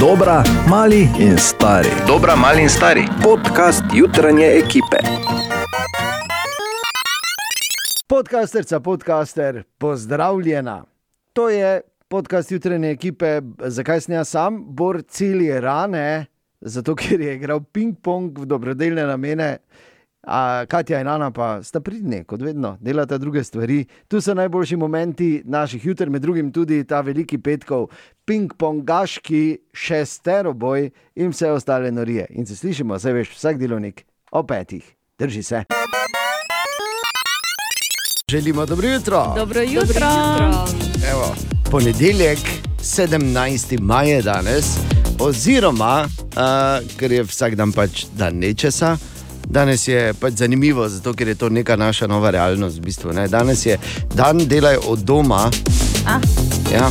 Dobra, mali in stari. Dobra, mali in stari. Podcast jutranje ekipe. Podcasterca, podcaster, pozdravljena. To je podcast jutrajne ekipe, zakaj sem jaz sam, bor cilje rane, zato ker je igral ping-pong v dobrodelne namene. A Katja in Ana pa sta pridni, kot vedno, delata druge stvari. Tu so najboljši momenti naših jutr, med drugim tudi ta veliki petkov, ping-pongaški šesteroboj in vse ostale norije. In se slišimo, zdaj veš, vsak delovnik o petih. Drži se. Želimo dobro jutro. Dobro jutro. Evo, ponedeljek, 17. maj je danes, oziroma, uh, ker je vsak dan pač dan nečesa. Danes je pač zanimivo, zato ker je to neka naša nova realnost. V bistvu, ne. Danes je dan delaj od doma. A? Ja.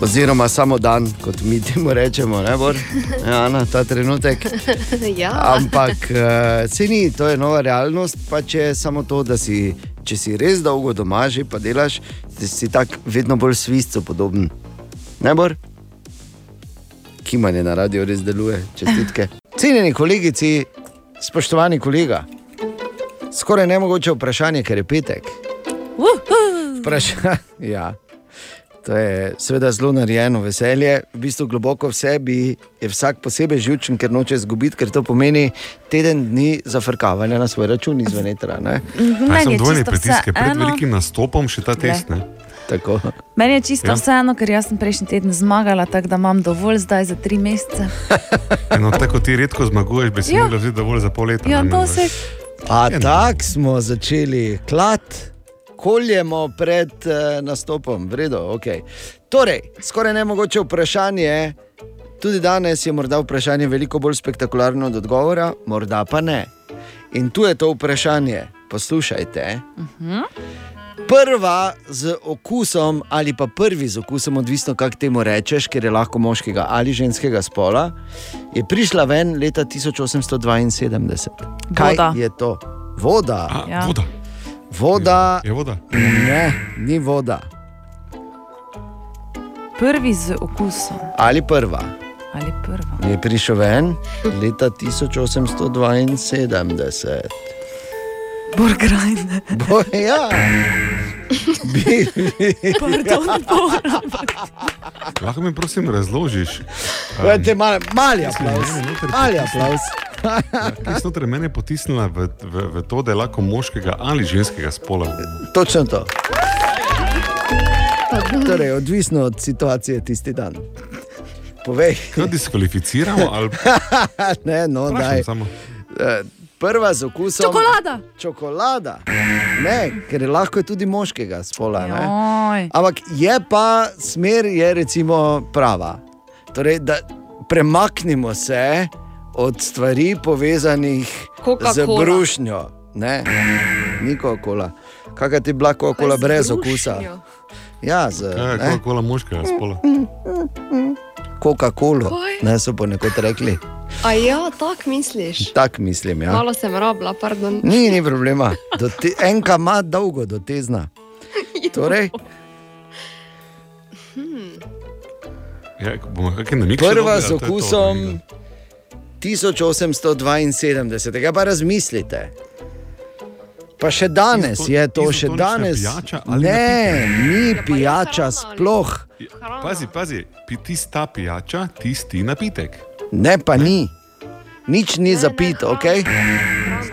Oziroma, samo dan, kot mi temu rečemo, ne bor, ja, na ta trenutek. Ja. Ampak uh, se ni, to je nova realnost, pa če je samo to, da si, če si res dolgo doma, že pa delaš, si tako vedno bolj svistco podoben. Ne bor? Kimanje na radio res deluje, čestitke. Cenjeni kolegici, spoštovani kolega, skoraj ne mogoče vprašanje, ker je petek. Vprašanje. Ja. To je seveda zelo narejeno veselje. V bistvu globoko v sebi je vsak posebej živčen, ker noče izgubiti, ker to pomeni teden dni zafrkavanja na svoj račun izven etra. ne? Ja, Meni sem je dvojni pritisk, pred velikim nastopom še ta test. Ne? Tako. Meni je čisto Ja. ja. vseeno, ker jaz sem prejšnji teden zmagala, tako da imam dovolj zdaj za tri mesece. No, tako ti redko zmaguješ, bi si Ja. mogla vzeti dovolj za pol leta. Ja, ne, to se. A Ja, tako smo začeli klad, koljemo pred uh, nastopom, vredno, ok. Torej, skoraj ne mogoče vprašanje. Tudi danes je morda vprašanje veliko bolj spektakularno od odgovora, morda pa ne. In tu je to vprašanje, poslušajte. Prva z okusom, ali pa prvi z okusom, odvisno kako temu rečeš, ker je lahko moškega ali ženskega spola, je prišla ven leta 1872. Kaj Voda. je to? Voda. A, Ja. Voda. Voda, Je voda. ne, ni voda. Prvi z okusom Ali prva. ali prva. Je prišel ven leta 1872. Borgrajne. Bo, ja. Bi, Pardon, bor. Lahko mi prosim razložiš, Vete, mal, mali aplaus. Mali aplaus. znotraj mene potisnila v, v, v to, da je lahko moškega ali ženskega spola. Točno to. Torej, odvisno od situacije tisti dan. Povej, Kaj diskvalificiramo ali ne, no, daj. vprašam samo? Prva z okusom. Čokolada. Čokolada. Ne, ker je lahko je tudi moškega spola. Ne? Joj. Ampak je pa smer, je recimo prava. Torej, da premaknimo se od stvari povezanih z brušnjo. Ne, ni Coca-Cola. Kakšna ti je bila Coca-Cola brez okusa? Ja, z Kaj je ne, Coca-Cola moškega spola? Coca-Colo. Ne so ponekod rekli. A ja, tako misliš? Tak mislim. Ja. Malo sem rabila, pardon. Ni, ni problema. Do Te, enka ima dolgo, do tezna. Torej, Ja, kakšne namige. prva z okusom 1872, ga pa razmislite. Pa še danes Izo- je to, še danes. pijača ali Ne, ni pijača sploh, Pazi, pazi, pi- tista pijača, tisti napitek. ne pa ni. Nič ni zapit, ok?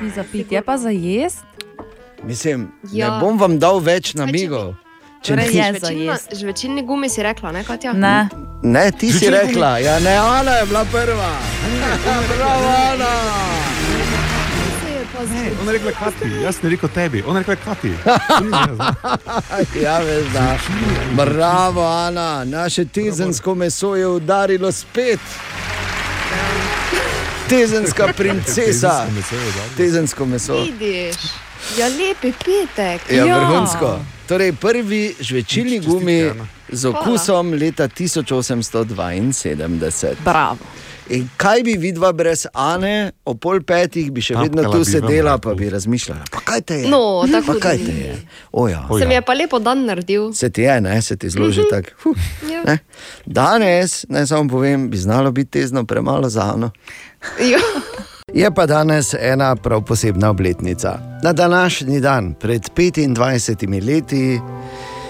Ni za pit, je pa za jesti. Mislim, Ja. ne bom vam dal več namigov. Če Torej ni- je za jesti. Žvečilni gumi si rekla, ne Katja? Ne. Ne, ti si rekla, ja, ne, Ana je bila prva. Bravo, Ana. On je rekla Kati, jaz sem rekel tebi, on je rekla Kati. Ne. Ja, veš, da. Bravo, Ana, naše tezensko meso je udarilo spet. Tezenska princesa, Tezensko meso. Vidiš, ja lepi petek. Ja, vrhunsko. Torej, prvi žvečilni gumi z okusom leta 1872. Bravo. In kaj bi vidva brez Ane, o pol petih bi še vedno tu sedela, pa bi razmišljala. Pa kaj te je? No, pa tako kaj da- te je? O, ja. O, Se ja. mi je pa lepo dan naredil. Se ti je, ne, se ti zloži tako. Huh. Ja. Ne. Danes, naj samo povem, bi znalo biti tezno premalo za Ano. Ja. Je pa danes ena prav posebna obletnica. Na današnji dan, pred 25 leti,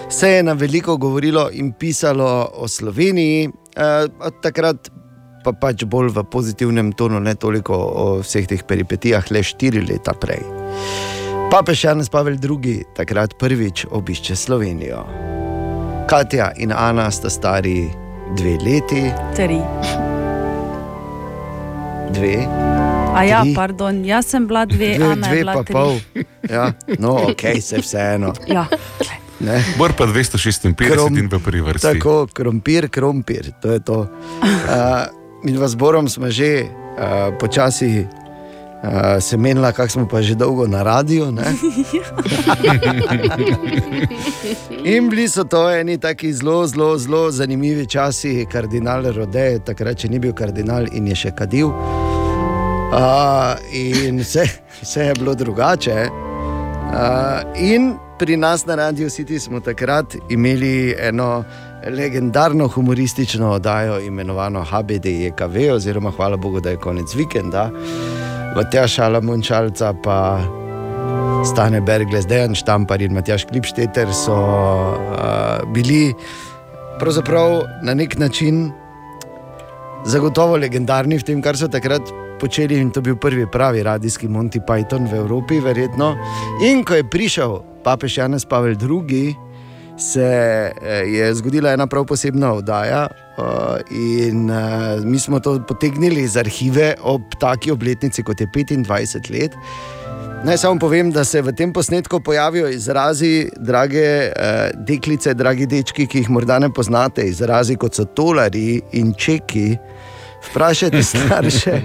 se je na veliko govorilo in pisalo o Sloveniji, eh, od takrat pa pač bolj v pozitivnem tonu, ne toliko o vseh teh peripetijah, le štiri leta prej. Papež Janez Pavel II. takrat prvič obišče Slovenijo. Katja in Ana sta stari dve leti, Tri. dve, A ja, Tri. pardon, jaz sem bila dve, dve, Ana je dve bila pa tri. pol. Ja, no, ok, se vseeno. Ja. Ne? Bor pa 256 Krom- in v prvi vrsti. Tako, krompir, krompir, to je to. Uh, mi dva zborom smo že uh, počasi uh, se menila, kako smo pa že dolgo na radiju. In bili so to eni taki zelo, zelo, zelo zanimivi časi, kardinal Rode, takrat še ni bil kardinal in je še kadil. Uh, in vse, vse je bilo drugače. Uh, in pri nas na Radio City smo takrat imeli eno legendarno humoristično oddajo, imenovano HBDJKV, oziroma hvala Bogu, da je konec vikenda. Matjaš Alamončalca, pa Stane Bergles, Dejan Štampar in Matjaš Klipšteter so uh, bili na nek način zagotovo legendarni v tem, kar so takrat počeli. In to je bil prvi pravi radijski Monty Python v Evropi, verjetno. In ko je prišel papež Janez Pavel II., se eh, je zgodila ena prav posebna oddaja. Uh, in uh, mi smo to potegnili iz arhive ob taki obletnici, kot je 25 let. Naj samo povem, da se v tem posnetku pojavijo izrazi, drage eh, deklice, dragi dečki, ki jih morda ne poznate, izrazi kot so tolari in čeki. Vprašajte starše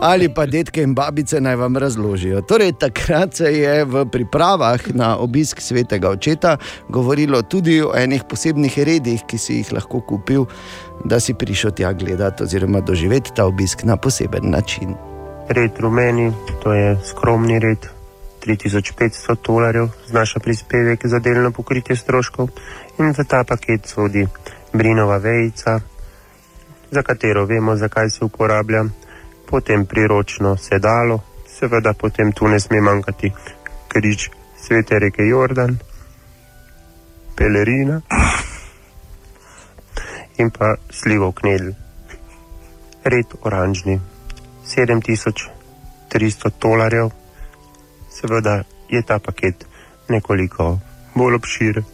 ali pa detke in babice naj vam razložijo. Torej, takrat se je v pripravah na obisk svetega očeta govorilo tudi o enih posebnih redih, ki si jih lahko kupil, da si prišel tja gledati oziroma doživeti ta obisk na poseben način. Red rumeni, to je skromni red, 3500 dolarjev znaša prispevek za delno pokritje stroškov in v ta paket sodi brinova vejica, za katero vemo, zakaj se uporablja, potem priročno sedalo, seveda potem tu ne sme manjkati križ svete reke Jordan, pelerina in pa slivov knedl. Red oranžni, 7300 dolarjev. Seveda je ta paket nekoliko bolj obširen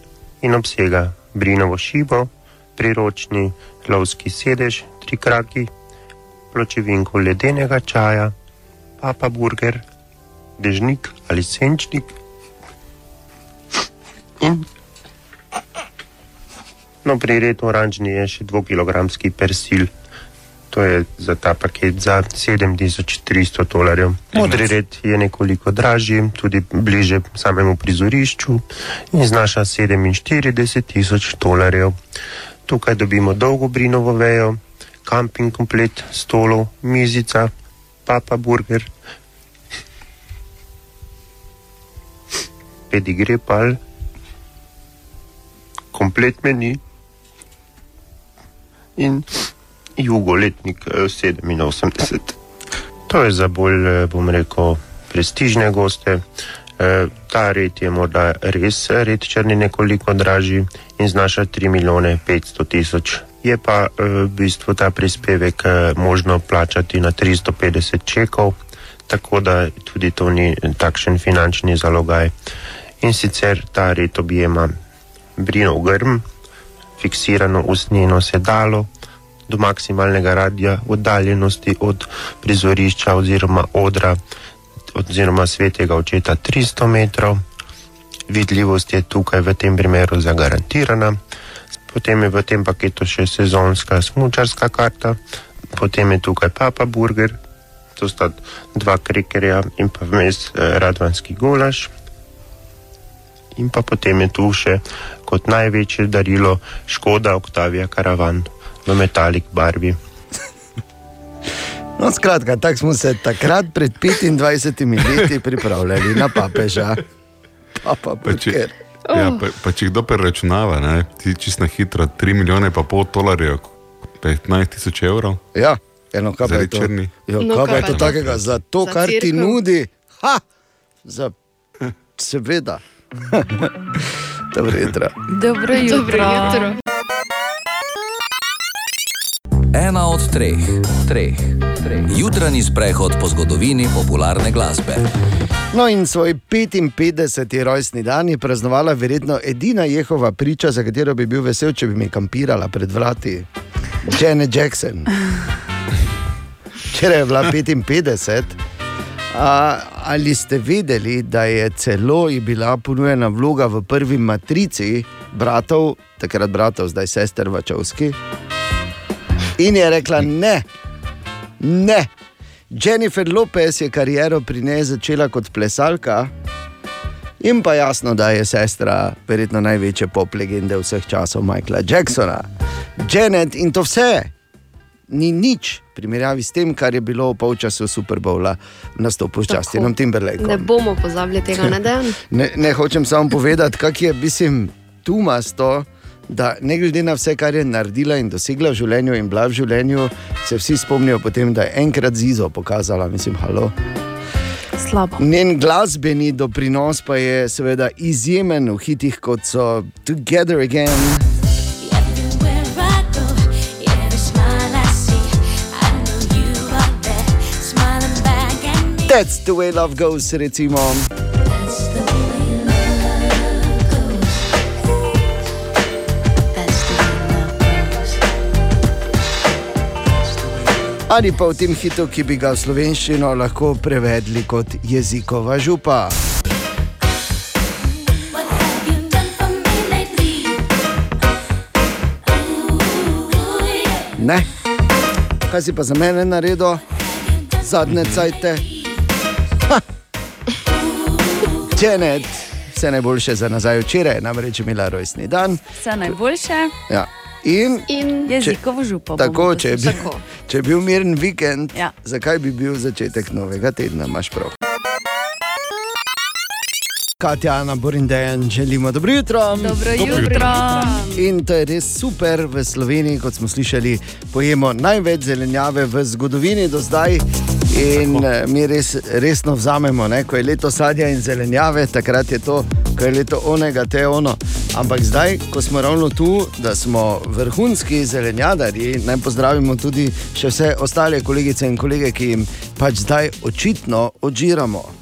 in obsega brinovo šibo, priročni lovski sedež, tri kraki, pločevinko ledenega čaja, papa burger, dežnik ali senčnik in No, pri redu oranžni je še 2-kilogramski persil. To je za ta paket za 7300 dolarjev. Modri red je nekoliko dražji, tudi bliže samemu prizorišču in znaša 47 tisoč dolarjev. Tukaj dobimo dolgo brinovo vejo, kamping komplet, stolov, mizica, papa burger, pedigre pal, komplet meni in jugoletnik eh, 87. To je za bolj, eh, bom rekel, prestižne goste. Eh, Ta red je morda res red črni nekoliko dražji in znaša 3 milijone 500 tisoč. Je pa eh, v bistvu ta prispevek eh, možno plačati na 350 čekov, tako da tudi to ni takšen finančni zalogaj. In sicer ta red objema brinov grm, fiksirano usnjeno sedalo do maksimalnega radija oddaljenosti od prizorišča oziroma odra oziroma svetega očeta 300 metrov. Vidljivost je tukaj v tem primeru zagarantirana. Potem je v tem paketu še sezonska smučarska karta, potem je tukaj papa burger, to sta dva krekerja in pa vmes eh, radvanski golaž. In pa potem je tu še kot največje darilo Škoda Octavia Caravan v metalik barvi. No, skratka, tako smo se takrat pred 25 leti pripravljali na papeža. Papa, Pa če, Burger. ja, pa, pa če kdo preračunava, ne, ti čisto na hitro 3 milijone pa pol dolarjev, 15 tisoč evrov. Ja, eno, kaj pa je to? črni. Jo, No, kaj pa kaj je to pa? takega za to, Za kar ti cerkev? nudi? Ha! Za, seveda. Dobro jutro. Dobro jutro. Dobro jutro. Ena od treh, treh, treh. Jutranji sprehod po zgodovini popularne glasbe. No, in svoj 55. rojstni dan je praznovala verjetno edina Jehova priča, za katero bi bil vesel, če bi mi kampirala pred vrati. Janet Jackson. Včeraj je bila 55. A, ali ste vedeli, da je celo ji bila ponujena vloga v prvi matrici bratov, takrat bratov, zdaj sester Vačovski? In je rekla ne, ne. Jennifer Lopez je kariero pri njej začela kot plesalka. In pa jasno, da je sestra verjetno največje pop legende vseh časov Michaela Jacksona. Janet in to vse ni nič v primerjavi s tem, kar je bilo v polčasu Super Bowla v nastopu s. Justinom Timberlakeom. Ne bomo pozabili tega, ne da. Ne, ne hočem samo povedati, kak je, mislim, tu masto. Da, ne glede na vse, kar je naredila in dosegla v življenju, in bila v življenju, se vsi spomnijo, potem, da je enkrat zizo pokazala, mislim, halo. Slabo. Njen glasbeni doprinos pa je seveda izjemen v hitih, kot so Together Again, Everywhere I go, every smile I see, I know you are there, smiling back at me. That's the way love goes, recimo. Ali pa v tem hitu, ki bi ga v slovenščino lahko prevedli kot jezikova župa. Ne. Kaj si pa za mene naredil, zadnje cajte? Ha! Janet, vse najboljše za nazaj včeraj, namreč je imela rojstni dan. Vse najboljše, Ja. In In jezikovo župo. tako, če je, bil, Tako. če je bil miren vikend, Ja. zakaj bi bil začetek novega tedna, imaš prav. Katja, Ana, Borin, Dejan, želimo dobro jutro. Dobro jutro. jutro. In to je res super v Sloveniji, kot smo slišali, pojemo največ zelenjave v zgodovini do zdaj. In eh, mi res resno vzamemo, ne? ko je leto sadja in zelenjave, takrat je to, ko je leto onega, te ono. Ampak zdaj, ko smo ravno tu, da smo vrhunski zelenjadarji, naj pozdravimo tudi vse ostale kolegice in kolege, ki jim pač zdaj očitno odžiramo.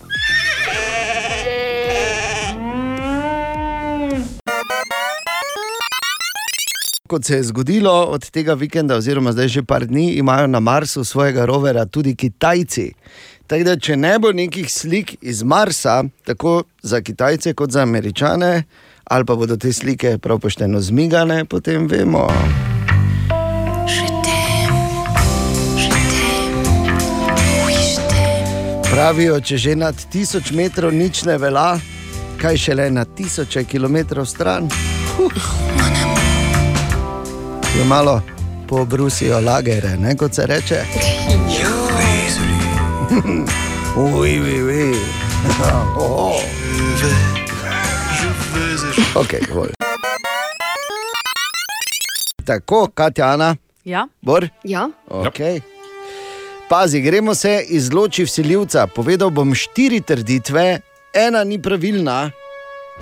Kot se je zgodilo od tega vikenda, oziroma zdaj že par dni, imajo na Marsu svojega rovera tudi Kitajci. Tako da, če ne bo nekih slik iz Marsa, tako za Kitajce kot za Američane, ali pa bodo te slike prav pošteno zmigane, potem vemo. Pravijo, če že nad tisoč metrov nič ne velja, kaj šele na tisoče kilometrov stran. Huh. Je malo pobrusijo lagere, ne, kot se reče. Uj, uj, uj. Oh. Ok, dovolj. Tako, Katjana, Ja, Bor. ja, Okay. Pazi, gremo se izloči vsiljivca. Povedal bom štiri trditve, ena ni pravilna,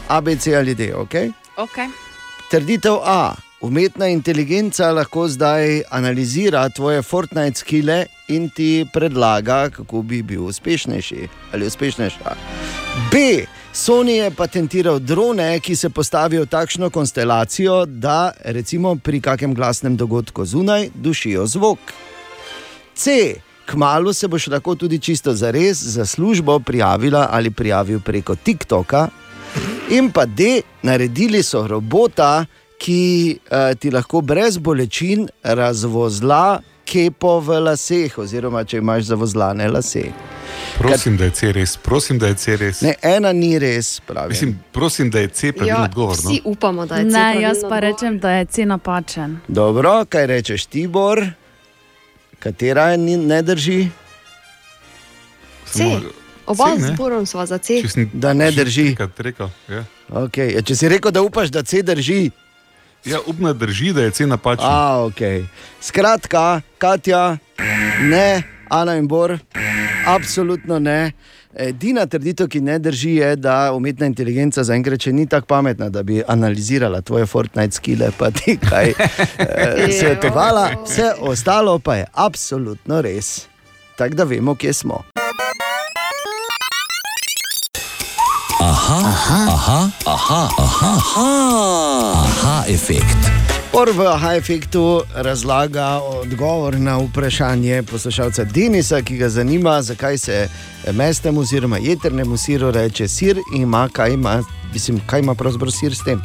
ABC ali D. Okay? ok. Trditev A. Umetna inteligenca lahko zdaj analizira tvoje Fortnite skile in ti predlaga, kako bi bil uspešnejši ali uspešnejša. B. Sony je patentiral drone, ki se postavijo v takšno konstelacijo, da recimo pri kakem glasnem dogodku zunaj dušijo zvok. C. Kmalu se boš lahko tudi čisto za res za službo prijavila ali prijavil preko TikToka. In pa D, naredili so robota, ki uh, ti lahko brez bolečin razvozla kepo v laseh, oziroma če imaš zavozlane lase. Prosim, da je C res, prosim, da je C res. Ne, ena ni res, pravi. Mislim, prosim, da je C pravilno ja odgovor. No? vsi upamo, da je Ne, C jaz pravilno pa rečem, da je C napačen. Dobro, kaj rečeš, Tibor? Katera ni- ne drži, C. Oba C, ne? zborom sva za C. Sem da ne drži? rekel, ja. Okay. Ja, če si rekel, da upaš, da C drži. Ja, upna drži, da je cena napačna. A, okay. Skratka, Katja, ne, Ana in Bor, absolutno ne. Edina trditev, ki ne drži, je, da umetna inteligenca zaenkrat še ni tako pametna, da bi analizirala tvoje Fortnite skile, pa ti kaj eh, svetovala. Vse ostalo pa je absolutno res. Tako da vemo, kje smo. Aha, aha, aha, aha, aha, aha, aha efekt. Por v aha efektu razlaga odgovor na vprašanje poslušalca Denisa, ki ga zanima, zakaj se mestnemu oziroma jedrnemu siru reče sir in ima, kaj ima, mislim, kaj ima pravzaprav sir s tem.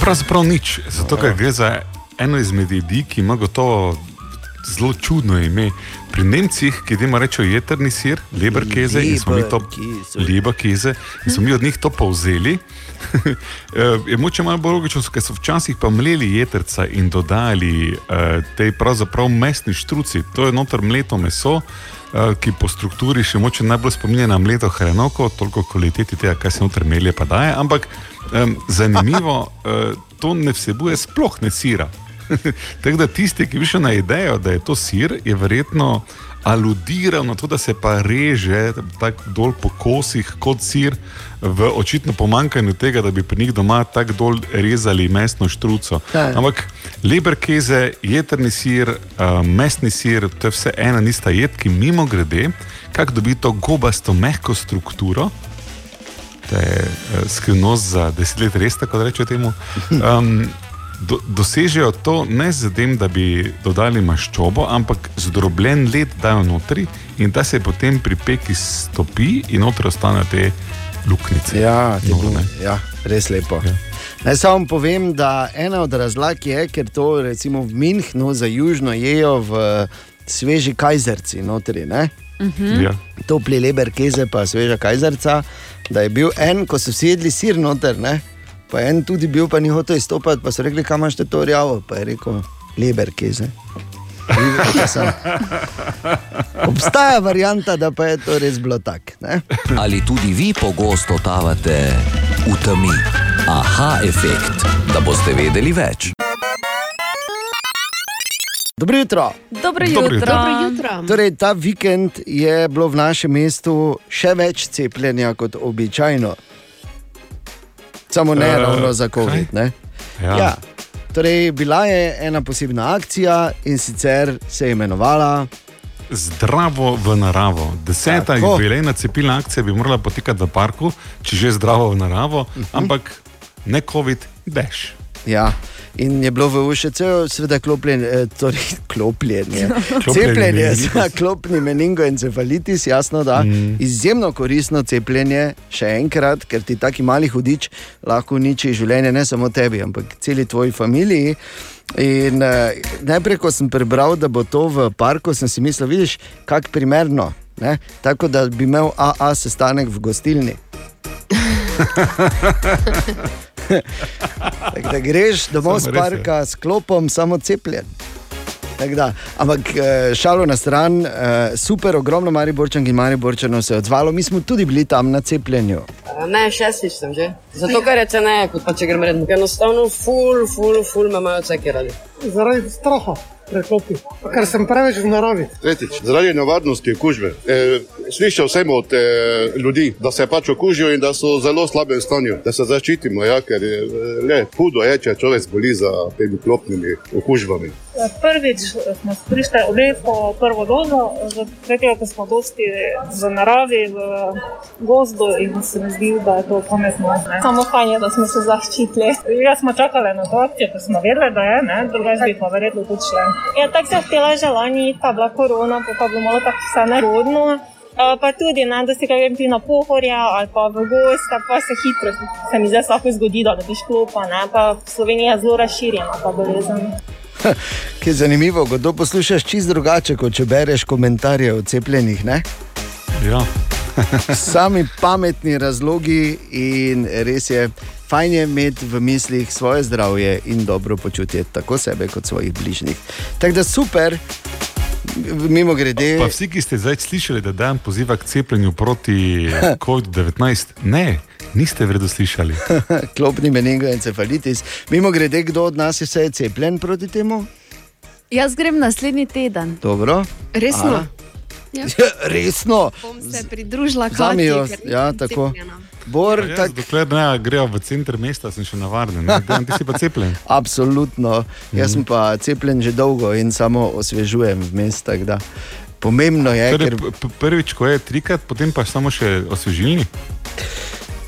Pravzaprav nič, zato ker gre za eno izmed jedi, ki ima gotovo zelo čudno ime. Pri Nemcih, ki temu rečejo jedrni sir, leberkeze in smo mi to Leberkäse. lebakeze in smo mi od njih to povzeli. Eh, je moče malo bolj logično, ker so včasih pa mleli jedrca in dodali uh, te pravzaprav mesni štruci. To je notor mleto meso, uh, ki po strukturi še moče najbolj spominja na mleto hrenovko, toliko kvaliteti tega, kaj se notor melje pa daje. Ampak um, zanimivo, uh, to ne vsebuje sploh ne sira. Tako da tisti, ki bi šel na idejo, da je to sir, je verjetno aludiral na to, da se pa reže tako dol po kosih kot sir, v očitno pomankanju tega, da bi pri njih doma tako dol rezali mesno štruco. Ja. Ampak leberkeze, jedrni sir, uh, mesni sir, to je vse ena in ista jed, ki mimo grede, kako dobi to gobasto, mehko strukturo. To je uh, skrivnost za deset let, res tako rečemo temu. Um, do, dosežejo to ne z tem, da bi dodali maščobo, ampak zdrobljen led dajo notri in ta se potem pri peki stopi in notri ostanejo te luknjice. Ja, te ne. ja, res lepo. Ja. Naj samo povem, da ena od razlag je, ker to recimo v Minhnu za južno jejo v sveži kajzerci notri. Ne? Ja. topli leber keze, pa sveža kajzerca, da je bil en, ko so si jedli sir noter, ne? Pa en tudi bil, pa ni hotel izstopati, pa so rekli, kam imaš to rjavo, pa je rekel, leber keze. Leber keze. Obstaja varianta, da pa je to res bilo tako. ne? Ali tudi vi pogosto totavate v temi? Aha efekt, da boste vedeli več. Dobro jutro. Dobro Dobro jutro. jutro. Dobro jutro. Torej, ta vikend je bilo v našem mestu še več cepljenja kot običajno. Samo ne Eh, ravno za COVID. Ja. Ja. Torej, bila je ena posebna akcija in sicer se je imenovala Zdravo v naravo. Deseta Tako. jubilejna cepilna akcija bi morala potekati v parku, če že zdravo v naravo, Mhm. ampak ne COVID, dež. Ja. In je bilo v UŠC, seveda, klopljen, eh, torej, klopljenje. Cepljenje za klopni meningoencefalitis, jasno da. Mm. Izjemno koristno cepljenje, še enkrat, ker ti taki mali hudič lahko uniči življenje ne samo tebi, ampak celi tvoji familiji. In uh, najprej, ko sem prebral, da bo to v parku, sem si mislil, vidiš, kako primerno. Ne? Tako da bi imel AA sestanek v gostilni. Tako da greš domov z parka s klopom, samo cepljen. Da, ampak eh, šalo na stran, eh, super, ogromno Mariborčank in Mariborčanov se je odzvalo, mi smo tudi bili tam na cepljenju. Ne, šestič sem že. Zato, ker je ceneje, kot pa če grem redno. Enostavno, ful, ful, ful me imajo vse radi. Zaradi straha preklopi, ker sem preveč v naravi. Tretjič, zaradi nevarnosti okužbe. E, slišal sem od e, ljudi, da se pač okužijo in da so v zelo slabem stanju, da se zaščitimo, ja, ker je e, le, hudo je, če človek zboli za temi klopnimi okužbami. Prvič smo prišli obeti po prvo dozo, tretjega pa smo dosti v naravi, v gozdu in se mi zdi, da je to pametno. Ne? Samo fajn je, da smo se zaščitili. Jaz smo čakali na to akcijo, ker smo vedeli, da je, ne? drugače bi pa verjetno tudi šli. Ja, tako se htela že lani, pa bila korona, pa, pa bilo malo tako vse narodno. Uh, pa tudi, ne, da si kaj vem, ti na pohorja ali pa v gost, pa se hitro, se mi zdaj lahko zgodi, da dobiš klopa, ne, pa Slovenija je zelo razširjena, ta bolezen. Ki je zanimivo, ko to poslušaš čist drugače, kot če bereš komentarje o cepljenih. Ne? Ja. Sami pametni razlogi in res je. Fajn je imeti v mislih svoje zdravje in dobro počutje, tako sebe kot svojih bližnjih. Tako da super, Mimo grede. Pa vsi, ki ste zdaj slišali, da dan poziva k cepljenju proti COVID-19, ne, niste vredo slišali. Klopni meningoencefalitis. Mimo grede, kdo od nas je vse cepljen proti temu? Jaz grem naslednji teden. Dobro. Resno? Ana? Ja. Resno. Bom se pridružila ker ja, tako. cepljena. Bor, Jaz, tak, dokler ne grejo v center mesta, sem še ne. Dejan, Ti si pa cepljen. absolutno. Jaz sem pa cepljen že dolgo in samo osvežujem vmes. Pomembno je, Torej, ker prvič, ko je trikrat, potem pa samo še osvežilni.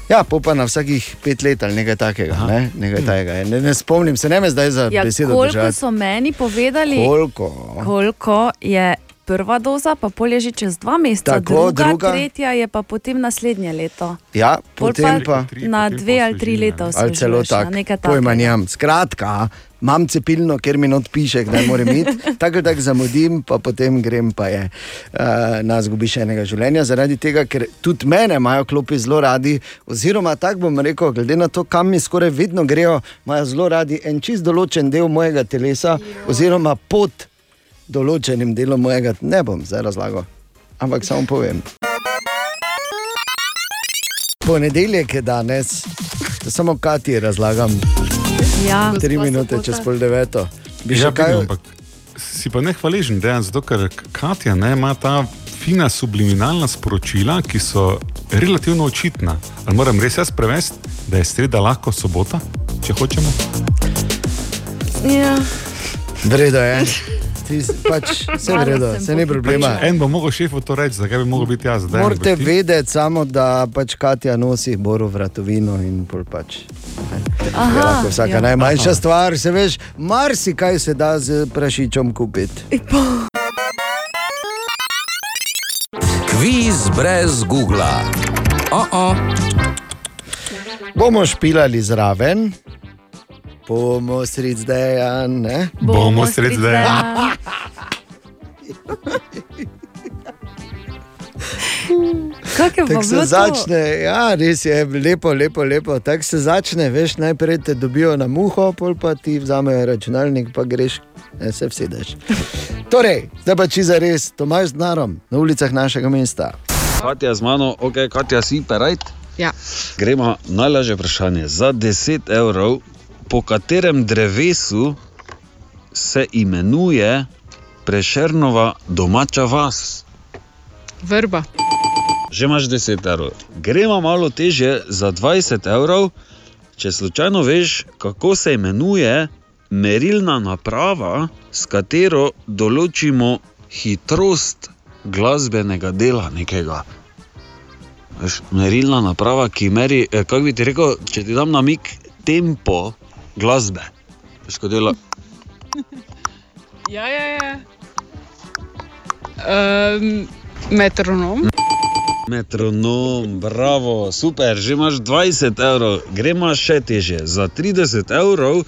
ja, pa na vsakih pet let ali nekaj takega. Ne, nekaj takega je. ne, ne spomnim se, ne me zdaj za Ja, besedo koliko držati. so meni povedali, Koliko? koliko je prva doza, pa pol je že čez dva meseca, Tako, druga, druga. tretja je pa potem naslednje leto. Ja, Pol potem pa. na dve ali tri leta Ali celo ja, tako. Pojma nimam. Skratka, imam cepilno, ker mi not piše, kdaj moram iti. Tako ali tako zamudim, pa potem grem, pa je uh, nas gubi še enega življenja. Zaradi tega, ker tudi mene imajo klopi zelo radi, oziroma tako bom rekel, glede na to, kam mi skoraj vedno grejo, imajo zelo radi en čist določen del mojega telesa, oziroma pod določenim delom mojega, ne bom zdaj razlagal, ampak samo povem. Ponedeljek je danes, da samo Kati razlagam. Ja, Tri minute čez pol deveto. Bi Ja, še kaj? vidim, ampak si pa ne hvaležen, dejan, zato ker Katja ne, ima ta fina subliminalna sporočila, ki so relativno očitna. Ali moram res jaz prevesti, da je sreda lahko sobota, če hočemo? Ja. Vredo je. Ti pač, vse je vredo, se ni problema. En bo mogel šefu to reči, zakaj bi mogel biti jaz. Dejan, Morate vedeti samo, da pač Katja nosi boru vratovino in pol pač. Aha, lahko vsaka ja. najmanjša stvar, se veš, marsikaj se da z prašičem kupiti. Kviz brez Google. Oh -oh. Bomo špilali zraven, bomo sred zdaj, ne? Bomo sred Dejan. Kako je pa Tako se to? začne, ja, res je, lepo, lepo, lepo. Tako se začne, veš, najprej te dobijo na muho, pol pa ti vzamejo računalnik, pa greš, ne se vsedeš. Torej, zdaj pa če za res, Tomaš z narom na ulicah našega mesta. Katja z mano, ok, Katja si perajt. Ja. Gremo najlažje vprašanje. Za 10 evrov, po katerem drevesu se imenuje Prešernova domača vas? Vrba. Že imaš 10 evrov. Gremo malo težje za 20 evrov, če slučajno veš, kako se imenuje merilna naprava, s katero določimo hitrost glasbenega dela nekega. Veš, merilna naprava, ki meri, eh, kako bi ti rekel, če ti dam namig, tempo glasbe. Veš, ko dela. Ja, ja, ja. Um, metronom. Metronom, bravo, super, že imaš 20 evrov, gremo še teže. Za 30 evrov,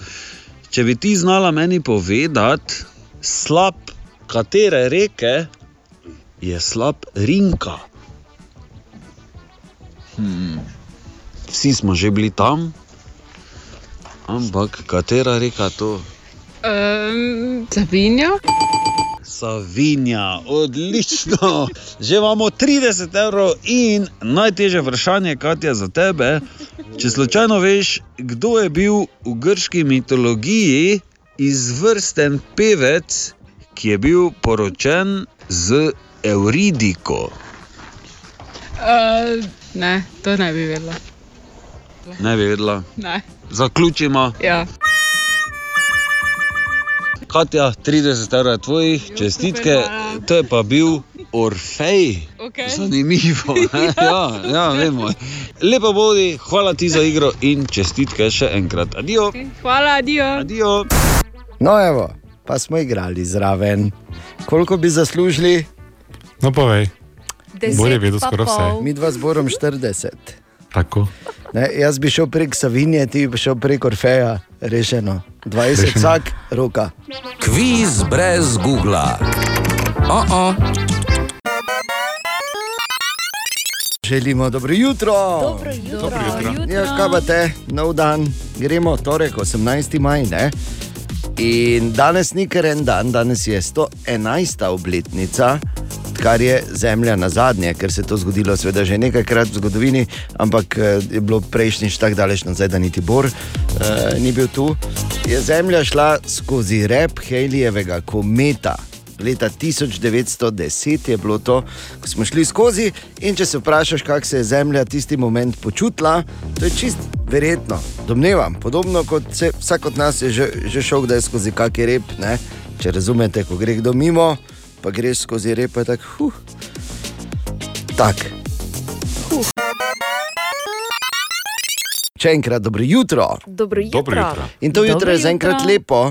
če bi ti znala meni povedati, slab katere reke je slab Rinka. Hmm. Vsi smo že bili tam, ampak katera reka to? Um, Savinja. Savinja, odlično. Že imamo 30 evrov in najtežje vprašanje, Katja, za tebe. Če slučajno veš, kdo je bil v grški mitologiji izvrsten pevec, ki je bil poročen z Euridiko. Uh, ne, to ne bi vedela. Ne bi vedela. Ne. Zaključimo. Ja. Katja, 30 evrov je tvojih, čestitke. To je pa bil Orfej. Okay. Zanimivo. ne? ja, ja, vemo. Lepo bodi, hvala ti za igro in čestitke še enkrat. Adijo. Hvala, adijo. Adijo. No, evo, pa smo igrali zraven. Koliko bi zaslužili? No, povej. Bolje pa skoraj vse. Mi dva zborom 40. Tako. Ne, jaz bi šel prek Savinje, ti bi šel prek Orfeja, rešeno. 20 Rešeno. vsak, roka. Kviz brez Google. Oh -oh. Želimo dobro jutro. Dobro jutro. Dobro jutro. Ja, kaj pa te, nov dan, gremo, torek, 18. maj, ne? In danes ni kar en dan, danes je 111. obletnica, kar je Zemlja na zadnje, ker se je to zgodilo, seveda, že nekajkrat v zgodovini, ampak eh, je bilo prejšnjič tako daleč nazaj, da niti Bor uh, ni bil tu. Je Zemlja šla skozi rep Helijevega kometa. Leta 1910 je bilo to, ko smo šli skozi. In če se vprašaš, kako se je Zemlja tisti moment počutila, to je čist verjetno, domnevam. Podobno kot se vsak od nas je že, že šel kdaj skozi kakšen rep. Ne? Če razumete, ko gre kdo mimo, pa greš skozi rep, je tako. Huh. Tak. Še enkrat dobro jutro. Dobro jutro. Dobro jutro. In to jutro Dobro je zaenkrat jutro. lepo.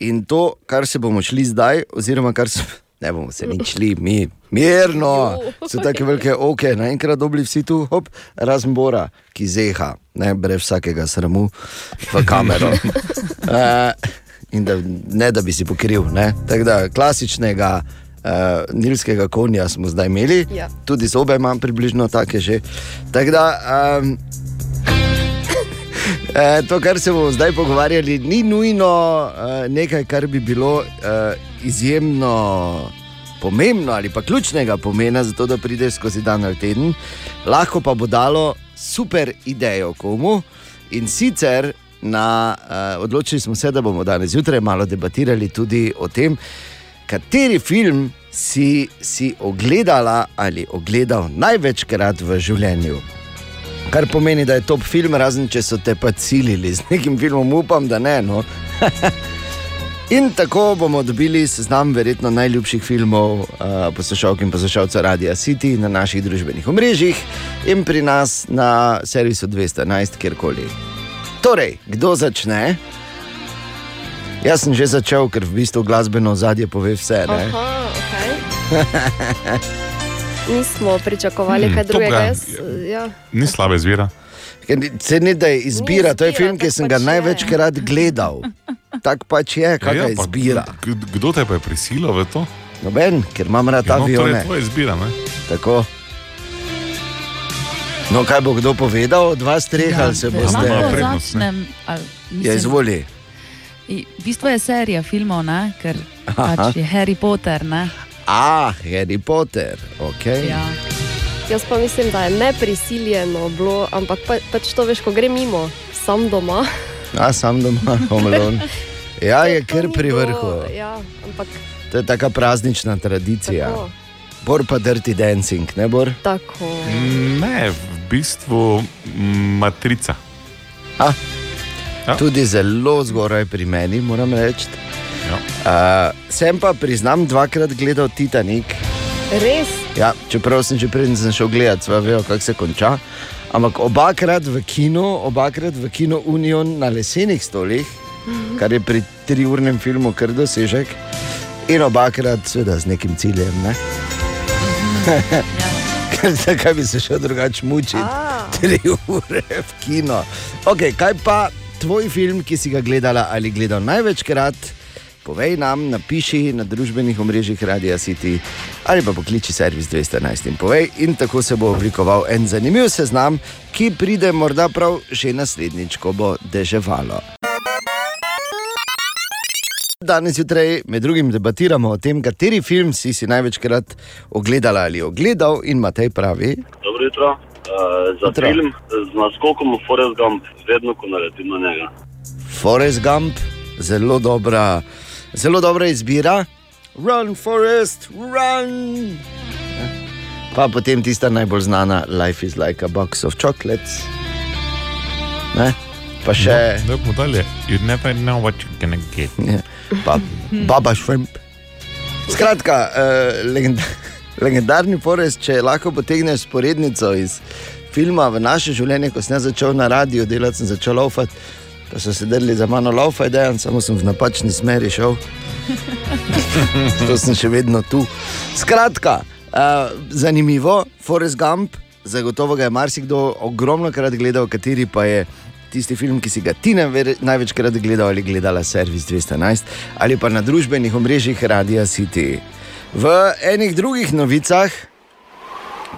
In to, kar se bomo šli zdaj, oziroma kar se ne bomo se nič šli, mi, mirno, so tako velike oke, naenkrat dobili vsi tu, hop, razen Bora, ki zeha, ne brez vsakega sramu v kamero. Uh, in da, ne da bi si pokril. ne. Tako da klasičnega. Uh, nilskega konja smo zdaj imeli, Ja. tudi zobe imam približno take že. Tako da, um, Eh, To, kar se bomo zdaj pogovarjali, ni nujno eh, nekaj, kar bi bilo eh, izjemno pomembno ali pa ključnega pomena, zato da prideš skozi dan ali teden. Lahko pa bo dalo super idejo komu. In sicer na, uh, odločili smo se, da bomo danes zjutraj malo debatirali tudi o tem, kateri film si, si ogledala ali ogledal največkrat v življenju. Kar pomeni, da je top film, razen če so te pa ciljili z nekim filmom, upam, da ne. No. In tako bomo dobili seznam verjetno najljubših filmov uh, poslušalk in poslušalcev Radia City na naših družbenih omrežjih in pri nas na servisu 211, kjerkoli. Torej, kdo začne? Jaz sem že začel, ker v bistvu glasbeno zadje pove vse. Ne? Aha, okay. Nismo pričakovali Hmm, kaj to drugega. ga- Jaz, ja. Ni slabe izbira. Se ni da je izbira, to je film, ki sem ga največkrat gledal. Tako pač je, kaj Ja, ja, pa izbira. Kdo te pa je prisilil v to? Noben, ker imam rad Ja, no, to avione. je tvoja izbira. Ne? Tako. No, kaj bo kdo povedal od vas treh, ja, ali se boste Lahko začnem. ali, Ja, izvoli. I- V bistvu je serija filmov, ne? ker Aha. pač je Harry Potter. Ne? Ah, Harry Potter, ok. Ja. Jaz pa mislim, da je neprisiljeno bilo, ampak pa, pač to veš, ko gre mimo, sam doma. A sam doma, homolon. Ja, je kar pri vrhu. Ja, ampak To je taka praznična tradicija. Tako. Bor pa dirty dancing, ne bor? tako. Ne, v bistvu mm, matrica. A? Ja. Tudi zelo zgoraj pri meni, moram reči. Ja. Uh, sem pa priznam, dvakrat gledal Titanik. Res? Ja, čeprav sem že sem šel gledat, sva vejo, kako se konča. Ampak obakrat v kinu, obakrat v kinu Union na lesenih stolih, kar je pri triurnem filmu kar dosežek, in obakrat, seveda, z nekim ciljem. Ne? Ker Zakaj bi se šel drugače mučiti? Tri ure v kino. Okay, kaj pa tvoj film, ki si ga gledala ali gledal največkrat? Povej nam, napiši na družbenih omrežjih Radia City ali pa pokliči servis 211 in povej. In tako se bo oblikoval en zanimiv seznam, ki pride morda prav že naslednjič, ko bo deževalo. Danes jutraj med drugim debatiramo o tem, kateri film si si največkrat ogledala ali ogledal, in Matej pravi. Dobro jutro. Uh, za Jutro. film z naskokom Forest Gump, vedno ko naletim na njega. Forest Gump, zelo dobra, zelo dobra izbira. Run, Forest, run! Pa potem tista najbolj znana Life is like a box of chocolates. Ne? Pa še. No, Dajmo dalje. You never know what you're gonna get. Ja. Pa Baba Shrimp. Skratka, uh, legenda, legendarni Forest, če lahko potegneš sporednico iz filma v naše življenje, ko sem začel na radiju delati, sem začel laufati, pa so sedeli za mano laufaj, dejan, samo sem v napačni smeri šel. to sem še vedno tu. Skratka, uh, zanimivo, Forest Gump, zagotovo ga je marsikdo ogromno krat gledal, kateri pa je tisti film, ki si ga ti največkrat gledal ali gledala Servis 211 ali pa na družbenih omrežjih Radia City. V enih drugih novicah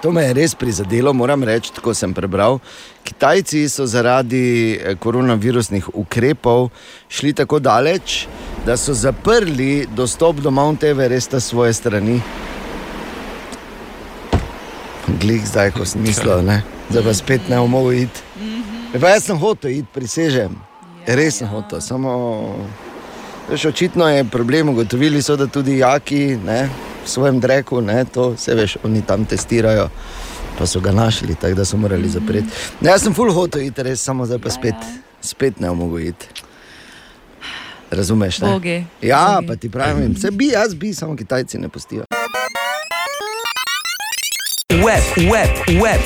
To me je res prizadelo, moram reči, tako sem prebral. Kitajci so zaradi eh, koronavirusnih ukrepov šli tako daleč, da so zaprli dostop do Mount Everesta svoje strani. Glik zdaj, ko sem mislil, ne? zdaj pa spet ne bomo mogli iti. E Pa jaz sem hotel iti, prisežem. Res sem hotel, samo. Veš, očitno je problem, ugotovili so, da tudi jaki ne, v svojem dreku, ne, to se veš, oni tam testirajo. Pa so ga našli, tako da so morali zapreti. Ne, jaz sem full hotel iti, res samo zdaj pa spet, spet ne mogo iti. Razumeš? Ne? Bogi, Ja, bogi. pa ti pravim, se bi, jaz bi, samo Kitajci ne pustijo. Web, web, web,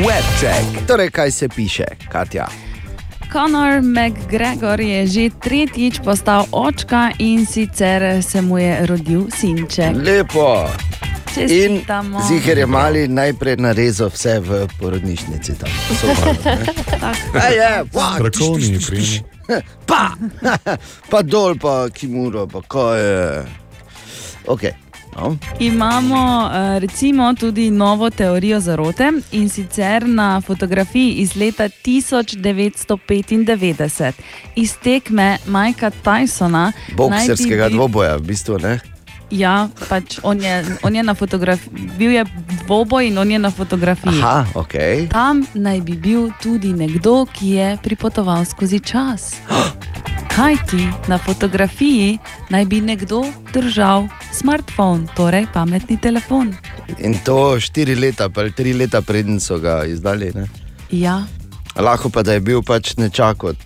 web check. Torej, kaj se piše, Katja? Conor McGregor je že tretjič postal očka in sicer se mu je rodil sinček. Lepo. In Čestitamo. ziger je mali najprej narezal vse v porodnišnici. Tam. Strokovni prijemi. pa, pa dol, pa kimuro, pa kaj je. Okay. No. Imamo eh, recimo tudi novo teorijo zarote in sicer na fotografiji iz leta 1995 iz tekme Majka Tysona. naj bi dvoboja, v bistvu ne. Ja, pač on je, on je na fotografiji, bil je dvoboj in on je na fotografiji. Aha, ok. Tam naj bi bil tudi nekdo, ki je pripotoval skozi čas. Kaj ti na fotografiji naj bi nekdo držal smartphone, torej pametni telefon? In to štiri leta, ali tri leta preden so ga izdali. Ne? Ja, Lahko pa da je bil pač nečak od.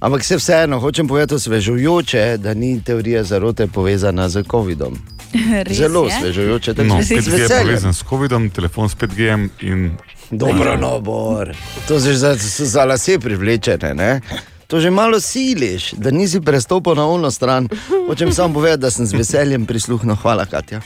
Ampak se vseeno, hočem povedati osvežujoče, da ni teorija zarote povezana z COVID-om. res Zelo je. osvežujoče, tako No, da se 5G je veselim. povezan s COVID-om, telefon s 5G in. Dobro, no, bor. To se že za, za lase privlečene. Ne? To že malo siliš, da nisi prestopil na ono stran. Hočem samo povedati, da sem z veseljem prisluhnil. Hvala, Katja.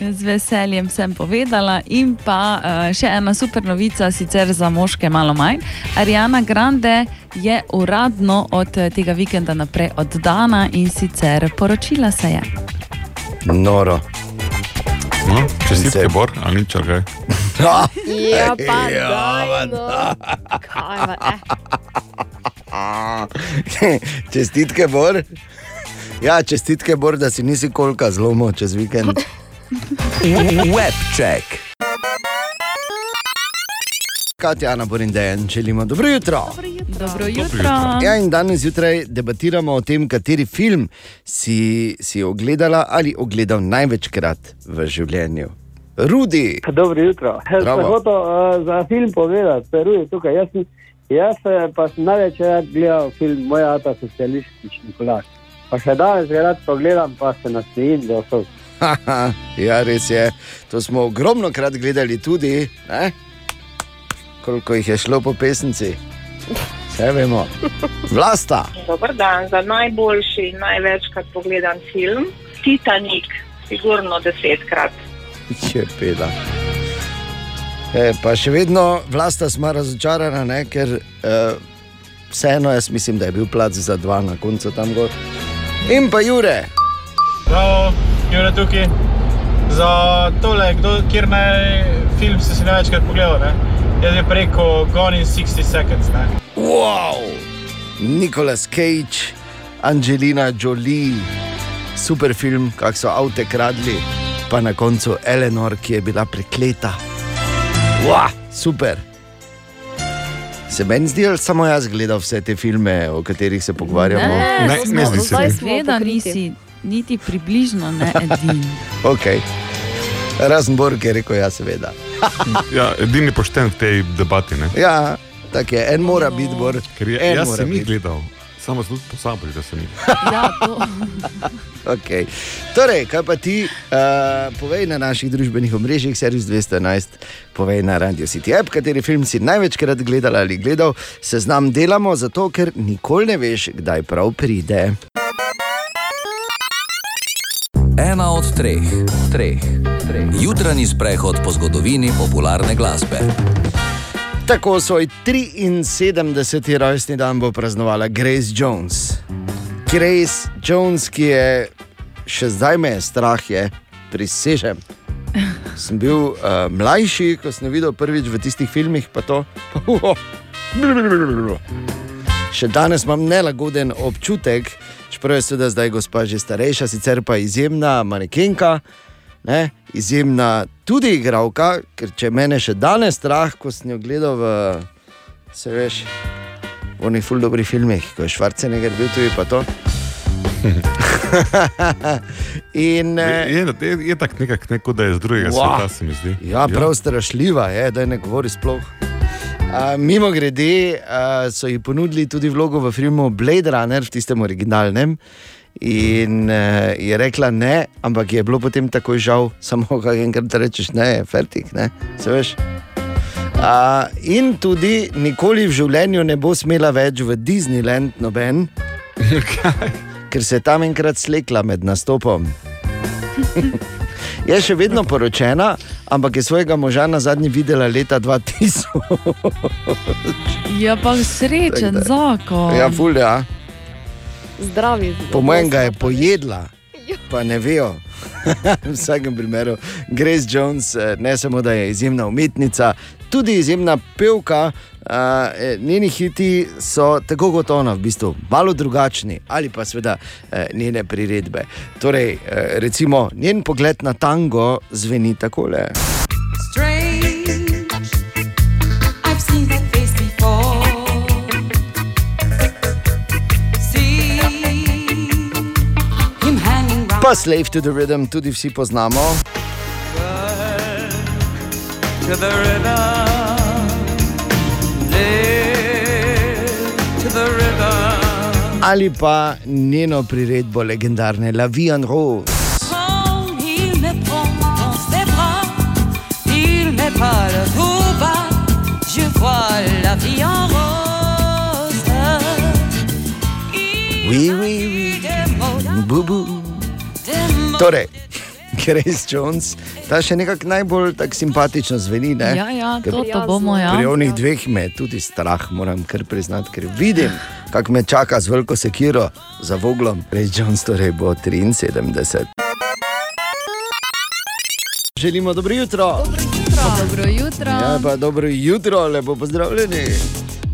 Z veseljem sem povedala. In pa uh, še ena super novica, sicer za moške malo manj. Ariana Grande je uradno od eh, tega vikenda naprej oddana in sicer poročila se je. Noro. No, čestitke, Bor, ali nič, kaj. Ja, pa Ja, daj, no. Kaj pa, eh. čestitke, Bor. Ja, čestitke, Bor, da si nisi kolka zlomil čez vikend. Web check. Katja, Ana Borindejan, želimo dobro jutro. Dobro jutro. Ja, in danes zjutraj debatiramo o tem, kateri film si, si ogledala ali ogledal največkrat v življenju. Rudi. Dobro jutro. Hotel uh, za film povedati, Peru je tukaj. Jaz, sem, jaz pa sem največ rad gledal film Moj ata socialistični kolar. Pa še danes ga rad pogledam, pa se nasmejim do vseh. Haha, ja, res je. To smo ogromno krat gledali tudi, ne? koliko jih je šlo po pesnici. Vse vemo. Vlasta. Dober dan za najboljši, največkrat pogledan film. Titanik, sigurno desetkrat. Je pela. E, pa še vedno vlasta smo razočarana, ne? ker uh, vseeno jaz mislim, da je bil plac za dva na koncu tam gor. In pa Jure. Bravo, Jure tukaj. Za tole, kdo, kjer naj film si si največkrat pogledal, ne? Jaz je preko Gone in 60 Seconds, ne? Wow! Nicolas Cage, Angelina Jolie, super film, kako so avte kradli, pa na koncu Eleanor, ki je bila prekleta. Wow, super. Se meni zdi, ali samo jaz gledal vse te filme, o katerih se pogovarjamo? Ne, ne, ne, ne, Seveda nisi niti približno ne edini. Okay. Razen Borg je rekel, ja, seveda. Ja, edini pošten v tej debati. Ne? Ja, tako je, en mora biti Borg. Jaz mora sem jih gledal, samo sem tudi posabil, da sem jih. Ja, to. Okay. Torej, kaj pa ti, uh, povej na naših družbenih omrežjih, Servis 211, povej na Radio City App, kateri film si največkrat gledal ali gledal. Seznam delamo zato, ker nikoli ne veš, kdaj prav pride. Ena od treh, treh, treh. Jutranji sprehod po zgodovini popularne glasbe. Tako svoj 73. rojstni dan bo praznovala Grace Jones. Grace Jones, ki je še zdaj me je strah, je prisežem. sem bil uh, mlajši, ko sem videl prvič v tistih filmih, pa to. Še danes imam nelagoden občutek, čeprav je seveda zdaj gospa že starejša, sicer pa izjemna manekenka, ne, izjemna tudi igralka, ker če mene še danes strah, ko sem jo gledal v, se veš, v onih ful dobrih filmih, ko je Švarceneger bil tudi pa to. In, Je, je, je, je tako nekako, neko, da je z drugega Wow. sveta, se mi zdi. Ja, prav strašljiva je, da ne govori sploh. Uh, mimo grede uh, so ji ponudili tudi vlogo v filmu Blade Runner, v tistem originalnem. In uh, je rekla ne, ampak je bilo potem tako žal, samo enkrat rečeš, ne, je fertik, ne, se veš. Uh, in tudi nikoli v življenju ne bo smela več v Disneyland, noben, ker se je tam enkrat slekla med nastopom. Je še vedno poročena, ampak je svojega moža na zadnji videla leta 2000. Ja, pa srečen zakon. ja, ful, ja. Zdravi. Po mojem ga je pojedla, pa ne vejo. v vsakem primeru, Grace Jones, eh, ne samo da je izjemna umetnica, tudi izjemna pevka. Uh, njeni hiti so tako kot ona, v bistvu malo drugačni, ali pa seveda uh, njene priredbe. Torej, uh, recimo, njen pogled na tango zveni takole. Strange. I've seen that face before. Pa Slave to the Rhythm tudi vsi poznamo. To the river. Live to the river. Ali pa njeno priredbo legendarne La Vie en Rose. Quand il me prend dans ses bras, il met pas le tout bas. Je vois la vie en rose. Oui, oui, oui. Bubu. Torej, Grace Jones, ta še nekako najbolj simpatično zveni. Ne? Ja, ja, to, to bomo, ja. Pri onih dveh me je tudi strah, moram kar priznati, ker vidim, kako me čaka z veliko sekiro za voglom. Grace Jones torej bo 73. Želimo dobro jutro. Dobro jutro. Ja, pa dobro jutro, lepo pozdravljeni.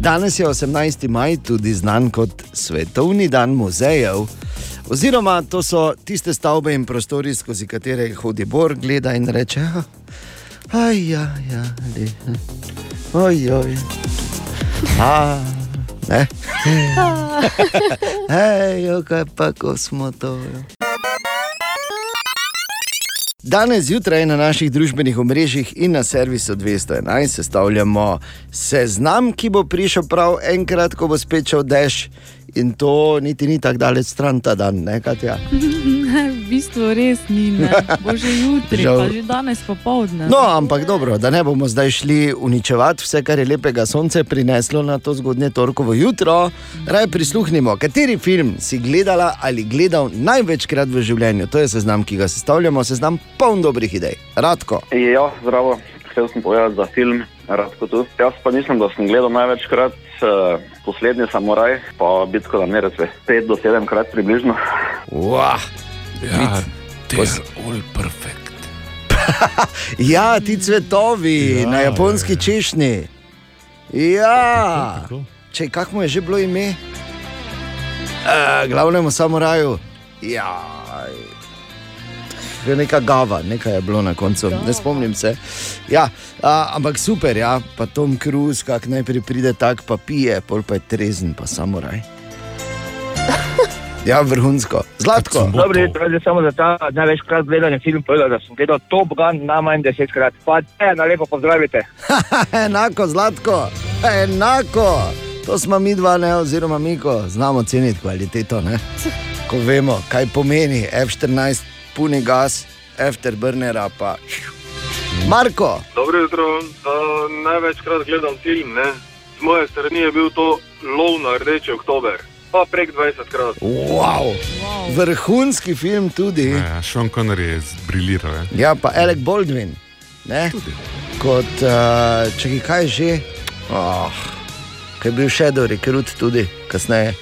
Danes je 18. maj, tudi znan kot Svetovni dan muzejev. Oziroma, to so tiste stavbe in prostori, skozi katere hodi Bor, gleda in reče: Aj, ja, ja, ali, oj, oj. A, ne. Hej, kaj pa, ko smo to. Danes zjutraj na naših družbenih omrežjih in na servisu 211 sestavljamo seznam, ki bo prišel prav enkrat, ko bo spet šel dež. In to niti ni tako daleč stran ta dan, ne Katja. V bistvu res ni, ne. bo že jutri, Žal. pa že danes popovdne. No, ampak dobro, da ne bomo zdaj šli uničevati vse, kar je lepega sonce prineslo na to zgodnje torkovo jutro. Raj prisluhnimo, kateri film si gledala ali gledal največkrat v življenju. To je seznam, ki ga sestavljamo, seznam poln dobrih idej. Radko. Ja, zdravo. Hotel sem povedati za film Radko tu. Jaz pa mislim, da sem gledal največkrat uh, poslednji samuraj, pa bitko na Neretve. Pet do sedemkrat približno. Wow. Ja, te je all perfect. ja, ti cvetovi ja, na japonski češnji. Ja, če kako mu je že bilo ime? Uh, glavnemu samuraju. Ja, je neka gava, nekaj je bilo na koncu, ne spomnim se. Ja, a, ampak super, ja, pa Tom Cruise, kak najprej pride tak, pa pije, pol pa je trezen, pa samuraj. Ja, vrhunsko. Zlatko. Dobro jutro, zdaj samo za ta največkrat gledani film povedal, da sem gledal Top Gun najmanj desetkrat. Pa te na lepo pozdravite. Enako, zlatko, enako. To smo mi dva, ne, oziroma Miko, znamo ceniti kvaliteto. Ne? Ko vemo, kaj pomeni F14, puni gas, afterburnera pa. Marko, Dobro jutro. Uh, največkrat gledam film. Ne? Z moje strani je bil to lov na rdeči oktober. Pa prek 20 krat. wow. vrhunski film tudi. Ja, Sean Connery je zbriljiral. eh. Ja, pa Alec Baldwin. Ne? Kot, uh, če ki kaj že, oh, ki je bil Shadow Recruit tudi kasneje.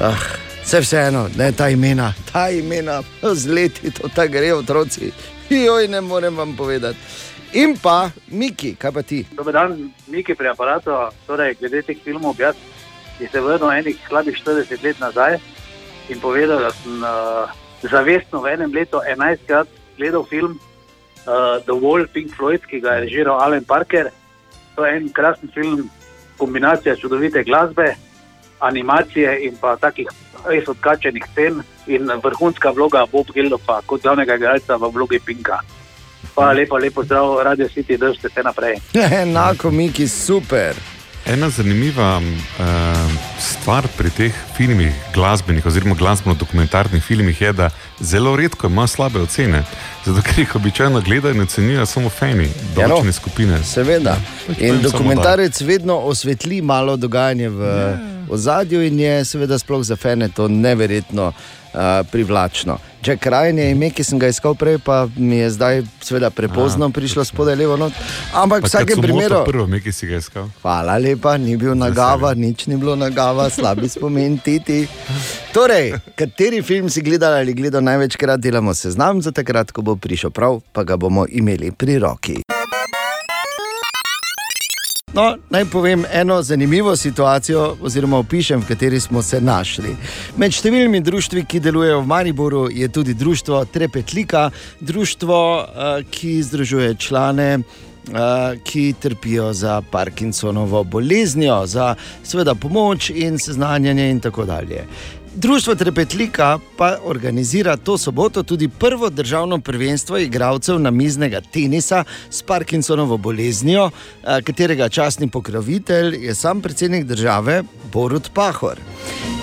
Ah, vse vseeno, ne ta imena, ta imena, z leti to tako gre otroci. Joj, ne morem vam povedati. In pa, Miki, kaj pa ti? Dober dan, Miki pri aparatu. Torej, glede teh filmov, jaz bi se vrnil enih slabih 40 let nazaj in povedal, da sem uh, zavestno v enem letu 11 krat gledal film uh, The Wall Pink Floyd, ki ga je režiral Alan Parker. To je en krasen film, kombinacija čudovite glasbe, animacije in pa takih res odkačenih scen in vrhunska vloga Bob Geldofa kot glavnega igralca v vlogi Pinka. Hvala lepo, lepo zdrav, Radio City, držite se naprej. Enako, Miki, super. Ena zanimiva uh, stvar pri teh filmih, glasbenih oziroma glasbeno-dokumentarnih filmih je, da zelo redko ima slabe ocene. Zato, ker jih običajno gledajo in ocenijo samo fani, določene skupine. Seveda. Pač In dokumentarec vedno osvetli malo dogajanje v ozadju, in je seveda sploh za fene to neverjetno uh, privlačno. Jack Ryan je ime, ki sem ga iskal prej, pa mi je zdaj seveda prepozno prišlo spodaj levo. Not. Ampak v vsakem primeru. Prvo, ki si ga iskal. Hvala lepa, ni bil nagava, nič ni bilo nagava, slabi spomin, titi. Torej, kateri film si gledal ali gledal največkrat, delamo seznam za takrat, ko bo prišel prav, pa ga bomo imeli pri roki. No, naj povem eno zanimivo situacijo, oziroma opišem, v kateri smo se našli. Med številnimi društvi, ki delujejo v Mariboru, je tudi društvo Trepetlika, društvo, eh, ki združuje člane. eh, Ki trpijo za Parkinsonovo boleznijo, za seveda pomoč in seznanjanje, in tako dalje. Društvo Trepetlika pa organizira to soboto tudi prvo državno prvenstvo igralcev namiznega tenisa s Parkinsonovo boleznijo, eh, katerega častni pokrovitelj je sam predsednik države Borut Pahor.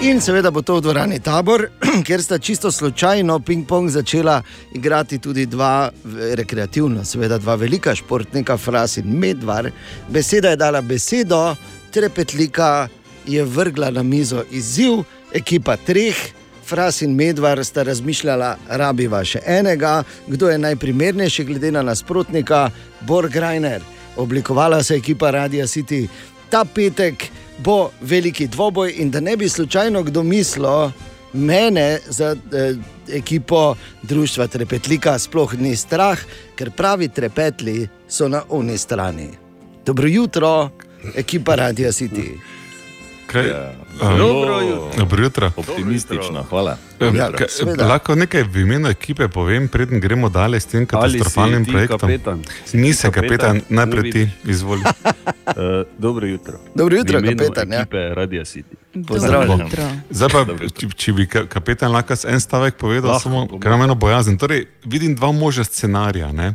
In seveda bo to v dvorani tabor, kjer sta čisto slučajno ping-pong začela igrati tudi dva v- rekreativna, seveda dva velika športnika, Fras in Medvar. Beseda je dala besedo, Trepetlika je vrgla na mizo izziv, ekipa treh. Fras in Medvar sta razmišljala, rabiva še enega, kdo je najprimernejši glede na nasprotnika, Borg Reiner. Oblikovala se je ekipa Radia City. Ta petek bo veliki dvoboj in da ne bi slučajno kdo mislil, mene za eh, ekipo Društva Trepetlika sploh ni strah, ker pravi trepetli so na oni strani. Dobro jutro, ekipa Radia City. Kaj, Ja. um, Dobro jutro. Dobro jutro. Optimistično, hvala. Ja, ka- seveda. lahko nekaj v imenu ekipe povem, preden gremo dalje s tem katastrofalnim si ti projektom. kapetan? Si Nisem kapetan? kapetan, najprej ti, izvoli. Uh, dobro jutro. Dobro jutro, kapetan, ja. Radio City. Pozdravljen. Zdaj pa, če, če bi ka- kapetan lahko en stavek povedal, Lahko, samo ker imam eno bojazen. Torej, vidim dva možna scenarija. Ne?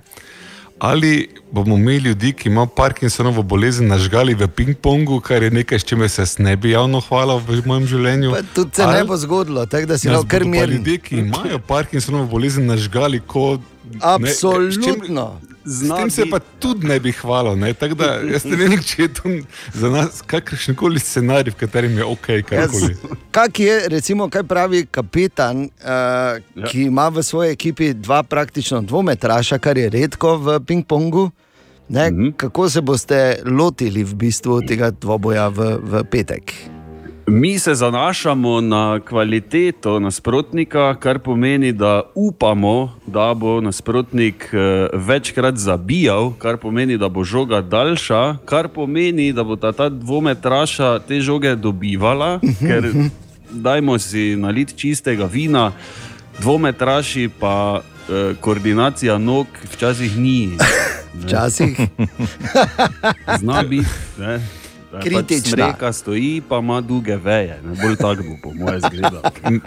Ali bomo mi ljudi, ki imajo Parkinsonovo bolezen, nažgali v ping-pongu, kar je nekaj, s čimer se ne bi javno hvalil v mojem življenju. Pa tudi se ne bo zgodilo, tako da si lahko kar miren. Ljudje, ki imajo Parkinsonovo bolezen, nažgali kot. Absolutno. S tem se pa tudi ne bi hvalil. Ne? Tako da jaz ne vem, če je to za nas kakršen koli scenarij, v katerem je ok, karkoli. Kak je, recimo, kaj pravi kapetan, uh, ja. ki ima v svoji ekipi dva praktično dvometraša, kar je redko v ping-pongu? Ne, mm -hmm. Kako se boste lotili v bistvu tega dvoboja v, v petek? Mi se zanašamo na kvaliteto nasprotnika, kar pomeni, da upamo, da bo nasprotnik eh, večkrat zabijal, kar pomeni, da bo žoga daljša, kar pomeni, da bo ta, ta dvometraša te žoge dobivala, ker dajmo si nalit čistega vina, dvometraši pa eh, koordinacija nog včasih ni. Včasih. Zna biti. Da pač Kritična. Smreka stoji, pa ima dolge veje, ne bolj tako bo, po mojem, zgledal.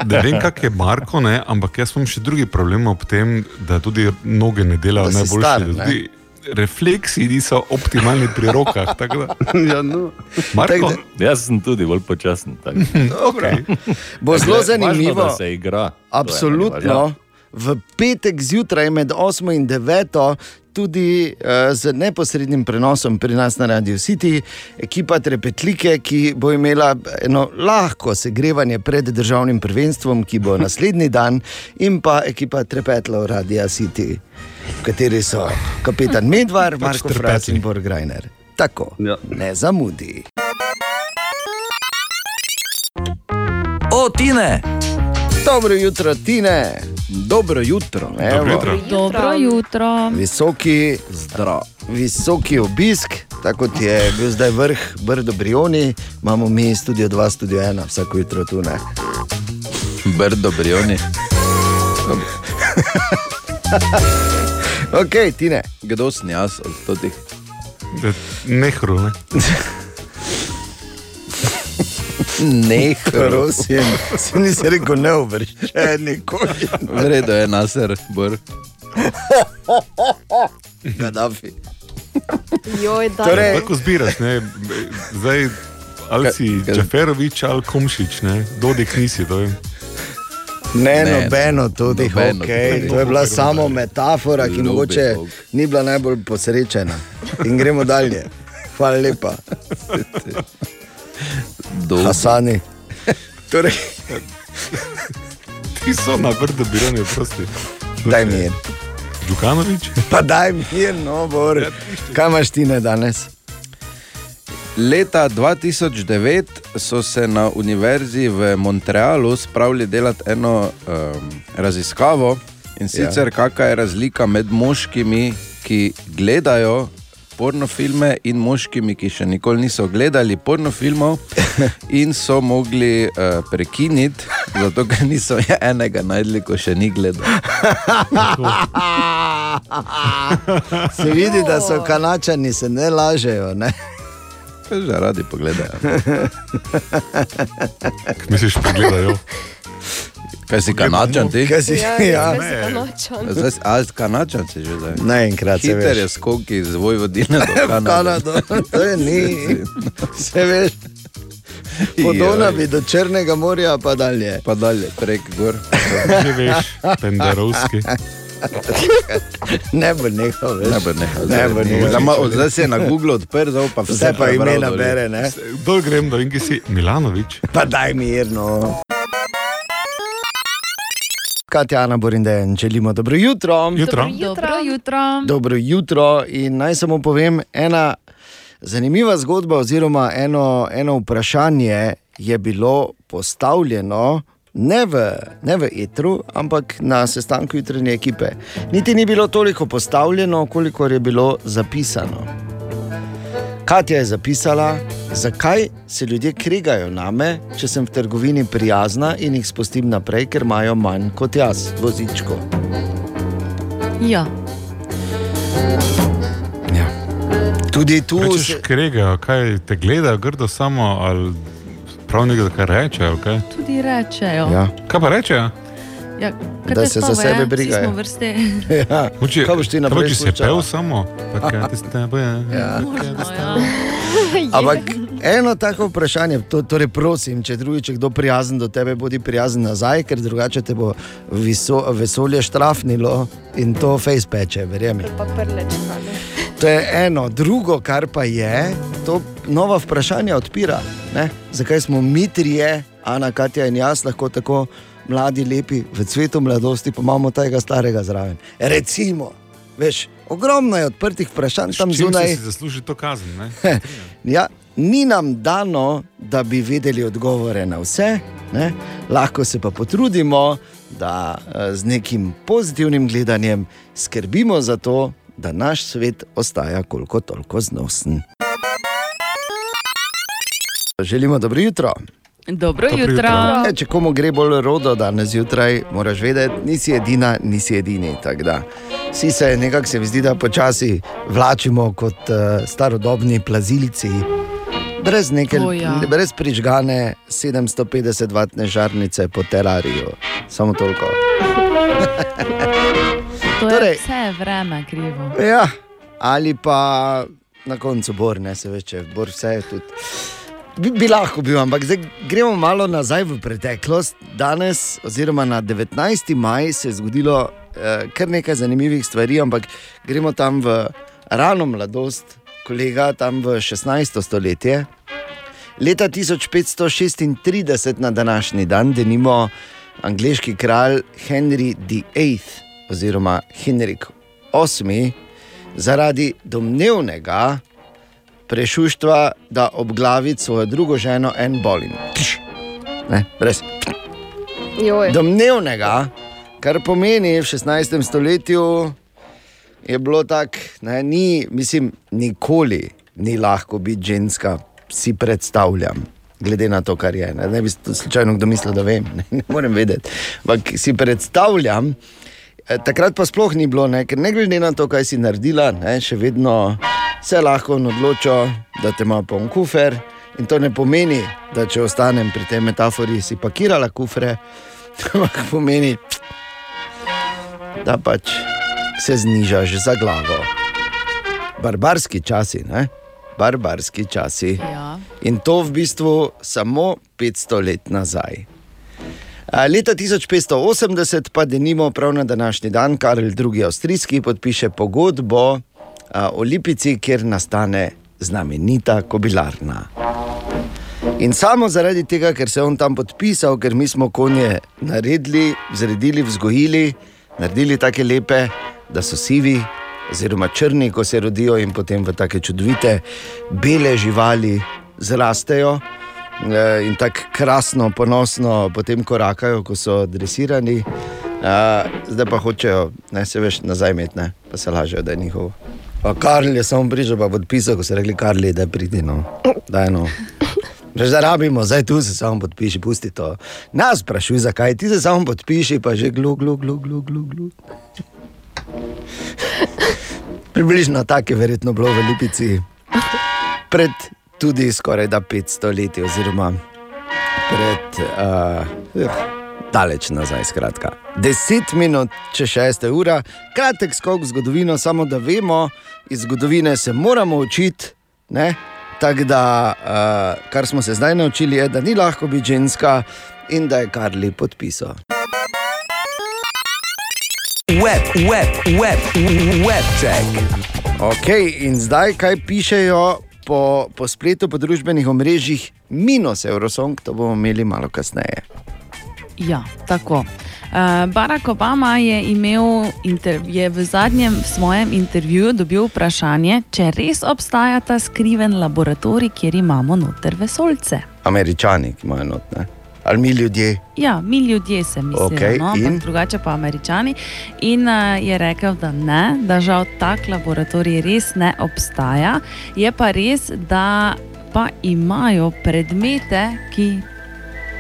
Ne vem, kak je Marko, ne, ampak jaz imam še drugi problem ob tem, da tudi noge ne delajo Da najboljše. star, da ne. tudi Refleksi niso optimalni pri rokah. tako da- ja, no. Marko, Jaz sem tudi bolj počasen. Dobro. Bo zelo Važno, zanimivo. da se igra. Absolutno. V petek zjutraj med 8 in 9, tudi uh, z neposrednim prenosom pri nas na Radio City, ekipa Trepetlike, ki bo imela eno lahko segrevanje pred državnim prvenstvom, ki bo naslednji dan, in pa ekipa Trepetlov Radio City, v kateri so kapetan Medvar, Pač Marko Fras Trepetli. in Borgrajner. Tako, ja. ne zamudi. O, Tine! Dobro jutro, Tine. Dobro jutro. Evo. Dobro jutro. Dobro jutro. Visoki, Zdrav. visoki obisk, tako kot je bil zdaj vrh Brdo Brioni, imamo mi studio 2, studio 1, vsako jutro tu ne. Brdo Brioni. ok, Tine. Kdo sem jaz od stotih? Nehru, ne? Ne, prosim, se nisi rekel ne uvrščen, nikoli. Vredo je naser, bor. Gaddafi. Joj, da. Torej- Tako zbiraš, ne? Zdaj, ali si Džaferovič ali Komšič, ne? Dodik nisi, to je. Ne, Ne, nobeno tudi, nobeno okay. to je bila samo metafora, ki mogoče ni bila najbolj posrečena. In gremo dalje. Hvala lepa. Dobro. Hasani. Torej, Ti so na brdo biranje, prosti. daj mi je. Djukanovič? Pa daj mi je, no, bor. Kaj imaš ti ne danes? Leta 2009 so se na univerzi v Montrealu spravili delati eno um, raziskavo in sicer ja. kakšna je razlika med moškimi, ki gledajo pornofilme in moškimi, ki še nikoli niso gledali pornofilmov in so mogli uh, prekiniti, zato ker niso enega najdli, ko še ni gledal. Se vidi, da so kanačani, se ne lažejo. Ne? Že radi pogledajo. Misliš, pogledajo? Kaj si kanačan ti? Kaj si, Ja, ja. jaz sem kanačan. Zdaj, si- a, kanačan si že zdaj. Naenkrat se Hiter veš. je skok iz Vojvodine do. Kanado, to je ni. Se veš. Podobno bi do Črnega morja, pa dalje. Pa dalje, prek gor. Že veš, Pendarovski. Ne bo nehal, veš. Ne bo nehal. Ne bo nehal. Zdaj, od- zdaj si je na Google odprl, zdaj pa vse, Vse pa imena dol. bere, ne? Dol grem, da vem, ki si Milanovič. Pa daj mirno. Katjana Borindejen, želimo dobro jutro. Jutro. Dobro jutro. Dobro jutro in naj samo povem, ena zanimiva zgodba oziroma eno, eno vprašanje je bilo postavljeno. Ne v, ne v etru, ampak na sestanku jutrajne ekipe. Niti ni bilo toliko postavljeno, koliko je bilo zapisano. Katja je zapisala, zakaj se ljudje kregajo name, če sem v trgovini prijazna in jih spustim naprej, ker imajo manj kot jaz, vozičko. Ja. Tudi tu Rečeš, se- kregajo, kaj te gledajo grdo samo, ali prav nekaj, kar rečejo, kaj? Tudi rečejo. Ja. Kaj pa rečejo? Ja, Da se za spava, sebe ja? brigajo. Smo vrste. Ja. Kaj boš ti naprej Moče si pel samo, pa kaj ti s tebe. Ja. Ja. Ampak eno tako vprašanje, to, torej prosim, če drugič je kdo prijazen do tebe, bodi prijazen nazaj, ker drugače te bo viso, vesolje štrafnilo in to face peče, verjemi. To je eno, drugo, kar pa je, to nova vprašanja odpira. Ne? Zakaj smo mi trije, Ana, Katja in jaz, lahko tako mladi, lepi, v cvetu mladosti, pa imamo tega starega zraven. Recimo, veš, ogromno je odprtih vprašanj tam zunaj. si si zasluži to kazen? Ja, ni nam dano, da bi vedeli odgovore na vse, ne? lahko se pa potrudimo, da eh, z nekim pozitivnim gledanjem skrbimo za to, da naš svet ostaja koliko toliko znosen. Želimo dobro jutro. Dobro Dobro jutro. jutro. E, če komu gre bolj rodo danes zjutraj, moraš vedeti, nisi edina, nisi edini. Vsi se nekako se mi zdi, da počasi vlačimo kot uh, starodobni plazilci. Brez, neke, O, ja. brez prižgane 750-vatne žarnice po terariju. Samo toliko. To je Torej- vse vreme krivo. Ja, ali pa na koncu bor, ne se več, bor vse je tudi. Bi, bi lahko bil, ampak zdaj gremo malo nazaj v preteklost. Danes, oziroma na 19. maj, se je zgodilo eh, kar nekaj zanimivih stvari, ampak gremo tam v rano mladost, kolega tam v 16. stoletje. Leta 1536 na današnji dan, denimo angliški kralj Henry VIII oziroma Henrik VIII zaradi domnevnega prešuštva, da obglavi svojo drugo ženo en bolin. Ne, brez. Joj. domnevnega, kar pomeni v 16. stoletju je bilo tako, ne, ni, mislim, nikoli ni lahko biti ženska, si predstavljam. Glede na to, kar je. Ne, ne bi slučajno kdo mislil, da vem, ne, ne morem vedeti. Ampak si predstavljam, eh, takrat pa sploh ni bilo, ne, ker ne glede na to, kaj si naredila, ne, še vedno se lahko odločijo, da te ima poln kufer. In to ne pomeni, da če ostanem pri tej metafori, si pakirala kufre, ampak pomeni, da pač se znižaš za glavo. Barbarski časi, ne? Barbarski časi. Ja. In to v bistvu samo 500 let nazaj. Leta 1580 pa denimo prav na današnji dan Karel II. Avstrijski podpiše pogodbo o Lipici, kjer nastane znamenita kobilarna. In samo zaradi tega, ker se je on tam podpisal, ker mi smo konje naredili, zredili, vzgojili, naredili tako lepe, da so sivi, oziroma črni, ko se rodijo in potem v take čudovite, bele živali zrastejo. eh, In tako krasno, ponosno potem korakajo, ko so dresirani, a, zdaj pa hočejo, ne se veš, nazaj ne, pa se lažejo, da je njihovo. Pa Karl je samo prišel, pa podpisal, ko so rekli, Karl, da je pridi, no, da je no. Že zdaj rabimo, zdaj tu se samo podpiši, pusti to. Nas sprašuj, zakaj ti se samo podpiši, pa že glu, glu, glu, glu, glu. glu. Približno tako je verjetno bilo v Lipici. Pred tudi skoraj da 500 leti, oziroma pred uh, daleč nazaj. Skratka. 10 minut, če 6 ura, kratek skok v zgodovino, samo da vemo, iz zgodovine se moramo učiti. Tako da, uh, kar smo se zdaj naučili, je, da ni lahko biti ženska in da je Karli podpisal. Web, web, web, web check. Ok, in zdaj kaj pišejo po, po spletu, po družbenih omrežjih, minus Eurosong, to bomo imeli malo kasneje. Ja, tako. Uh, Barack Obama je, imel je v zadnjem svojem intervjuju dobil vprašanje, če res obstaja ta skriven laboratorij, kjer imamo noter vesolce. Američani, imajo notne. Ali mi ljudje, Ja, mi ljudje se mislijo, Okej, no, ampak in? drugače pa američani. In uh, je rekel, da ne, da žal tak laboratorij res ne obstaja. Je pa res, da pa imajo predmete, ki,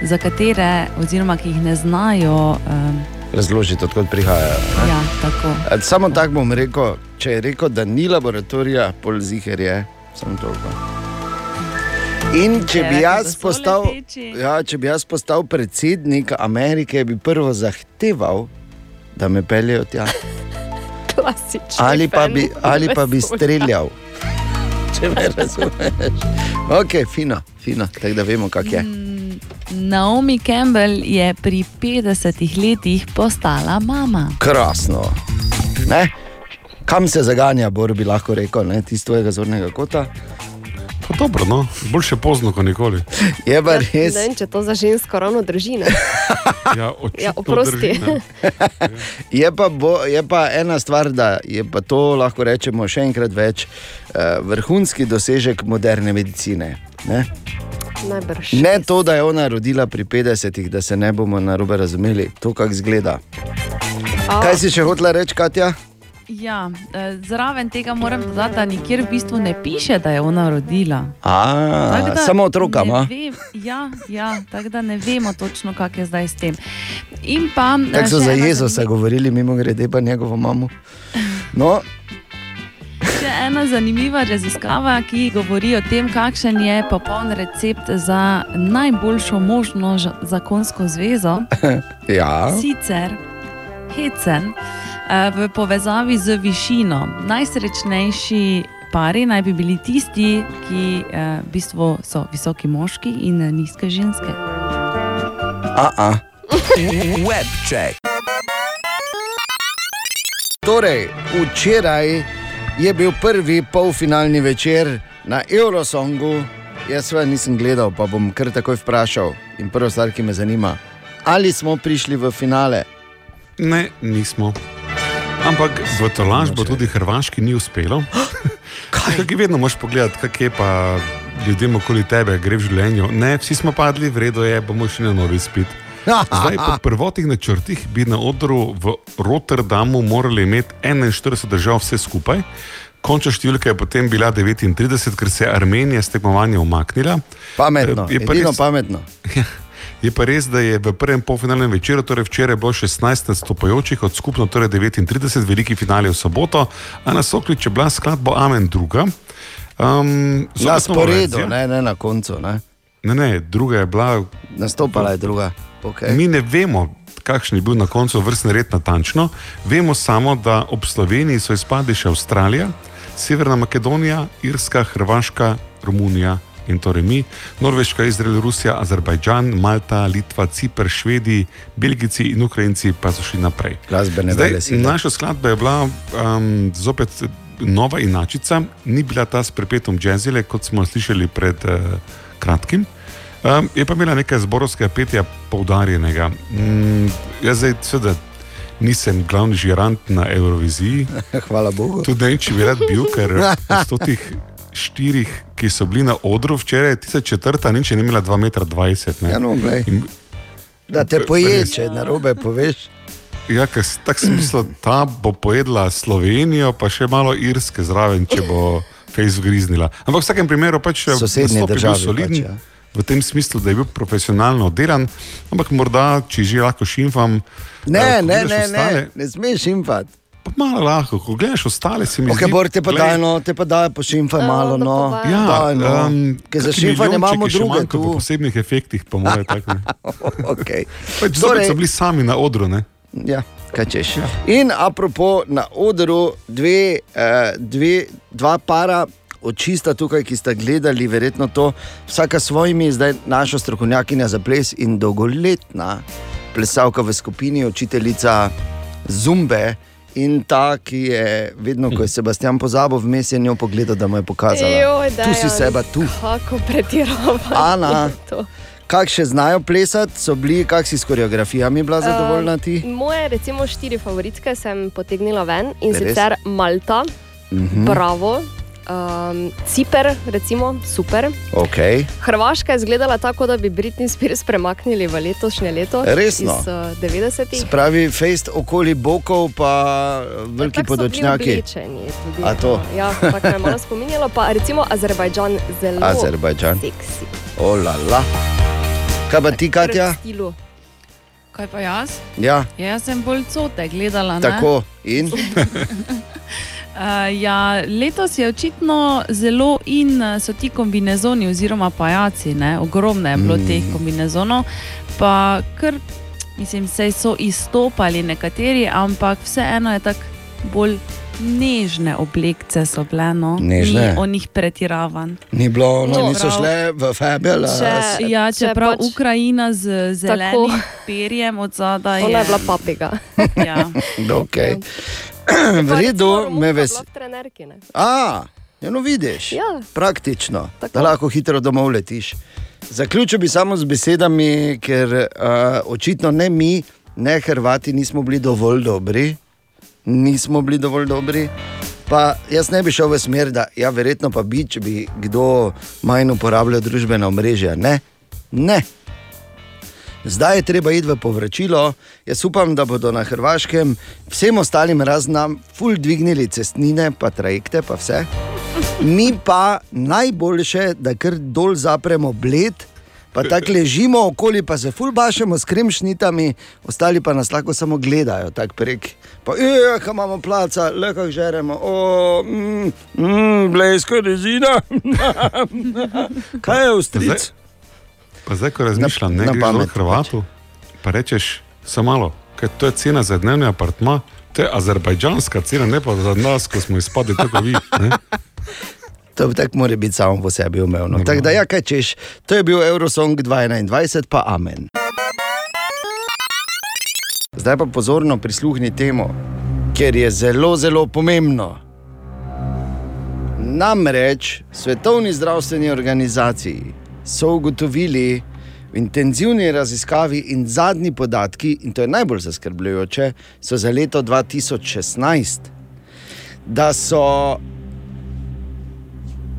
za katere, oziroma ki jih ne znajo. Um, razložite, odkot prihajajo. ja, tako. Samo tako bom rekel, če je rekel, da ni laboratorija, pol ziger je, samo toliko. In če bi, jaz postal, ja, če bi jaz postal predsednik Amerike, bi prvo zahteval, da me peljejo tja. Ali pa bi, ali pa bi streljal. Če me razumeš. Ok, fino, fino, tako da vemo, kak je. Naomi Campbell je pri 50 letih postala mama. Krasno. Ne? Kam se zaganja, Bor bi lahko rekel, ne? ti z tvojega zornega kota. Pa dobro, no, boljše pozno kot nikoli. Je pa Ja, res. Ne vem, če to za žensko ravno drži. Ja, Ja, oprosti. Je pa, bo, je pa ena stvar, da je pa to lahko rečemo še enkrat več, uh, vrhunski dosežek moderne medicine. Ne? Najbrž. ne to, da je ona rodila pri 50-ih, da se ne bomo na robe razumeli, to kako izgleda. A. Kaj si še hotela reči, Katja? Ja, eh, zraven tega moram dodati, da nikjer v bistvu ne piše, da je ona rodila. A, Tako da samo otroka ima. Ja, ja tako da ne vemo točno, kako je zdaj s tem. In pa, eh, Tako so še za Jezusa govorili, mimo grede pa njegovo mamo. No, Še ena zanimiva raziskava, ki govori o tem, kakšen je popoln recept za najboljšo možno zakonsko zvezo. ja. Sicer hecen eh, v povezavi z višino. Najsrečnejši pari naj bi bili tisti, ki eh, v bistvu so visoki moški in eh, nizke ženske. A -a. Web check. Torej, včeraj je bil prvi polfinalni večer na Eurosongu. Jaz svoj nisem gledal, pa bom kar takoj vprašal. In prvo stvar, ki me zanima, ali smo prišli v finale? Ne, nismo. Ampak v Tolaž bo tudi Hrvaški ni uspelo. Kaj vedno moš pogledati, kak je pa ljudem okoli tebe, gre v življenju. Ne, vsi smo padli, v redu je, bomo šli na novi spit. Zdaj, po prvotnih načrtih bi na odru v Rotterdamu morali imeti 41 držav vse skupaj. Končna številka je potem bila 39, ker se je Armenija z tekmovanja umaknila. Pametno, Eh, je pa res- pametno. Je pa res, da je v prvem polfinalnem večeru, torej včeraj, bilo 16 nastopajočih, od skupno torej 39, veliki finale v soboto, a na Soklič je bila skladba Amen druga. Um, Na sporedu, ne, ne na koncu. Ne. Ne, ne, druga je bila. Nastopala je druga. Okay. Mi ne vemo, kakšen je bil na koncu vrstni red natančno. Vemo samo, da ob Sloveniji so izpadli še Avstralija, Severna Makedonija, Irska, Hrvaška, Romunija in torej mi, Norveška, Izrael, Rusija, Azerbajdžan, Malta, Litva, Cipr, Švedi, Belgijci in Ukrajinci pa so šli naprej. Zdaj, naša skladba je bila um, zopet nova inačica, ni bila ta s prepetom jazzile, kot smo slišali pred uh, kratkim. Um, je pa imela nekaj zborovskega petja poudarjenega. Mm, jaz zdaj seveda nisem glavni žirant na Euroviziji. Hvala Bogu. Tudi ne če bi rad bil, ker od teh štirih, ki so bili na odru včeraj, tista četrta, nič je imela 2,20 m. Ja, no. In- Da te poje, če na robe poveš. Ja, tako sem mislil, ta bo pojedla Slovenijo, pa še malo Irske zraven, če bo Facebook griznila. Ampak v vsakem primeru pač Sosednje je bil države soliden. pač, ja. V tem smislu, da je bil profesionalno oddelan, ampak morda, če že lahko šimfam. Ne, eh, ne, ne, ne, ostale, ne smeš imfati. Pa malo lahko, ko gledaš ostale, se mi Ok, zdi. bor te pa glej, daj, no, te pa daj, pošimfaj malo, no. Ja, daj, no. um, Ker za šimfanje imamo druge tu. Po posebnih efektih, pa morajo tako. ne. okay. Pač zopet so bili sami na odru. Ne? Ja, kaj češ. In apropo na odru, dve, eh, dve, dva para. Očista tukaj, ki sta gledali, verjetno to, vsaka svojimi, zdaj naša strokovnjakinja za ples in dolgoletna plesalka v skupini, učiteljica Zumbe in ta, ki je vedno, ko je Sebastian pozabil, vmes je njo pogledal, da mu je pokazala. Joj, tu si Dejan, seba, tu. Kako pretirava. Ana, kak še znajo plesati, so bili, kak si s koreografijami bila zadovoljna ti? Uh, moje, recimo, štiri favoritke sem potegnila ven in Res? sicer Malta, Mhm. Bravo, um, Ciper, recimo, super. Okay. Hrvaška je izgledala tako, da bi Britney Spears premaknili v letošnje leto. Resno? Iz uh, 90-ih. Spravi fejst okoli bokov, pa eh, veliki so bili podočnjaki. A to? Ja, tako me je malo spominjalo. Pa recimo Azerbajdžan zelo Azerbajdžan. seksi. Olala. Kaj pa ti, Katja? Stilu. Kaj pa jaz? Ja, Jaz sem bolj cote gledala. ne? tako. In? Uh, ja, letos je očitno zelo in uh, so ti kombinezoni, oziroma pajaci, ne? ogromno je bilo Mm. teh kombinezonov, pa kar, mislim, se so izstopali nekateri, ampak vseeno je tako bolj nežne oblekce so bile, no, Nežne? ni o njih pretiravan. Ni bilo, no, No, niso prav. šle v Fabulous. Če, ja, če čeprav pač- Ukrajina z zelenim Tako. perjem od zadaj. Ona je bila papiga. ja. Okay. v redu, me veseli. Trenerki, ne? A, ja, no vidiš. Ja. Praktično, da lahko hitro domov letiš. Zaključil bi samo z besedami, ker uh, očitno ne mi, ne Hrvati, nismo bili dovolj dobri. Nismo bili dovolj dobri. Pa jaz ne bi šel v smer, da ja, verjetno pa bi, če bi kdo manj uporabljal družbena omrežja. Ne, ne. Zdaj je treba iti v povračilo. Jaz upam, da bodo na Hrvaškem vsem ostalim raznam ful dvignili cestnine, pa trajekte, pa vse. Mi pa najboljše, da kar dol zapremo bled, pa tako ležimo okoli, pa se ful bašemo s kremšnitami, ostali pa nas lahko samo gledajo, tako prek. Pa, eh, kaj imamo placa, le kako žeremo, o, mm, mm, blesko rezina. kaj je ustric? Pa zdaj, ko razmišljam, ne na greš do pamet Hrvatu, pa rečeš samo malo, ker to je cena za dnevni apartma, to je azerbajdžanska cena, ne pa za nas, ko smo izpadli tako vi. Ne? To bi tako mora biti samo po sebi umevno. Tako da, ja, kaj češ, to je bil Eurosong 2021, pa amen. Zdaj pa pozorno prisluhni temu, ker je zelo, zelo pomembno. Namreč Svetovni zdravstveni organizaciji so ugotovili v intenzivni raziskavi in zadnji podatki, in to je najbolj zaskrbljujoče, so za leto 2016, da so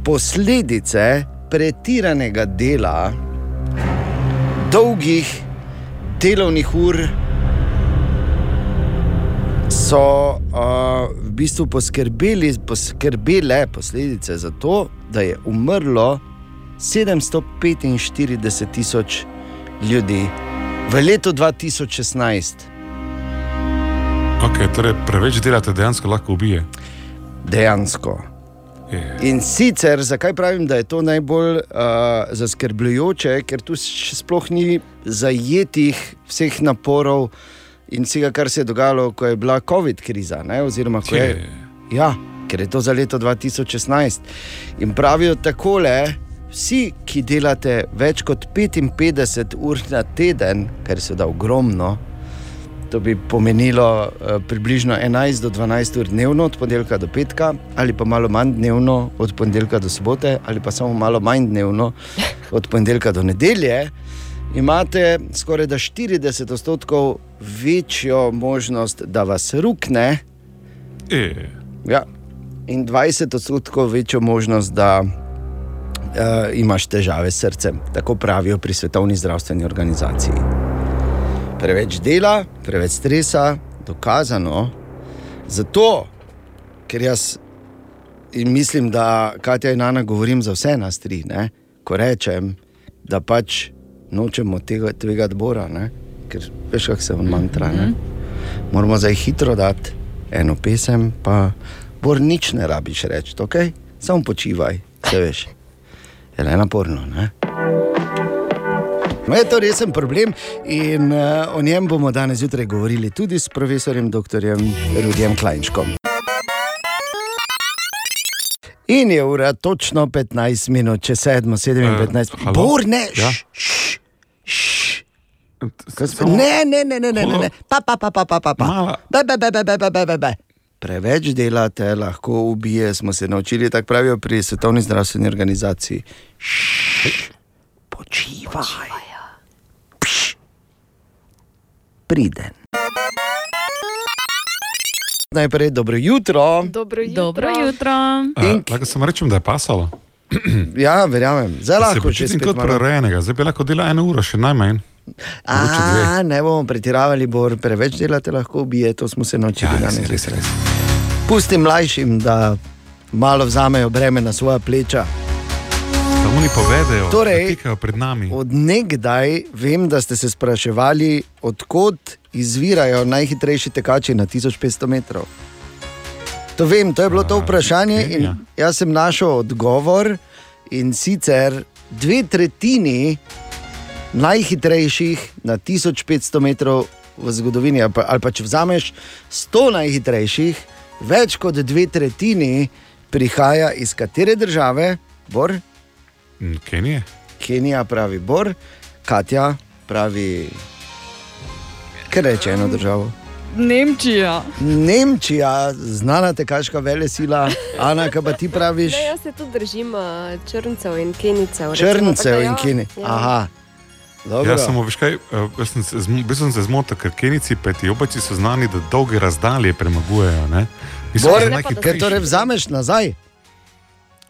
posledice pretiranega dela, dolgih delovnih ur so uh, v bistvu poskrbeli, poskrbele posledice za to, da je umrlo 745 tisoč ljudi v letu 2016. Okay, torej preveč delate, dejansko lahko ubije. Dejansko. Je. In sicer, zakaj pravim, da je to najbolj uh, zaskrbljujoče, ker tu sploh ni zajetih vseh naporov in vsega, kar se je dogajalo, ko je bila COVID kriza. Ne, oziroma, ko je, ja, ker je to za leto 2016. In pravijo takole. Vsi, ki delate več kot 55 ur na teden, kar se da ogromno, to bi pomenilo uh, približno 11 do 12 ur dnevno, od ponedeljka do petka, ali pa malo manj dnevno, od ponedeljka do sobote, ali pa samo malo manj dnevno, od ponedeljka do nedelje, imate skoraj 40 odstotkov večjo možnost, da vas rukne. E. Ja. In 20 odstotkov večjo možnost, da uh, imaš težave s srcem, tako pravijo pri Svetovni zdravstveni organizaciji. Preveč dela, preveč stresa, dokazano. Zato, ker jaz in mislim, da Katja in Ana govorim za vse nas tri, ne? ko rečem, da pač nočemo tega, tega odbora, ne? ker veš, kako se vam mantra. Ne? Moramo zdaj hitro dati eno pesem, pa bor nič ne rabiš reči, okay? samo počivaj, se veš. Je le naporno. Ne? No, je to resen problem in uh, o njem bomo danes zjutraj govorili tudi s profesorjem dr. Rudijem Klajnškom. In je ura točno 15 minut, če 7, 7, 15. halo? Bor ne, Ja. š, š, š. Kaj sp- Ne, ne, ne, ne, ne, ne, ne. Pa, pa, pa, pa, pa, pa, pa. Be, be, be, be, be, be, be, be, Preveč delate, lahko ubije, smo se naučili, tako pravijo pri Svetovni zdravstveni organizaciji. Šš, Počivaj. Pš. Priden. Najprej dobro jutro. Dobro jutro. Dobro jutro. In... Lahko samo rečem, da je pasalo. Ja, verjamem. Se lahko počutim spet kot malo. prerejenega, zdaj bi lahko delal eno uro, še najmanj. A, ne bomo pretiravali, bor preveč delate, lahko ubije, to smo se naučili Ja, danes. res, res. Pusti mlajšim, da malo vzamejo breme na svoja pleča. Da oni povedejo, Torej, da tikajo pred nami. Od nekdaj vem, da ste se spraševali, odkot izvirajo najhitrejši tekači na 1500 metrov. To vem, to je bilo to vprašanje in jaz sem našel odgovor in sicer dve tretjini najhitrejših na 1500 metrov v zgodovini, ali pa, ali pa če vzameš 100 najhitrejših, več kot dve tretjini prihaja iz katere države, Bor? Mm, Kenije. Kenija pravi Bor, Katja pravi, kaj reče eno državo. Nemčija. Nemčija, znana tekaška vele sila, Ana, kaj pa ti praviš? Ne, jaz se tudi držim uh, črncev in kenicev. Črncev tako da in ja, kini. ja. Dobro. Ja, samo veš kaj, eh, jaz sem se, zmo- bil sem se zmotil, ker Kenici pa Etiopici so znani, da dolge razdalje premagujejo. ne. So Bor, kaj najhitrejši. torej vzameš nazaj?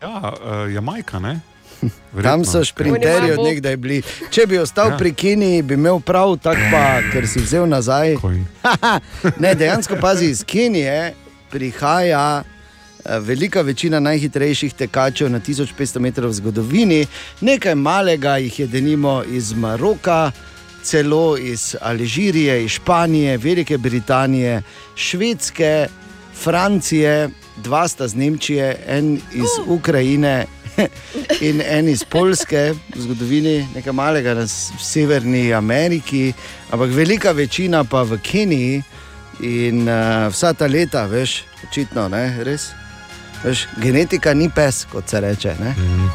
Ja, uh, Jamajka, ne? Tam so šprinterji od nekdaj bili. Če bi ostal Ja. pri Keniji, bi imel prav tako, pa, ker si vzel nazaj. ne, dejansko pazi iz Kenije prihaja. Eh, Velika večina najhitrejših tekačev na 1500 metrov v zgodovini, nekaj malega jih je denimo iz Maroka, celo iz Alžirije, iz Španije, Velike Britanije, Švedske, Francije, dva sta z Nemčije, en iz Ukrajine in en iz Poljske, v zgodovini nekaj malega na Severni Ameriki, ampak velika večina pa v Keniji in uh, vsa ta leta, veš, očitno, ne, res. Veš, genetika ni pes, kot se reče. Ne? Mm,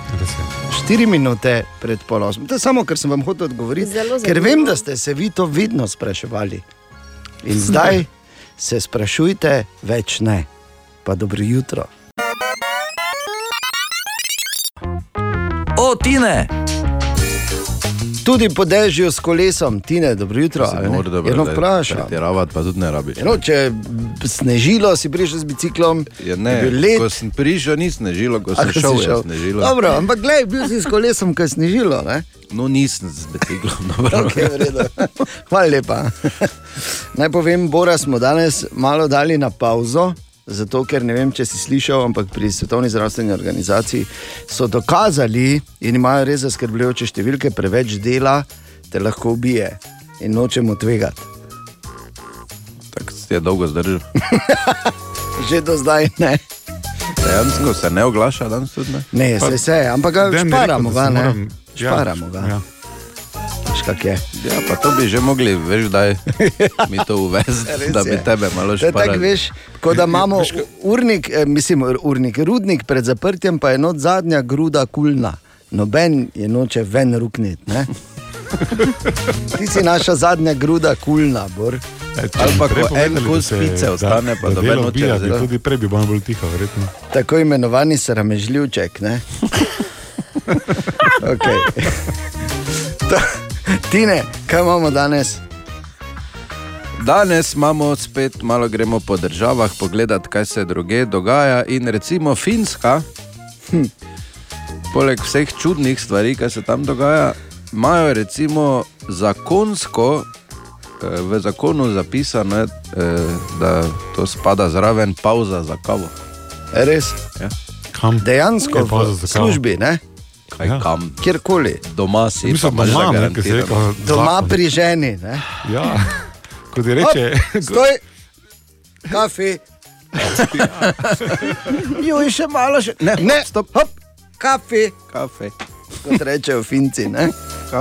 Štiri minute pred polosom. To je samo, ker sem vam hotel odgovoriti. Ker vem, da ste se vi to vedno spraševali. In zdaj se sprašujte, več ne. Pa dobro jutro. O, Tine! Tudi po dežju s kolesom, Tine, dobro jutro. ne? Eno vprašam. Pretiravati pa tudi ne rabiš. No, če snežilo, si prišel z biciklom, je ne, bil let. ko sem prišel, ni snežilo, ko A, sem si šel, šel. je snežilo. Dobro, ampak gledaj, bil si s kolesom, ko je snežilo. Ne? No, nisem z biciklom. Okay. Hvala lepa. Naj povem, Bora smo danes malo dali na pauzo. Zato, ker ne vem, če si slišal, ampak pri Svetovni zdravstveni organizaciji so dokazali in imajo res zaskrbljujoče številke, preveč dela te lahko ubije in nočemo tvegati. Tako si je dolgo zdržal. Že do zdaj ne. Dejansko se ne oglaša danes tudi ne. Ne, se se, ampak ga šparamo rekel, ga, ne. moram- ja, Šparamo ga. ja. Veš, kak je. Ja, pa to bi že mogli, veš, da mi to uvesti, da bi tebe malo To je tako, veš, kot da imamo urnik, eh, mislim, urnik, rudnik pred zaprtjem, pa je not zadnja gruda kulna. Noben je noče ven rukniti. ne. Ti si naša zadnja gruda kulna, Bor. Ali pa ko en kos pice ostane, pa noben noče bi vzeti. tudi prej bi bilo bolj tiho, verjetno. Tako imenovani sramežljivček. ne. Okay. To, Tine, kaj imamo danes? Danes imamo spet malo gremo po državah, pogledati, kaj se druge dogaja. In recimo Finska, hm, poleg vseh čudnih stvari, ki se tam dogaja, imajo recimo zakonsko, eh, v zakonu zapisano, eh, da to spada zraven pauza za kavo. Res? Ja. Kam? Dejansko v službi, ne? Kaj ja. kam? Kjerkoli. Doma si, Mislim, pa doma, ne, rekel, Doma pri ženi. Ne? Ja, kot je reče. Hop, stoj, kafe. Jo, in še malo, še. ne, ne, stop, hop, kafe. Kafe. Kot rečejo finci, ne?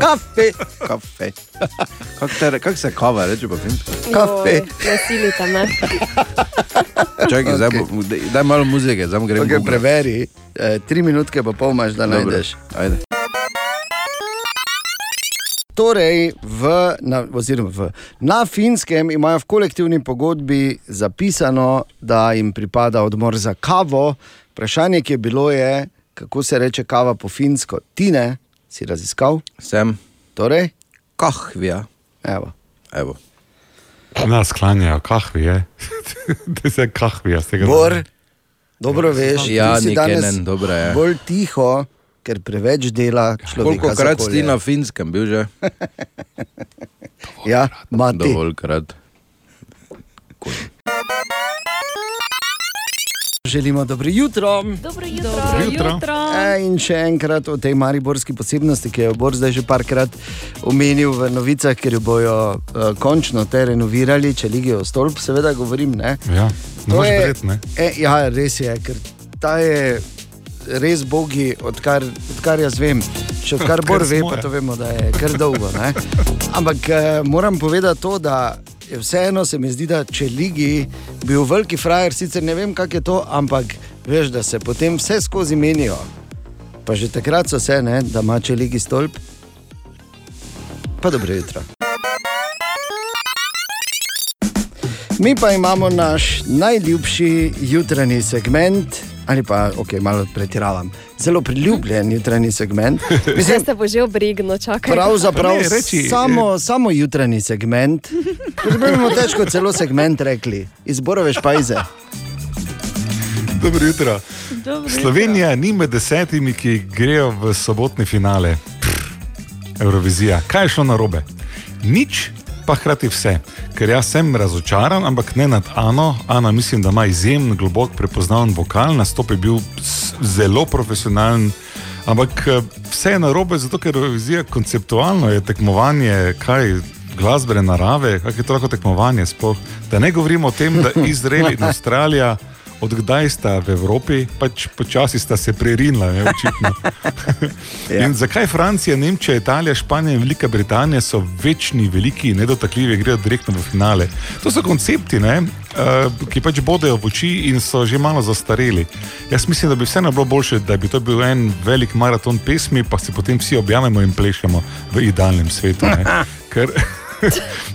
Kafe. Kafe. Kako te- kako se kava reče po finsko? Kafe. Ne silite me. Čakaj, zdaj bo- daj, daj malo muzike, zdaj gremo Okay, preveri, eh, tri minutke pa pol imaš, da Dobro, najdeš. Ajde. Torej, v, na, oziroma v, na finskem imajo v kolektivni pogodbi zapisano, da jim pripada odmor za kavo. Vprašanje, ki je bilo, je, kako se reče kava po finsko. Ti ne, si raziskal? Sem. Torej? Kahvija. Evo. Evo. Nas klanjajo, kahvi je. Te se kahvi, jaz tega. Bor, dobro veš, Ja, ti si danes ne, dobro je. bolj tiho, ker preveč dela človek. Koliko krat si na finskem bil že? Ja, mati. Dovolj krat. Želimo dobro jutro. Dobro jutro. Dobro jutro. E, in še enkrat o tej mariborski posebnosti, ki jo je Bor zdaj že parkrat omenil v novicah, ker jo bojo uh, končno te renovirali, če ligijo stolp, seveda govorim. Ne? Ja, ne moreš je- verjeti, ne? E, ja, res je, ker ta je res bogi, odkar, odkar jaz vem. Še odkar Bor Odkar ve, pa to vemo, da je kar dolgo. Ne? Ampak eh, moram povedati to, da vseeno se mi zdi, da če ligi bil veliki frajer, sicer ne vem, kak je to, ampak veš, da se potem vse skozi menijo. Pa že takrat so se, ne, da ima če ligi stolp. Pa dobro jutro. Mi pa imamo naš najljubši jutranji segment, ali pa, ok, malo pretiravam, zelo priljubljen jutranji segment. Zdaj ste pa že obrigno, čakaj. Pravzaprav Ne, reči, samo, samo jutranji segment. Pravzaprav bi mu težko celo segment rekli, izborove špajze. Dobro jutro. Dobro Slovenija ni med desetimi, ki grejo v sobotni finale. Pff, Eurovizija. Kaj je šlo na robe? Nič, pa hkrati vse. Ker jaz sem razočaran, ampak ne nad Ano. Ana mislim, da ima izjemen, globok, prepoznaven vokal, nastop je bil zelo profesionalen. Ampak eh, vse je na robe, zato ker Eurovizija konceptualno je tekmovanje, kaj glasbene narave, kaj je to lahko tekmovanje sploh. Da ne govorimo o tem, da Izrael in Avstralija odkdaj sta v Evropi, pač počasi sta se prerinila, ne očitno. Ja. In zakaj Francija, Nemčija, Italija, Španija in Velika Britanija so večni, veliki, nedotakljivi, grejo direktno v finale? To so koncepti, ne, uh, ki pač bodejo v oči in so že malo zastareli. Jaz mislim, da bi vseeno bilo boljše, da bi to bil en velik maraton pesmi, pa se potem vsi objamemo in plešemo v idealnem svetu. ne. Ker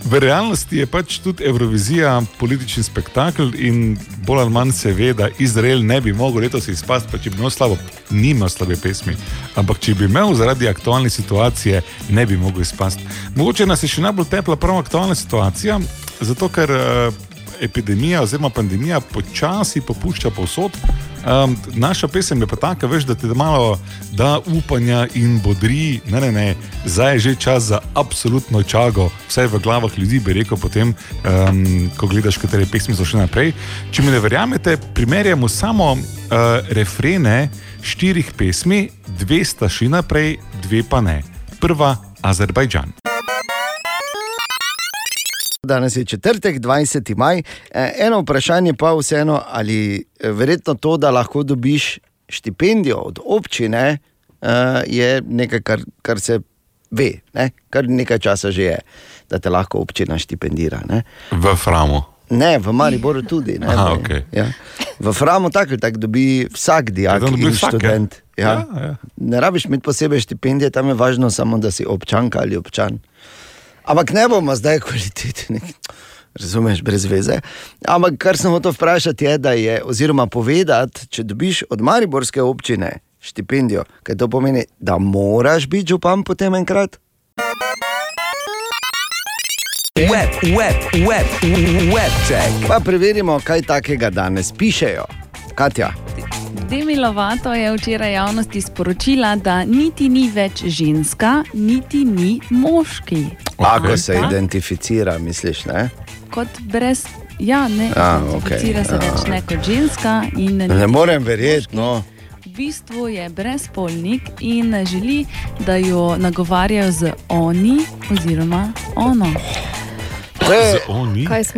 v realnosti je pač tudi Evrovizija politični spektakel in bolj ali manj se ve, da Izrael ne bi mogel letos izpasti, pa če bi imel slabo, nima slabe pesmi. Ampak če bi imel zaradi aktualne situacije, ne bi mogel izpasti. Mogoče nas je še najbolj tepla prav aktualna situacija, zato ker uh, epidemija oziroma pandemija počasi popušča povsod. Um, naša pesem je pa taka, veš, da ti da malo da upanja in bodri. Ne, ne, ne, zdaj je že čas za absolutno čago, vsaj v glavah ljudi, bi rekel, potem, um, ko gledaš, katere pesmi so še naprej. Če mi ne verjamete, primerjamo samo uh, refrene štirih pesmi, dve sta še naprej, dve pa ne. Prva Azerbajdžan. Danes je četrtek, 20. maj. E, Eno vprašanje pa vseeno, ali e, verjetno to, da lahko dobiš štipendijo od občine, e, je nekaj, kar, kar se ve, ne? kar nekaj časa že je, da te lahko občina štipendira. Ne? V Framu. Ne, v Mariboru tudi. Ne, Aha, Ne. okej. ja. V Framu tako ali tako dobi vsak dijak tam dobi in vsak, ja. študent. Ja. Ja, ja. Ne rabiš imeti posebej štipendije, tam je važno samo, da si občanka ali občan. Ampak ne bomo zdaj kvaliteti, nek- razumeš, brez veze. Ampak kar sem hotel vprašati, je, da je, oziroma povedati, če dobiš od Mariborske občine štipendijo, kaj to pomeni, da moraš biti župan potem enkrat. Web, web, web, web check. Pa preverimo, kaj takega danes pišejo. Katja. Demi Lovato je včeraj javnosti sporočila, da niti ni več ženska, niti ni moški. Ako se Ja. identificira, misliš? Ne, Kot brez, ja, ne, A, okej, se ja. več ne kot ženska. In ne morem verjeti. No. V bistvu je brezpolnik in želi, da jo nagovarjajo z oni oziroma ono. To je,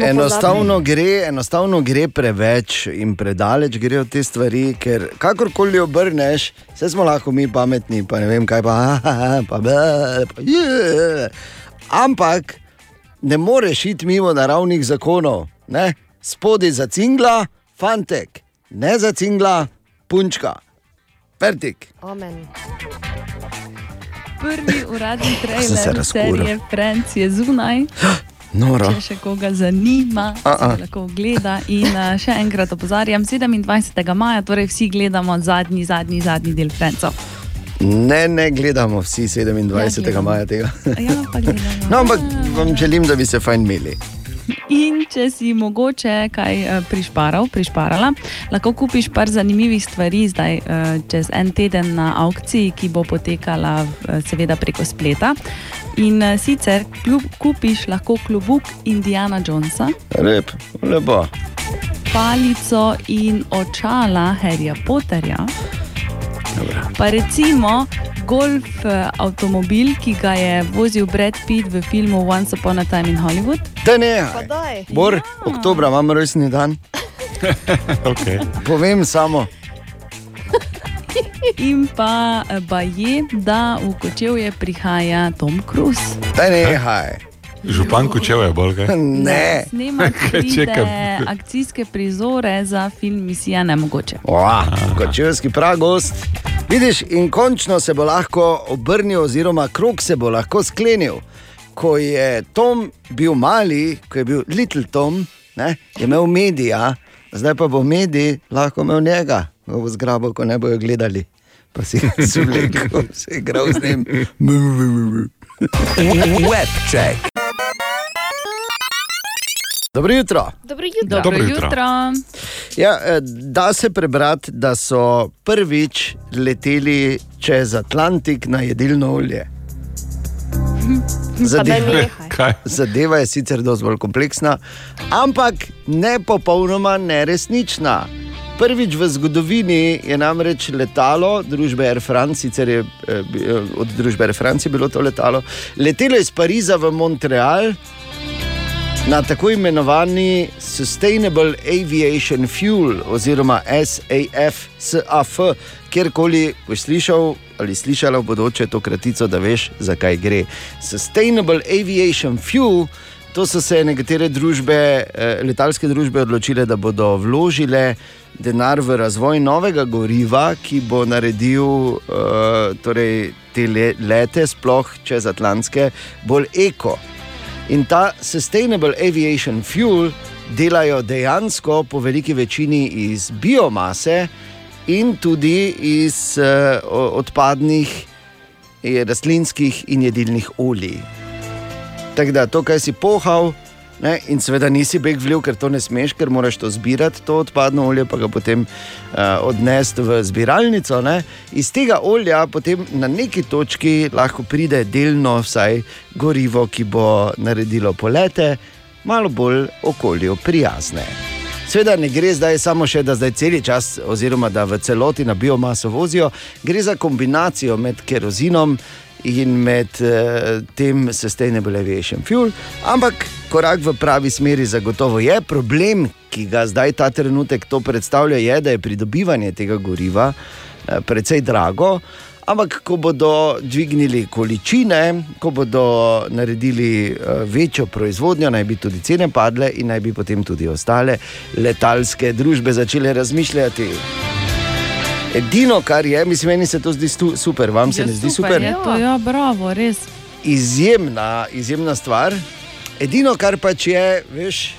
enostavno, gre, enostavno gre preveč in predaleč grejo te stvari, ker kakorkoli obrneš, vse smo lahko mi pametni, pa ne vem kaj pa. pa, bla, pa je. Ampak ne moreš iti mimo naravnih zakonov. Ne? Spodaj za cingla, fantek, ne za cingla, punčka. Pertik. Amen. Prvi uradni se trailer razkuril. serije Franc je zunaj. Noro. Če še koga zanima, A, a. lahko gleda. In uh, še enkrat opozarjam, 27. maja, torej vsi gledamo zadnji, zadnji, zadnji del Franca. Ne, ne gledamo vsi 27. Ja, gledamo. maja tega. Ja. No, ampak vam želim, da bi se fajn imeli. In če si mogoče kaj eh, prišparal, prišparala, lahko kupiš par zanimivih stvari zdaj eh, čez en teden na aukciji, ki bo potekala eh, seveda preko spleta. In sicer kljub, kupiš lahko klubuk Indiana Jonesa, Lep, lepo. palico in očala Harryja Potterja. Pa recimo golf eh, avtomobil, ki ga je vozil Brad Pitt v filmu Once Upon a Time in Hollywood. Da ne. Bor, ja. oktobra imam rojstni dan. okay. Povem samo. In pa eh, baje, da v Kočevje prihaja Tom Cruise. Da ne, haj. Župan Kučeva je bolj kaj? Ne. Snema pride Čakam. akcijske prizore za film Misija Nemogoče. Kočevski pragost. Vidiš, in končno se bo lahko obrnil, oziroma krok se bo lahko sklenil. Ko je Tom bil mali, ko je bil Little Tom, ne, je imel medija, zdaj pa bo medij lahko imel njega, ko bo zgrabil, ko ne bojo gledali. Pa si ga zvlekel, se je igral z njim. Web check. Dobro jutro. Dobro jutro. Dobro jutro. Ja, eh, da se prebrati, da so prvič leteli čez Atlantik na jedilno olje. Zadeva, zadeva je sicer bolj kompleksna, ampak ne popolnoma neresnična. Prvič v zgodovini je namreč letalo družbe Air France, sicer je eh, eh, od družbe Air France je bilo to letalo, letelo iz Pariza v Montreal na tako imenovani Sustainable Aviation Fuel oziroma SAF, SAF, kjerkoli boš slišal ali slišala v bodoče to kratico, da veš, zakaj gre. Sustainable Aviation Fuel. To so se nekatere družbe, eh, letalske družbe odločile, da bodo vložile denar v razvoj novega goriva, ki bo naredil uh, torej, te le, lete, sploh čez Atlantske, bolj eko. In ta Sustainable Aviation Fuel delajo dejansko po veliki večini iz biomase in tudi iz uh, odpadnih eh, rastlinskih in jedilnih olij. Tako da to, kar si pohal, ne, in seveda nisi beg vlil, ker to ne smeš, ker moraš to zbirati, to odpadno olje, pa ga potem uh, odnesti v zbiralnico. Ne. Iz tega olja potem na neki točki lahko pride delno vsaj gorivo, ki bo naredilo polete malo bolj okolju prijazne. Sveda ne gre zdaj samo še, da zdaj cel čas, oziroma da v celoti na biomaso vozijo, gre za kombinacijo med kerozinom in med uh, tem Sustainable Aviation Fuel. Ampak korak v pravi smeri zagotovo je. Problem, ki ga zdaj ta trenutek to predstavlja, je, da je pridobivanje tega goriva uh, precej drago. Ampak, ko bodo dvignili količine, ko bodo naredili uh, večjo proizvodnjo, naj bi tudi cene padle in naj bi potem tudi ostale letalske družbe začele razmišljati. Edino, kar je, mislim, meni se to zdi stu, super, vam se Ja, ne zdi super? Je to, ja, bravo, res. Izjemna, izjemna stvar. Edino, kar pač je, veš,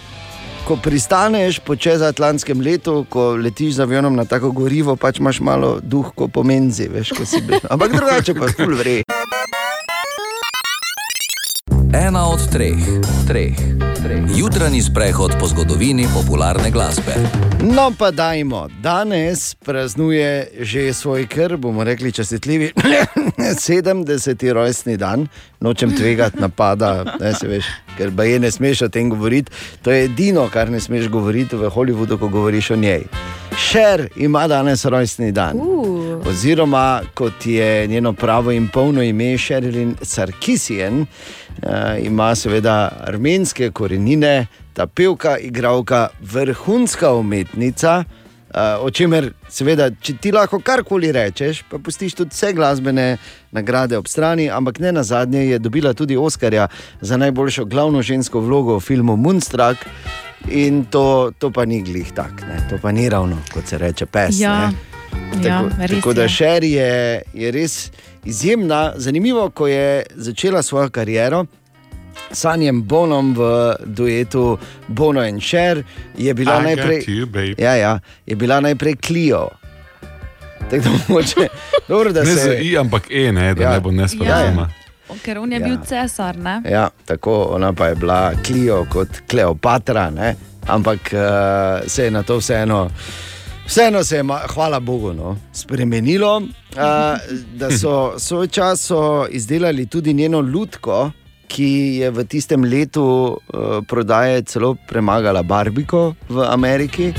ko pristaneš po čezatlantskem letu, ko letiš z avionom na tako gorivo, pač imaš malo duh, ko pomenzi, veš, ko si bil. Ampak drugače pa spul vre. Ena od treh, treh, treh. Jutranji sprehod po zgodovini popularne glasbe. No, pa dajmo. Danes praznuje že svoj kr, bomo rekli, čestitljivi 70. rojstni dan, nočem tvegati napada, ne se veš, ker pa je ne smeš o tem govoriti. To je edino, kar ne smeš govoriti v Hollywoodu, ko govoriš o njej. Šer ima danes rojstni dan. Uh. Oziroma, kot je njeno pravo in polno ime, Sherilyn Sarkisian, uh, ima seveda armenske korenine, ta pevka, igralka, vrhunska umetnica. Uh, o čemer, seveda, če ti lahko karkoli rečeš, pa pustiš tudi vse glasbene nagrade ob strani, ampak ne na zadnje je dobila tudi Oscarja za najboljšo glavno žensko vlogo v filmu Moonstruck. In to, to pa ni glih tak, ne. to pa ni ravno, kot se reče, pes. Ja. ne. Ja, Tako, res tako da. Šer je, je res izjemna. Zanimivo, ko je začela svojo kariero. Sanjem Bonom v duetu Bono in Šer je bila I najprej. you, babe. ja, ja, je bila najprej Clio. Tako da moče, dobro, da Ne se z I, ampak E, ne, da Ja. ne bo nesporazuma. Ker on je Ja. bil cesar, ne? Ja, tako ona pa je bila Clio kot Kleopatra, ne? ampak uh, se je na to vseeno. Vseeno se je, hvala Bogu, no, spremenilo. Uh, da so svoj čas izdelali tudi njeno lutko, ki je v tistem letu uh, prodaje celo premagala Barbiko v Ameriki.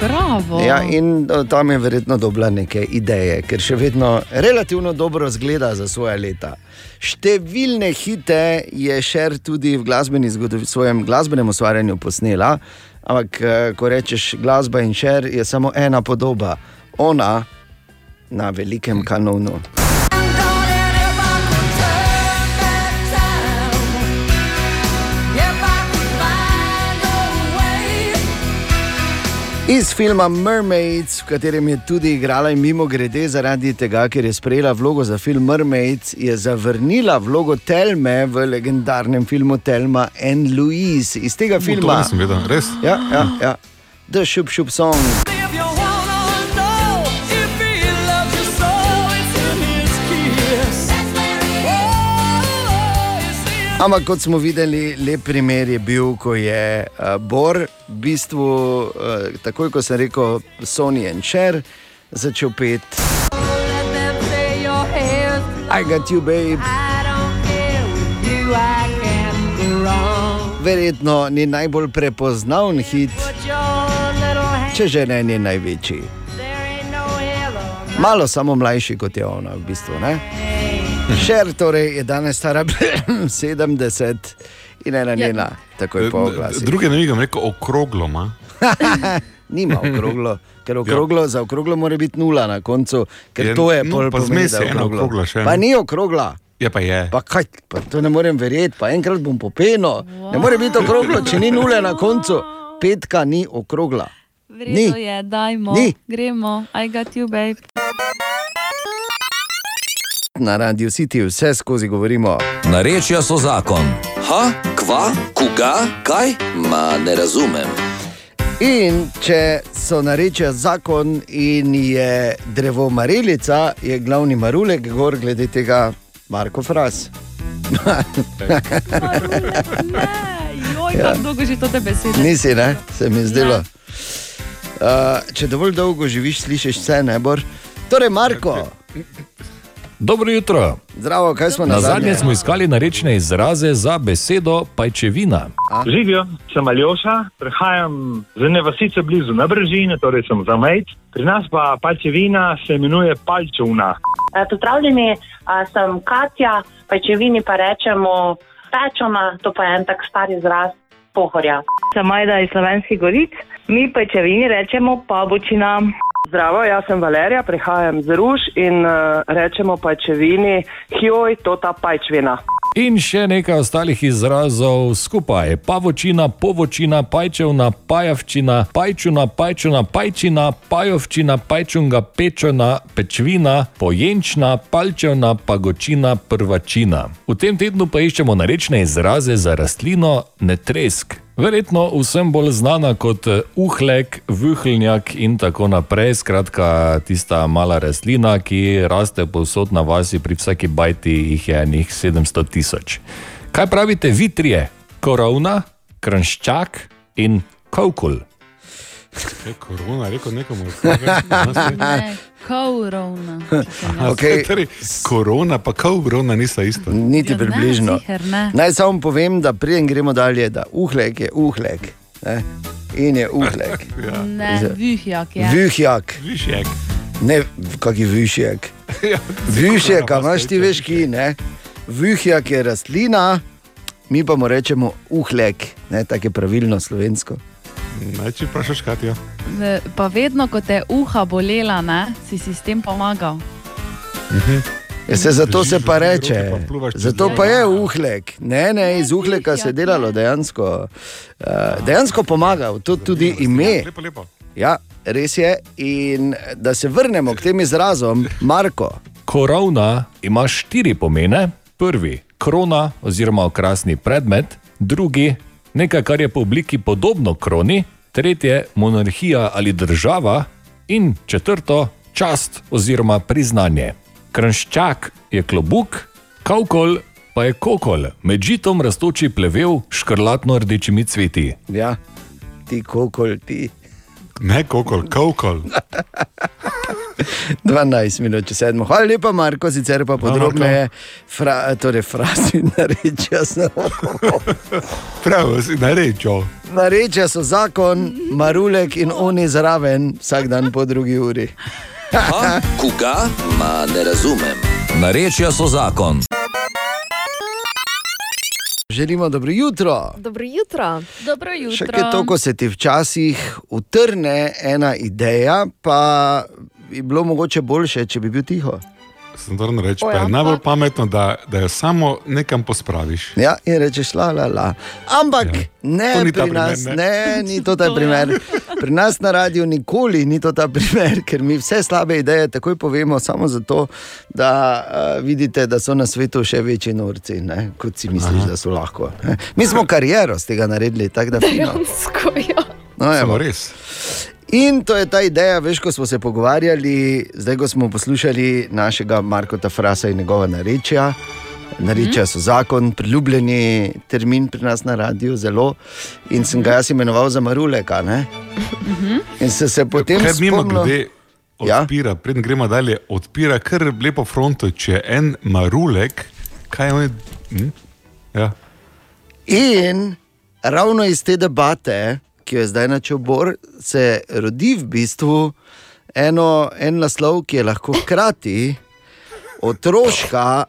Bravo. Ja, in uh, tam je verjetno dobila neke ideje, ker še vedno relativno dobro zgleda za svoje leta. Številne hite je šer tudi v glasbeni zgodovini, svojem glasbenem ustvarjanju posnela, ampak eh, ko rečeš glasba in šer, je samo ena podoba, ona na velikem kanonu. Iz filma Mermaids, v katerem je tudi igrala in mimo grede zaradi tega, ker je sprejela vlogo za film Mermaids, je zavrnila vlogo Telme v legendarnem filmu Telma and Louise. Iz tega to filma. nisem vedel, res? Ja, ja, ja. The Shub Shub Song. Ampak kot smo videli, lep primer je bil, ko je uh, Bor, v bistvu, uh, takoj ko sem rekel, Sony and Cher, začel pet. I got you, babe. Verjetno ni najbolj prepoznaven hit, če že ne ni največji. Malo samo mlajši kot je ona, v bistvu. Ne? Šer torej je danes stara 70 in ena njena, takoj po glasu. Druge ne vidim, rekel okroglo. Ma. Nima okroglo, ker okroglo, za okroglo mora biti nula na koncu, ker Je- to je no, pol pa pomeni, zmes da je ena okroglo. okrogla še, Pa ni okrogla. Je pa je. Pa kaj, pa to ne morem verjeti, pa enkrat bom popeno. Ne more biti okroglo, če ni nule na koncu. Petka ni okrogla. Vredno je, dajmo, Ni. gremo, I got you, babe. Na radiju City vse skozi govorimo. Narečja so zakon. Ha, kva koga, kaj? Ma ne razumem. In če so narečja zakon in je drevo marelica, je glavni marulek gor glede tega Marko Fras. Joj, Ja. dolgo že to te besede. Nisi, ne? se mi je zdelo. Uh, če dovolj dolgo živiš, slišiš vse, ne bor. Torej, Marko, Dobro jutro. zdravo, kaj smo Na na zadnje smo iskali narečne izraze za besedo pajčevina. Živijo, sem Aljoša, prihajam z ene vasice blizu Nabrežine, torej sem za Mejt. Pri nas pa palčevina se imenuje palčevna. Eh, Pozdravljeni, sem Katja, pajčevini pa rečemo pečona, to pa je en tak star izraz pohorja. Sem Majda iz Slovenskih goric, mi pečevini rečemo pavučina. Zdravo, jaz sem Valerija, prihajam z Ruž in uh, rečemo pajčevini, hjoj, to ta pajčvina. In še nekaj ostalih izrazov skupaj: pavočina, povočina, pajčevna, pajavčina, pajčuna, pajčuna, pajčina, pajovčina, pajčunga, pečona, pečvina, pojenčna, palčevna, pagočina, prvačina. V tem tednu pa iščemo narečne izraze za rastlino netresk. Verjetno vsem bolj znana kot eh, uhlek, vuhlnjak in tako naprej. Skratka, tista mala rastlina, ki raste povsod na vasi, pri vsaki bajti jih je enih 700 tisoč. Kaj pravite vi trije? Korovna, kranščak in kaukul. Je korona, rekel nekomu. Ne, Kourovna. Okej. Okay. Korona pa korona nista isto. Niti Ja, ne, približno. Naj samo povem, da preden gremo dalje, da uhlek je uhlek. Ne? In je uhlek. Ne, vihjak je. Vihjak. Višjak. Ne, kak je višjak. Višjak, a imaš ti veš ki, ne? Vihjak je rastlina, mi pa mu rečemo uhlek, ne, tako je pravilno slovensko. Naj če vprašaš, Katja. Ne, Pa vedno, ko te je uha bolela, ne, si si s tem pomagal. Ja, se zato se pa reče, zato pa je uhlek. Ne, ne, iz uhleka se je delalo dejansko. Uh, dejansko pomaga, to tudi ime. Lepo, lepo. Ja, res je. In da se vrnemo k tem izrazom, Marko. Korovna ima štiri pomene. Prvi, krona oziroma okrasni predmet, drugi, nekaj, kar je po obliki podobno kroni, tretje, monarhija ali država, in četrto, čast oziroma priznanje. Kranščak je klobuk, kaukol pa je kokol, med žitom rastoči plevel s škrlatno rdečimi cveti. Ja, ti kokol, ti. Ne kokol, kaukol. 12 minut, če sedmo. Hvala lepa, Marko, sicer pa podrobneje, fra, torej frasi narečja so. Prav, si narečal. Narečja so zakon, marulek in oni zraven, vsak dan po drugi uri. Koga? Ma ne razumem. Narečja so zakon. Želimo dobro jutro. Dobro jutro. Dobro Še kaj to, ko se ti včasih utrne ena ideja, pa bi bilo mogoče boljše, če bi bil tiho. Sem to reči, pa je najbolj pametno, da, da jo samo nekam pospraviš. Ja, in rečeš, la, la, la. Ampak ja. ne, To ni pri primer, nas, ne. ne, ni to ta primer. Pri nas na radiju nikoli ni to ta primer, ker mi vse slabe ideje takoj povemo, samo zato, da uh, vidite, da so na svetu še večji norci, ne, kot si misliš, Aha. da so lahko. Ne. Mi smo kariero z tega naredili, tako da fino. Dejansko, ja. No. Samo res. In to je ta ideja, veš, ko smo se pogovarjali, zdaj ko smo poslušali našega Marka Frasa in njegova narečja. Narečja so zakon, priljubljeni termin pri nas na radiju, zelo. In sem ga jaz imenoval za Maruleka. Ne? In se, se potem Ker mimo spomnil- glede odpira, ja? preden gremo dalje, odpira kar lepo fronto, če je en marulek, kaj je on. Hm? Ja. In ravno iz te debate, ki jo je zdaj načel Bor, se rodi v bistvu eno, en naslov, ki je lahko hkrati otroška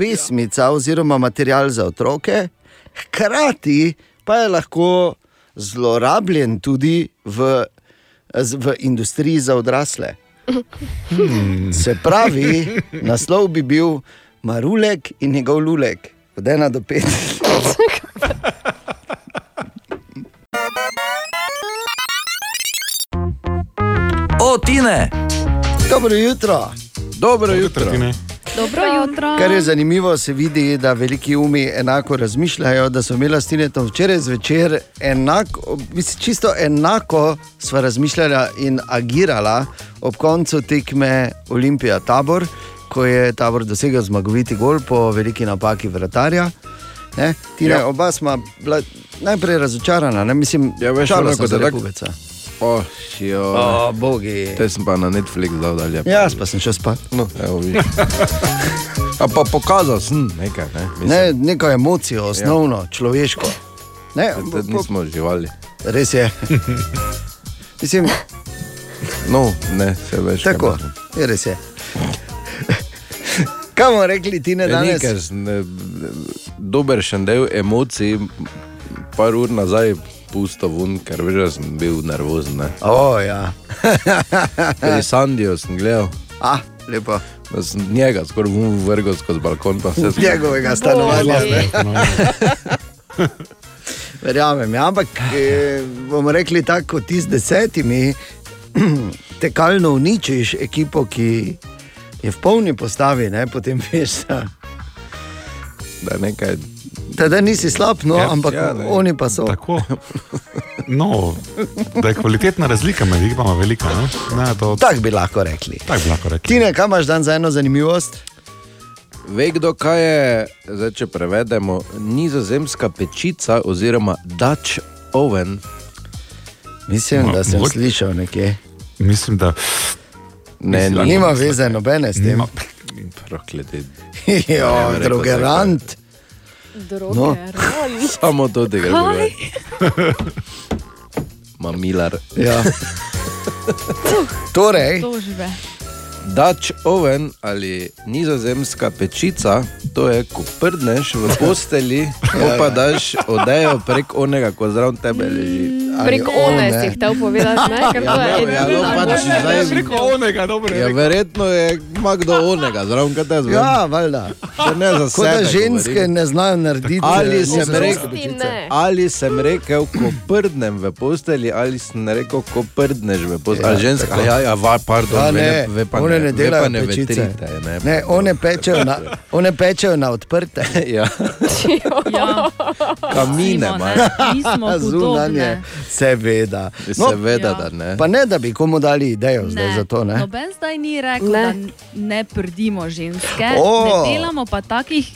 pesmica oziroma material za otroke, hkrati pa je lahko zlorabljen tudi v, v industriji za odrasle. Hmm. Se pravi, naslov bi bil Marulek in njegov lulek, od ena do pet. O, Tine! Dobro jutro. Dobro jutro. Dobro jutro. Kar je zanimivo, se vidi, da veliki umi enako razmišljajo, da so imeli s Tinetom včeraj zvečer enako, mislim, čisto enako sva razmišljala in agirala ob koncu tekme Olimpija Tabor, ko je Tabor dosegel zmagoviti gol po veliki napaki vratarja. Ne? Tine, ja. Oba smo bila najprej razočarana, ne? mislim, Ja, veš, ono, sem za te tako- Oh, šijo. O, bogi. Te sem pa na Netflix dal dalje. Jaz pa sem šel spat. No, evo, vidiš. A pa pokazal sem nekaj, ne? Mislim, Ne, neko emocijo, osnovno, ja. človeško. Ne, Tad nismo živali. Res je. Mislim, No, ne, se kaj tako, je res je. Kaj bomo rekli, ti ne Ja, danes? Nekaj, ne, dober še del emocij, par ur nazaj pusto ven, ker veš, da sem bil nervozen. Ne. O, ja. Pri Sandiju sem gledal. Ah, lepo. Da sem njega skoraj vun vrgel skozi balkon. pa vse skupaj. Njegovega stanovanja. Verjamem, ja, ampak eh, bomo rekli tako, kot ti z desetimi, tekalno uničiš ekipo, ki je v polni postavi, ne, potem veš, da, da nekaj. Teda nisi slab, no, Ja, ampak ja, ne. oni pa so. Tako. No, da je kvalitetna razlika med njima velika. Ne? Ne, to... Tako bi lahko rekli. Tako bi lahko rekli. Tine, kaj imaš dan za eno zanimivost? Ve kdo, kaj je, zdaj, če prevedemo, nizozemska pečica oziroma Dutch oven. Mislim, No, da sem mogoče- slišal nekje. Mislim, da. Ne, Mislim, Nima veze nobene s tem. Prokleti. Jo, drogerant. Drogerant. Samo to tega Kaj? govori. Mamilar. Ja. Torej, Tožbe. Dutch oven ali nizozemska pečica, to je, ko prdneš v posteli, ko pa daš odejo prek onega, ko zraven tebe leži. Ali Prek on, one ne? si hotel povedati, ne? Ker Ja, to je no, ja, no, edina pač možnost. zdaj- Preko onega, dobro. je Ja, verjetno je ima kdo onega, zraven kaj te zraven. ja, valjda. Še ne za Kot da sebe ženske govorim. ne znajo narediti. Ali sem, rekel, pečice. ne. ali sem rekel, ko prdnem v posteli, ali sem rekel, ko prdneš v posteli. Ja, Ali ženska, ja, ja, va, pardon, Ja, ve ne, ne, ve pa one ne, ne delajo ne pečice. vetrite. Ne, Ne, one pečejo na, one pečejo na odprte. ja, Ja. kamine, nismo Zunanje, seveda. No, Seveda, Ja. da ne. pa ne, da bi komu dali idejo zdaj Ne. za to. Ne? Noben zdaj ni rekel, Ne. da ne prdimo ženske, O. ne delamo pa takih,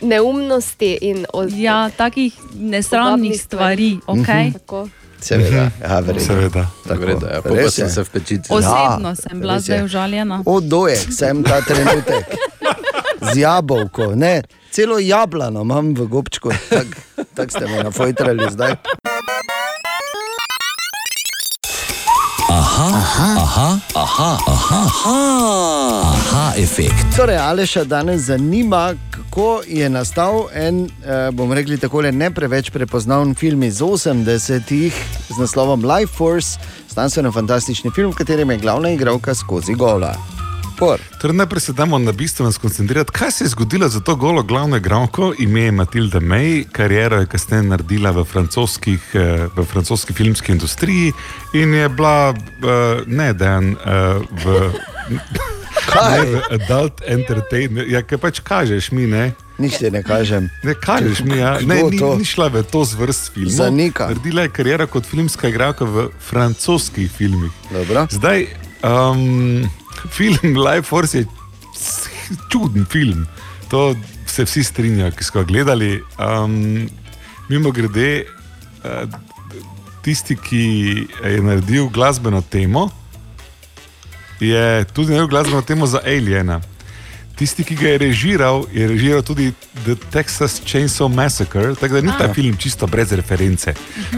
Neumnosti in od... ja, takih nesramnih stvari. Mhm. Okay? Tako. Seveda, ja, verjetno. Seveda. Tako, Vredo, ja, res sem se v pečici. Osebno Ja, sem bila zdaj užaljena. Od dojek sem ta trenutek. Z jabolko, ne, celo jablano imam v gobčku. Tako tak ste me nafojtrali zdaj. Aha, aha, aha, aha, aha, aha, aha efekt. Torej, Aleša danes zanima, kako je nastal en, eh, bomo rekli tako, ne preveč prepoznaven film iz 80-ih z naslovom Life Force, znanstveno-fantastični film, v katerem je glavna igralka skozi gola. Por. Torej, najprej se damo na bistveno skoncentrirati, kaj se je zgodilo za to golo glavno igralko, ime je Matilda May, kariero je kasneje naredila v, eh, v francoski filmski industriji in je bila uh, ne dan uh, v. Kaj? Ne, v adult entertainment, ja, kaj pač kažeš mi, ne? Nič ti ne kažem. Ne, kažeš mi, ja. ne, ni, ni šla v to zvrst filmov. Zanika. Naredila je kariero kot filmska igralka v francoskih filmih. Dobro. Zdaj, um, film Life Force je čuden film. To se vsi strinjajo, ki so ga gledali. Um, mimo grede, uh, tisti, ki je naredil glasbeno temo, je tudi naredil glasbeno temo za Aliena. Tisti, ki ga je režiral, je režiral tudi The Texas Chainsaw Massacre, tako da ni ta Ah. film čisto brez reference.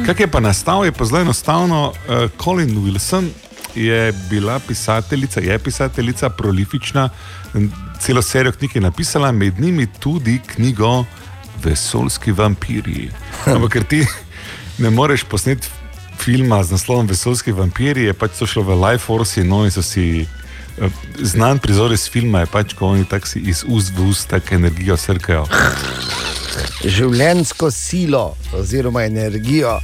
Kaj je pa nastal, je pa zelo enostavno. Uh, Colin Wilson je bila pisateljica, je pisateljica, prolifična, celo serijo knjig je napisala, med njimi tudi knjigo Vesoljski vampirji. Ampak ker ti ne moreš posneti filma z naslovom Vesoljski vampirji, je pač to šlo v Life Force, no in so si. eh, Znan prizor iz filma je pač, ko oni tako iz ust v ust tako energijo srkajo. Življensko silo oziroma energijo.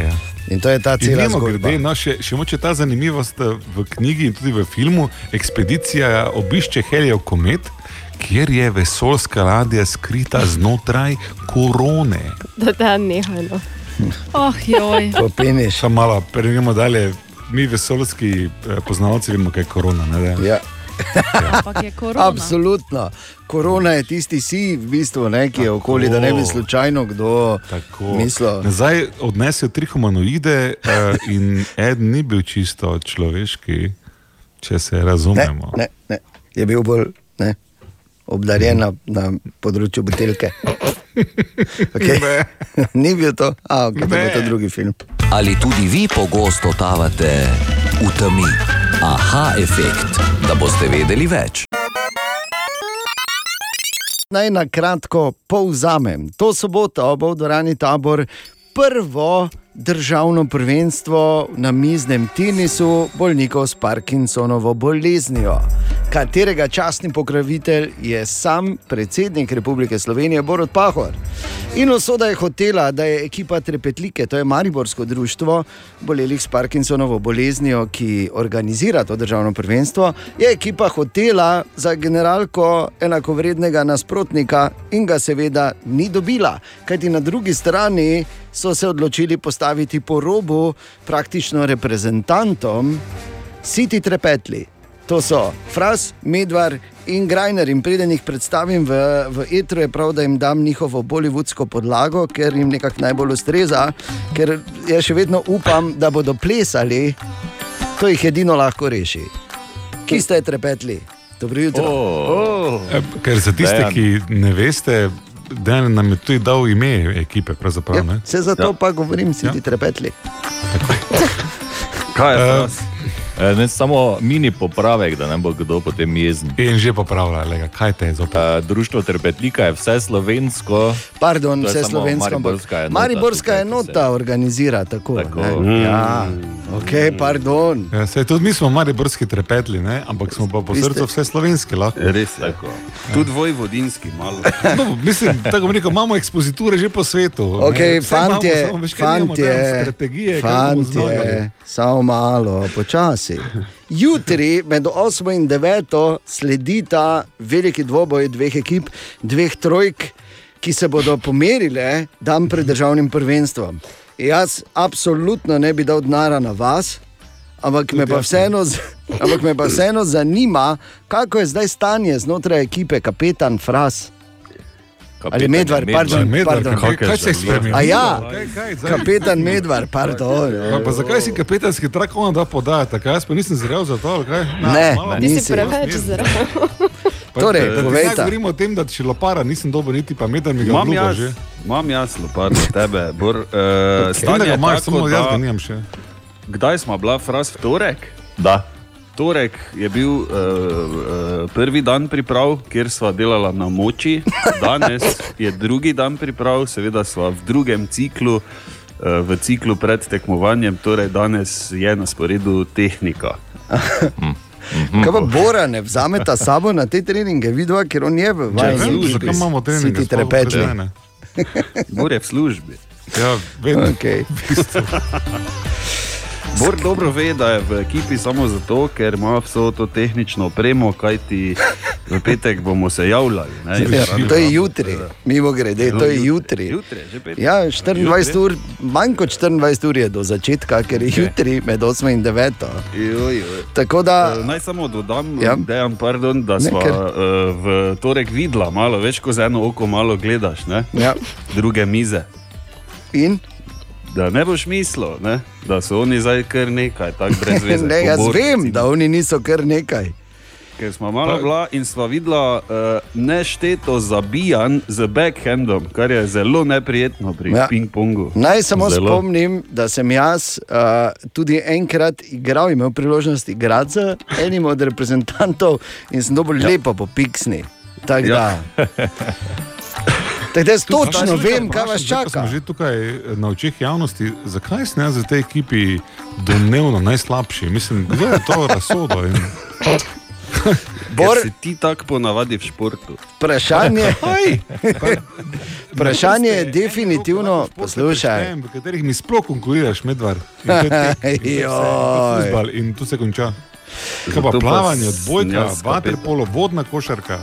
Ja. In to je ta cela zgodba. grede, no, še, še moče ta zanimivost eh, v knjigi in tudi v filmu. Ekspedicija obišče Helijev komet, kjer je vesoljska ladja skrita znotraj korone. Da te nehajno. Oh, joj. Popeniš. Samo malo, prejdemo dalje. Mi, vesoljski eh, poznavalci, vemo, kaj je korona. Ne, da? Ja. Ampak je korona. Absolutno. Korona je tisti si, v bistvu, ne, ki je okoli, da ne bi slučajno kdo mislil. Nazaj odnesel tri humanoide uh, in eden ni bil čisto človeški, če se razumemo. Ne, ne, je bil bolj ne, obdarjen na, na področju buteljke. Okay. Ni bil to, a okay, to je to drugi film. Ali tudi vi pogosto totavate v temi? Aha, efekt, da boste vedeli več. Naj na kratko povzamem. To soboto bo v dvorani tabor prvo državno prvenstvo na miznem tenisu bolnikov s Parkinsonovo boleznijo, katerega častni pokrovitelj je sam predsednik Republike Slovenije Borod Pahor. In usoda je hotela, da je ekipa Trepetlike, to je Mariborsko društvo bolelih s Parkinsonovo boleznijo, ki organizira to državno prvenstvo, je ekipa hotela za generalko enakovrednega nasprotnika in ga seveda ni dobila, kajti na drugi strani so se odločili postaviti po robu praktično reprezentantom City Trepetli. To so Fras, Medvar in Grajner. In preden jih predstavim v, v etru, je prav, da jim dam njihovo bolivudsko podlago, ker jim nekako najbolj ustreza, ker jaz še vedno upam, da bodo plesali. To jih edino lahko reši. Ki ste trepetli? Dobro jutro. Oh. Ker za tiste, ki ne veste, da nam je tudi dal ime ekipe. Vse zato ja. pa govorim, si ja. ti trepetli. Kaj je to? E, ne, samo mini popravek, da ne bo kdo potem jezen. In že popravlja, lega. kaj te je zopet? E, društvo Trpetlika je vse slovensko. Pardon, vse slovensko. ampak Mariborska enota Mariborska tukaj, enota organizira tako. tako. Mm. Ja, ok, pardon. Ja, saj, tudi mi smo mariborski trepetli, ne? ampak smo pa po Vi ste- srcu vse slovenski. Lahko. Res je. Tudi vojvodinski, malo. No, mislim, tako bom rekel, imamo ekspoziture že po svetu. Ok, ne. Vse imamo, fantje, samo veš, kaj nimamo, fantje, strategije, fantje, samo malo, počasi. Jutri med 8 in 9 sledita veliki dvoboj dveh ekip, dveh trojk, ki se bodo pomerile dan pred državnim prvenstvom. Jaz absolutno ne bi dal denara na vas, ampak me, pa vseeno, ampak me pa vseeno zanima, kako je zdaj stanje znotraj ekipe, kapetan Fras. Ali Medvar, pardon, pardon. Kaj, kaj se je spremenilo? A ja, Kaj, kaj, kapetan Medvar, pardon. Pa, pa zakaj si kapetanski trak ona da podajati? Kaj jaz pa nisem zrel za to? kaj? Ne, malo- nisi. Ti si preveč zraven. Pa, Torej, da povejta. zdaj Govorimo o tem, da če lopara nisem dobil niti pa meter mi ga Imam jaz, že. imam jaz, lopar za tebe. Bor, uh, Okay. stanje imaš, tako, samo jaz da- ga nimam še. Kdaj smo bila fras v torek? Da. Torek je bil uh, uh, prvi dan priprav, kjer sva delala na moči, danes je drugi dan priprav, seveda sva v drugem ciklu, uh, v ciklu pred tekmovanjem, torej danes je na sporedu tehnika. Kaj pa Bora ne vzame ta sabo na te treninge, vidva, ker on je v vajni zakaj imamo treninge, Si ti mene. Bor je v službi. Ja, vedno. Okay. Bor dobro ve, da je v ekipi samo zato, ker ima vso to tehnično opremo, kajti v petek bomo se javljali. ne. Ja, to je jutri, mimo grede, to je jutri. Jutri, petek. Ja, 24 ur, manj kot 24 ur je do začetka, ker je jutri med 8 in 9. Joj, joj. Tako da, Eh, Naj samo dodam, Ja. ja. dejan, pardon, da smo ker- uh, v torek videla, malo več kot z eno oko, malo gledaš, ne? Ja. druge mize. In? Da ne boš mislil, ne? da so oni zdaj kar nekaj, tako brez veze. ne, jaz pobor, vem, recimo. da oni niso kar nekaj. Ker smo malo bila in smo videla uh, nešteto zabijan z backhandom, kar je zelo neprijetno pri Ja. ja. ping-pongu. Naj samo Zelo. spomnim, da sem jaz uh, tudi enkrat igral, imel priložnost igrati z enim od reprezentantov in sem dobil ja. lepo po piksni. Tako Ja. da. Tako da jaz točno zdaj, vem, kaj vas zdaj, čaka. Smo že tukaj eh, na očeh javnosti, zakaj sem jaz v tej ekipi domnevno najslabši? Mislim, kdo je to razsodil? In... Bor- si ti tako ponavadi v športu. Vprašanje, vprašanje je definitivno, poslušaj. V katerih mi sploh konkuriraš, medvar. In in tu se konča. Kaj pa plavanje, odbojka, vaterpolo, vodna košarka.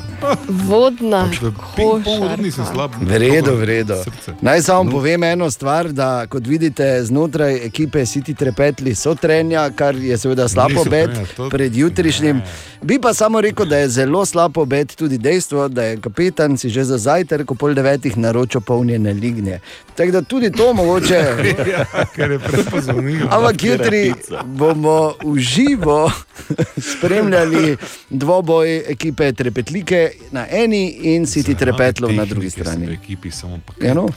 Vodna. Ping-pong nisem slab. V redu, v redu. Naj samo povem eno stvar, da kot vidite, znotraj ekipe City Trepetli so trenja, kar je seveda slab Niso obet trenja, to- pred jutrišnjim. Bi pa samo rekel, da je zelo slab obet tudi dejstvo, da je kapetan si že za zajtrk ob pol devetih naročil polnjene lignje. Tako da tudi to mogoče. Ja, ker je prepozornivo. Ampak jutri bomo v živo spremljali dvoboj ekipe Trepetlike na eni in City Trepetlov na drugi strani. Ekipi samo pa. Ja, no.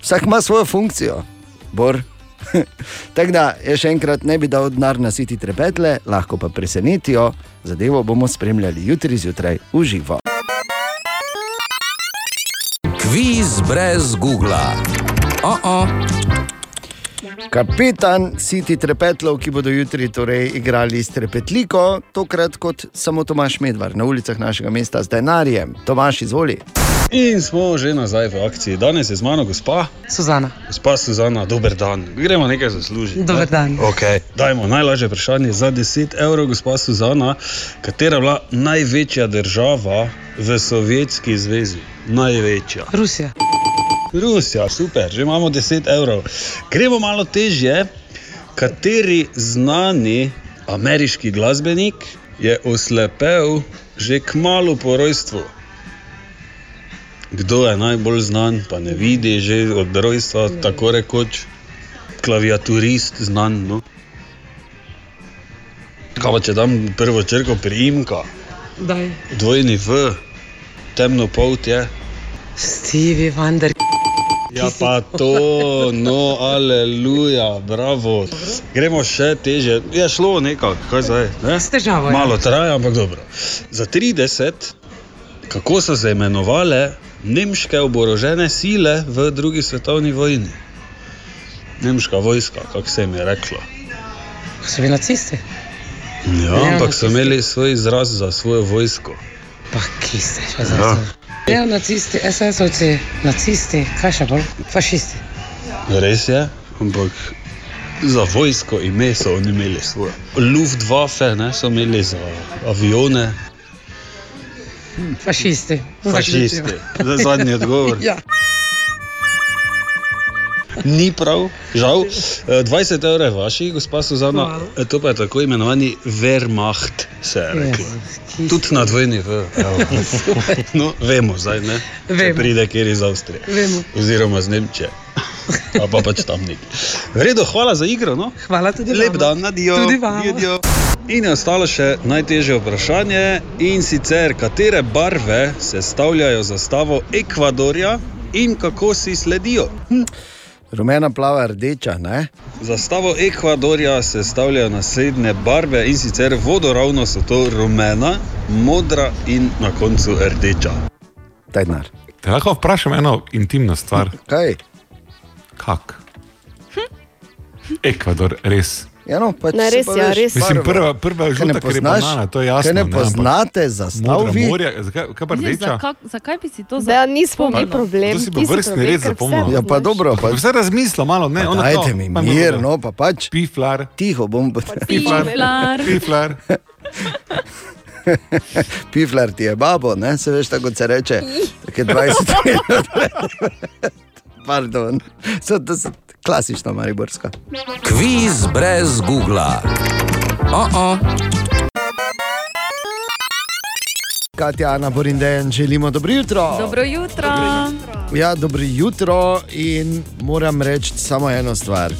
Vsak ima svojo funkcijo, Bor. Tako da, jaz še enkrat ne bi dal denar na City Trepetle, lahko pa presenetijo. Zadevo bomo spremljali jutri zjutraj v živo. Kviz brez Google. Oh -oh. Kapetan City Trepetlov, ki bodo jutri torej igrali s Trepetliko, tokrat kot samo Tomaš Medvar na ulicah našega mesta z denarjem. Tomaš, izvoli. In smo že nazaj v akciji. Danes je z mano gospa Suzana. Gospa Suzana, dober dan. Gremo nekaj zaslužiti. Dober dan. Okay. Dajmo najlažje vprašanje za 10 evrov, gospa Suzana. Katera je bila največja država v Sovjetski zvezi? Največja. Rusija. Rusija, super, že imamo 10 evrov. Gremo malo težje. Kateri znani ameriški glasbenik je oslepel že k malu po rojstvu? Kdo je najbolj znan, pa ne vidi že od rojstva, tako rekoč, klaviaturist znan. No? Kaj pa če dam prvo črko priimka, Daj. dvojni V, temno polt je. Stevie Wonder. Ja, pa to, no, aleluja, bravo. Gremo še teže. Je šlo nekako, kaj zdaj? Ne? S težavo, ja. Malo traja, ampak dobro. Za 30, kako so se imenovale nemške oborožene sile v drugi svetovni vojni? Nemška vojska, kako se jim je reklo. So bili nacisti. Ja, ampak so imeli svoj izraz za svojo vojsko. Pa ki ste še Ja. zdaj? Ja. Nacisti, SS-ovci, nacisti, kaj še bolj? Fašisti. Res je, ampak za vojsko ime so oni imeli svoje. Luftwaffe ne, so imeli za avione, Fašisti. fašisti. Zdaj zadnji odgovor. Ja. Ni prav, žal. Eh, 20 evrov je vaših, gospa Suzana, Eh, to pa je tako imenovani Wehrmacht, se je reklo. Tudi na dvojni V. No, vemo zdaj, ne? Če Vemo. pride kjer iz Avstrije. Vemo. Oziroma z Nemčije. A pa pač tam nek. V redu, hvala za igro. No? Hvala tudi Lep vama. dan, nadijo. Tudi vam. In je ostalo še najtežje vprašanje, in sicer katere barve sestavljajo zastavo Ekvadorja in kako si sledijo. Hm. Rumena, plava, rdeča, ne? Zastavo Ekvadorja sestavljajo naslednje barve in sicer vodoravno so to rumena, modra in na koncu rdeča. Taj denar. Te lahko vprašam eno intimno stvar. Kaj? Kak? Ekvador, res. Ja, no, pač Ne, res, pa ja, res. Mislim, prva, prva ne žuta, ker je banana, to je jasno. Kaj ne ampak poznate zastav vi? morja, zakaj, kaj pa Ne, rdeča? zakaj, zakaj bi si to Da, nismo mi zapomnila? problem. To si pa si vrstni red zapomnil. Ja, pa dobro, pa Vse razmislo malo, ne? ona Dajte kao, mi pa mir, no pa pač. Piflar. Tiho bom. Piflar. Piflar. Piflar. Piflar ti je babo, ne? se veš, tako kot se reče. Tako je 20 minut. Pardon, so to so klasično mariborska. Kviz brez Google. Oh -oh. Katja, Ana, Borindejan, želimo dobro jutro. Dobro jutro. Ja, dobro jutro in moram reči samo eno stvar.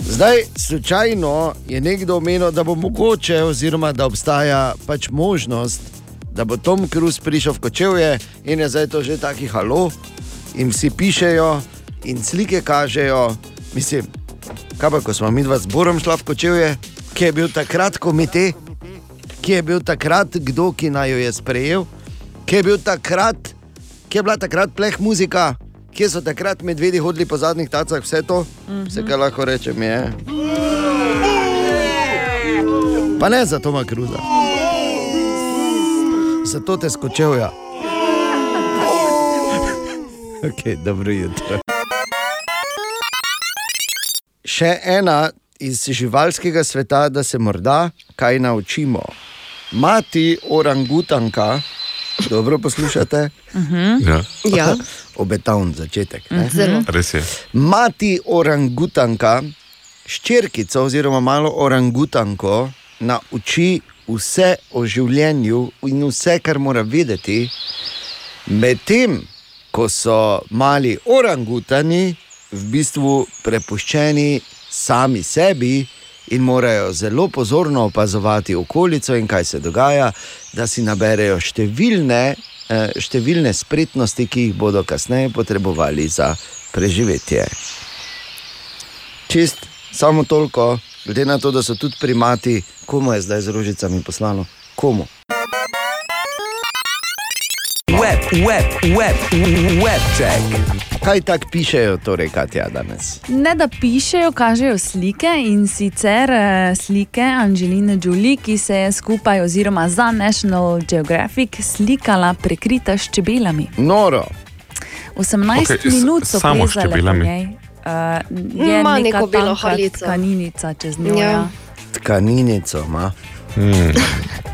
Zdaj, slučajno je nekdo omenil, da bo mogoče, oziroma da obstaja pač možnost, da bo Tom Cruise prišel v Kočevje in je zdaj to že taki halo, in vsi pišejo, in slike kažejo. Mislim, kaj pa, ko smo mi dva zborom šla v Kočevje, kje je bil takrat komite, kje je bil takrat kdo, ki naj jo je sprejel, kje je bil takrat kje je bila takrat pleh muzika, kje so takrat medvedi hodili po zadnjih tacah, vse to, vse kar lahko rečem je. Pa ne za Toma Kruza. zato te skočevja. Okay, dobro jutro. Še ena iz živalskega sveta, da se morda kaj naučimo. Mati orangutanka, dobro poslušate? Ja. Ja. Obetavn začetek. ne? Zelo. Res je. Mati orangutanka, ščerkico oziroma malo orangutanko, nauči vse o življenju in vse, kar mora vedeti, medtem ko so mali orangutani v bistvu prepuščeni sami sebi in morajo zelo pozorno opazovati okolico in kaj se dogaja, da si naberejo številne, eh, številne spretnosti, ki jih bodo kasneje potrebovali za preživetje. Čist samo toliko, glede na to, da so tudi primati, komu je zdaj z rožicami poslano? Komu? Web, web, web, web check. Kaj tako pišejo, torej, Katja, danes? Ne da pišejo, kažejo slike in sicer eh, slike Angeline Jolie, ki se je skupaj oziroma za National Geographic slikala prekrita s čebelami. Noro. 18 Okej, okay, minut so samo s čebelami. Uh, je Ima neka neko belo halico. Tkaninica čez njo. Ja. Ja. Tkaninico ima. Hmm.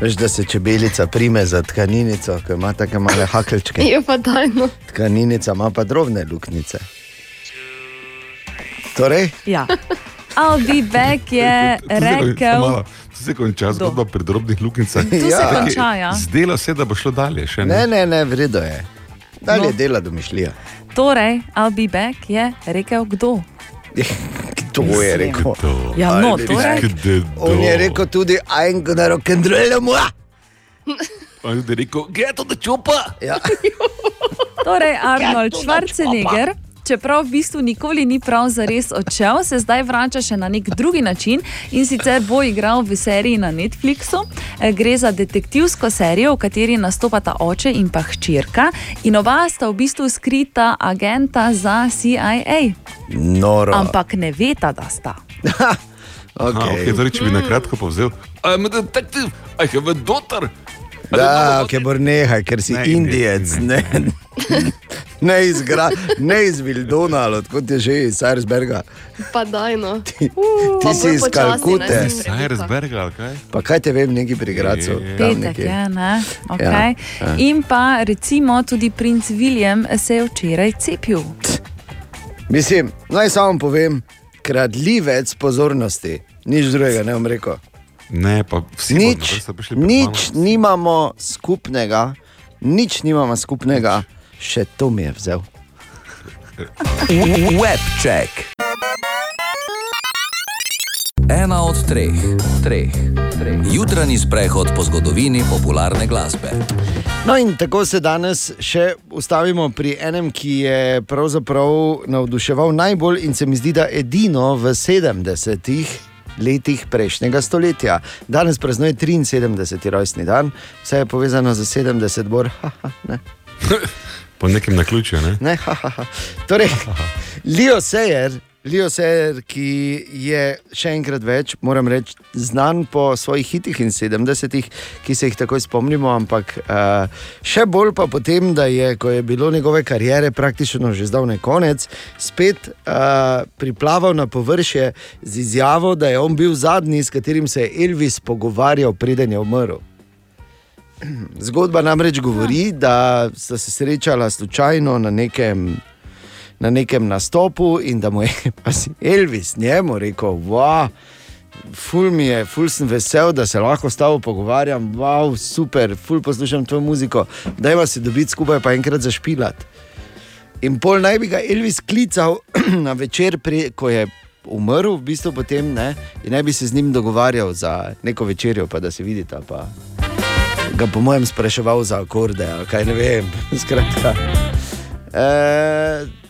Veš, da se čebelica prime za tkaninico, ki ima tako male hakelčke. Je pa dajno. Tkaninica ima pa drobne luknjice. Torej, Ja. I'll be back je rekel. To se konča zgodba pri drobnih luknjicah. Tu se Ja. konča, ja. Zdelo se, da bo šlo dalje. Še ne, ne, ne, vredo je. Dalje No. no. dela domišljija. Torej, I'll be back je rekel kdo. To je rekel. Ja, no, Ali torej. rekel- On je rekel tudi, I'm gonna rock and roll, moja. On je rekel, get on the chupa. Ja. Torej, Arnold to Schwarzenegger. Čeprav v bistvu nikoli ni prav zares odšel, se zdaj vrača še na nek drugi način in sicer bo igral v seriji na Netflixu. Eh, Gre za detektivsko serijo, v kateri nastopata oče in pa hčerka, in oba sta v bistvu skrita agenta za CIA. Noro. Ampak ne veta, da sta. Okay. Aha, okay, torej, če bi na kratko povzel, I'm a detective, I have a daughter. Da, ki bo nehaj, ker si ne, indijec, ne, ne, iz gra, ne iz Vildona, ali odkot je že iz Sarsberga. Pa dajno. Ti si iz Kalkute. Sajersberga, ali kaj? Pa kaj te vem, neki pri Gracu. Petek je, ne? Okay. Ja, ja. In pa recimo tudi princ William se je včeraj cepil. Mislim, naj samo povem, kradljivec pozornosti, nič drugega ne bom rekel. Ne, pa vsi Nič, bodo prišli pred nič nimamo skupnega, nič nimamo skupnega, še to mi je vzel. Web check. Ena od treh, treh, treh. Jutranji sprehod po zgodovini popularne glasbe. No, in tako se danes še ustavimo pri enem, ki je pravzaprav navduševal najbolj in se mi zdi, da edino v 70-ih letih prejšnjega stoletja. Danes praznuje 73. rojstni dan, vse je povezano z 70 bor. Haha, ne. Po nekem naključju, ne? Ne, hahaha. Torej, Leo Sayer, Leo Sayer, ki je še enkrat več, moram reči, znan po svojih hitih in 70-ih, ki se jih takoj spomnimo, ampak uh, še bolj pa potem, da je, ko je bilo njegove kariere praktično že zdavne konec, spet uh, priplaval na površje z izjavo, da je on bil zadnji, s katerim se je Elvis pogovarjal, preden je umrl. Zgodba namreč govori, da sta se srečala slučajno na nekem, na nekem nastopu in da mu je Elvis njemu rekel: wow, Ful mi je, ful sem vesel, da se lahko s tabo pogovarjam, wow, super, ful poslušam tvojo muziko, dajva se dobiti skupaj pa enkrat zašpilati. In pol naj bi ga Elvis klical na večer, pre, ko je umrl, v bistvu potem, ne, in naj bi se z njim dogovarjal za neko večerjo, pa da se vidita. Pa ga po mojem spraševal za akorde, kaj ne vem. Skratka. E,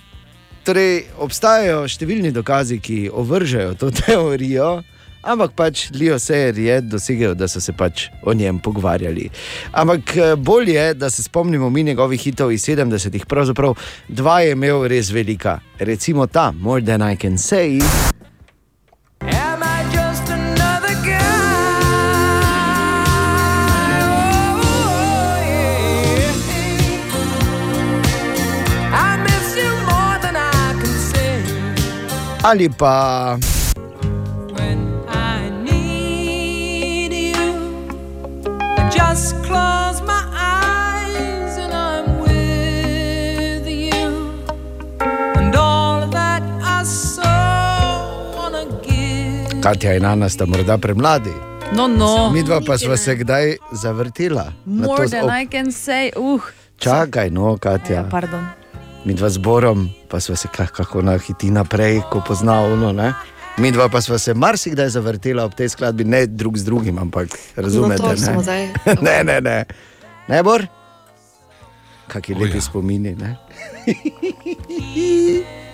torej, obstajajo številni dokazi, ki ovržajo to teorijo. Ampak pač Leo Sayer je dosegel, da so se pač o njem pogovarjali. Ampak eh, bolje je, da se spomnimo mi njegovih hitov iz 70-ih. Pravzaprav dva je imel res velika. Recimo ta, More Than I Can Say. Wanna give. Katja in Ana sta morda premladi. No, no. Mi dva pa sva se kdaj zavrtila. More than I can say. Uh, Čakaj, no, Katja. ja, pardon. Mi dva z Borom, pa smo se kako nahiti naprej, ko pozna ono. Ne? Mi dva pa smo se marsikdaj zavrtela ob tej skladbi, ne drug z drugim, ampak razumete. No, to ne? smo zdaj. ne, ne, ne. Ne, Bor? Kakšni lepi spomini. Ne?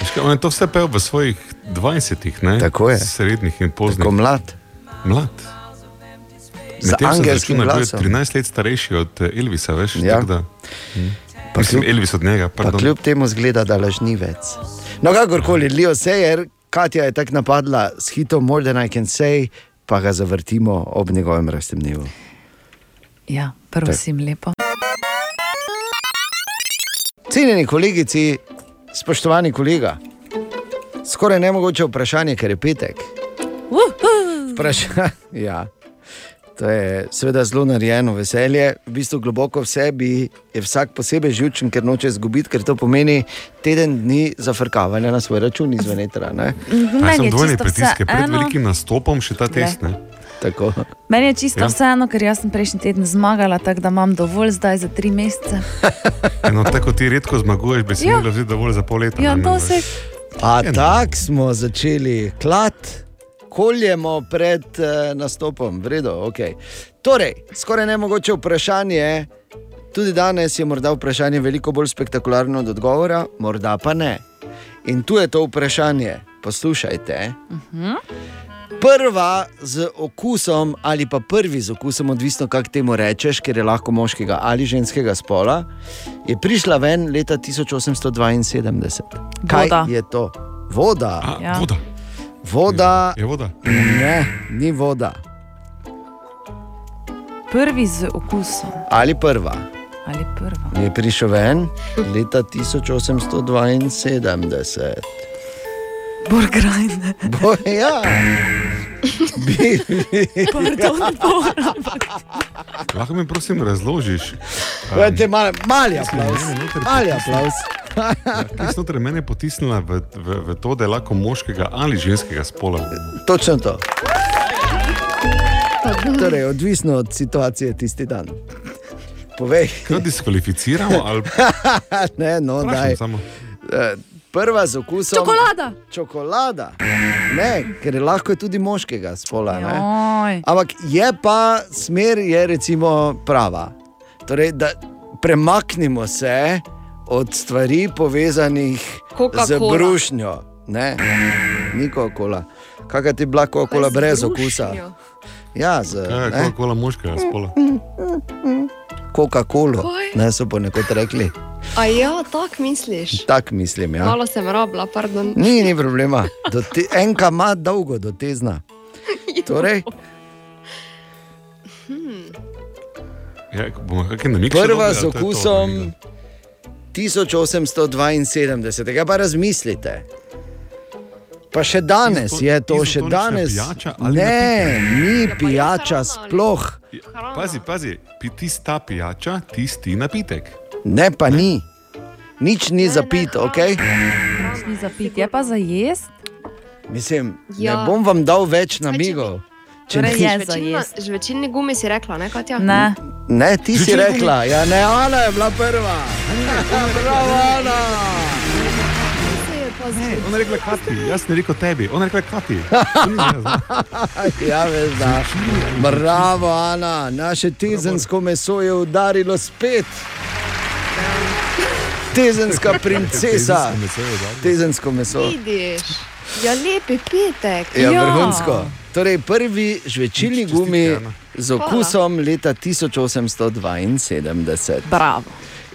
Veš kaj, On je to vse pel v svojih 20-ih, ne? Tako je. Srednjih in poznih. Tako mlad. Mlad. Z Medtem sem angelskim izračunal, da je glasom. 13 let starejši od Elvisa, veš? Ja. hm. Pa Mislim, kljub- Elvis od njega, Pa kljub temu zgleda, da lažnivec. No, kakorkoli, Leo Sejer, Katja je tako napadla s hitom More than I can say, pa ga zavrtimo ob njegovem rojstnem dnevu. Ja, prosim, lepo. Cenjeni kolegici, spoštovani kolega, skoraj ne mogoče vprašanje, ker je petek. Vprašanje. Ja. To je seveda zelo narejeno veselje. V bistvu globoko v sebi je vsak posebej živčen, ker noče izgubiti, ker to pomeni teden dni zafrkavanja na svoj račun izven etra. ne? Mhm, A meni sem je dvojni pritisk, pred vseeno. velikim nastopom še ta test. Ne? Tako. Meni je čisto Ja. vseeno, ker jaz sem prejšnji teden zmagala, tako da imam dovolj zdaj za tri mesece. Eno, tako ti redko zmaguješ, bi si Ja. mogla vzeti dovolj za pol leta. Ja, ne, to ne, se. A Ja, tako smo začeli klad, koljemo pred uh, nastopom, vredo, ok. Torej, skoraj ne mogoče vprašanje. Tudi danes je morda vprašanje veliko bolj spektakularno od odgovora, morda pa ne. In tu je to vprašanje, poslušajte. Prva z okusom, ali pa prvi z okusom, odvisno kako temu rečeš, ker je lahko moškega ali ženskega spola, je prišla ven leta 1872. Kaj Voda. je to? Voda. A, Ja. Voda. Voda. Je voda. Ne, ni voda. Prvi z okusom Ali prva. ali prva. Je prišel ven leta 1872. Borgrajne. Bo, ja. Bi, Pardon, Lahko mi prosim razložiš. Gledajte, mal, mali aplaus. Mali aplaus. Kaj si noter mene potisnila v, v, v to, da je lahko moškega ali ženskega spola? Točno to. Torej, odvisno od situacije tisti dan. Povej. Kaj diskvalificiramo? Ali... ne, no, Vprašam daj. samo. Eh, Prva z okusom. Čokolada. Čokolada. Ne, ker je lahko je tudi moškega spola. Ampak je pa smer, je recimo prava. Torej, da premaknimo se od stvari povezanih z brušnjo. Ne, ni Coca-Cola. Kakšna ti je bila Coca-Cola brez okusa? Ja, z Kaj je ne? Coca-Cola moškega spola? Coca-Colo. Ne so ponekod rekli. A ja, tako misliš? Tak mislim, ja. Malo sem rabila, pardon. Ni, ni problema. Do Te, enka ima dolgo, do tezna. Torej, Ja, kakšen namig še prva z ali okusom 1872, ja pa razmislite. Pa še danes Izpo- je to, še danes. pijača ali Ne, ni pijača sploh. Pazi, pazi, pi- tista pijača, tisti napitek. Ne, pa ni. Nič ni zapit, ok? Ni za pit, je pa za jesti. Mislim, Ja. ne bom vam dal več namigov. Če Torej ni- je za jesti. Žvečilne gume si rekla, ne Katja? Ne. Ne, ti si rekla, ja, ne, Ana je bila prva. Bravo, Ana. Ne, ona je rekla Kati, jaz sem rekel tebi, ona je rekla Kati. Ja, veš, da. Bravo, Ana, naše tezensko meso je udarilo spet. Tezenska princesa. Tezensko meso. Tezensko. Vidiš, ja, lepi petek. Ja, vrhunsko. Torej, prvi žvečilni gumi z okusom leta 1872. Bravo.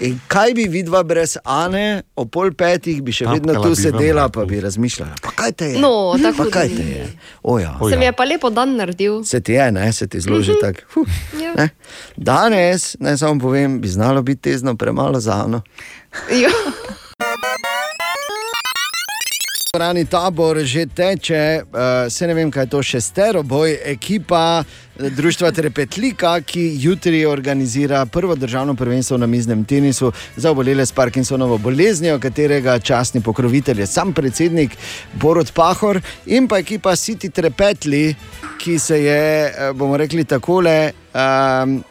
In kaj bi vidva brez Ane, o pol petih bi še vedno Tapkala tu bi v sedela, pa bi razmišljala, pa kaj te je? No, tako pa kaj te je? O, ja. Se mi je pa lepo dan naredil. Se ti je, ne, se ti zloži Mhm. tako. Huh, Ja. ne. Danes, naj samo povem, bi znalo biti tezno premalo za Ano. Ja. Rani tabor že teče, uh, se ne vem, kaj je to šestero boj, ekipa eh, Društva Trepetlika, ki jutri organizira prvo državno prvenstvo na miznem tenisu za obolele s Parkinsonovo boleznijo, katerega častni pokrovitelj je sam predsednik Borod Pahor in pa ekipa City Trepetli, ki se je, eh, bomo rekli takole. Um,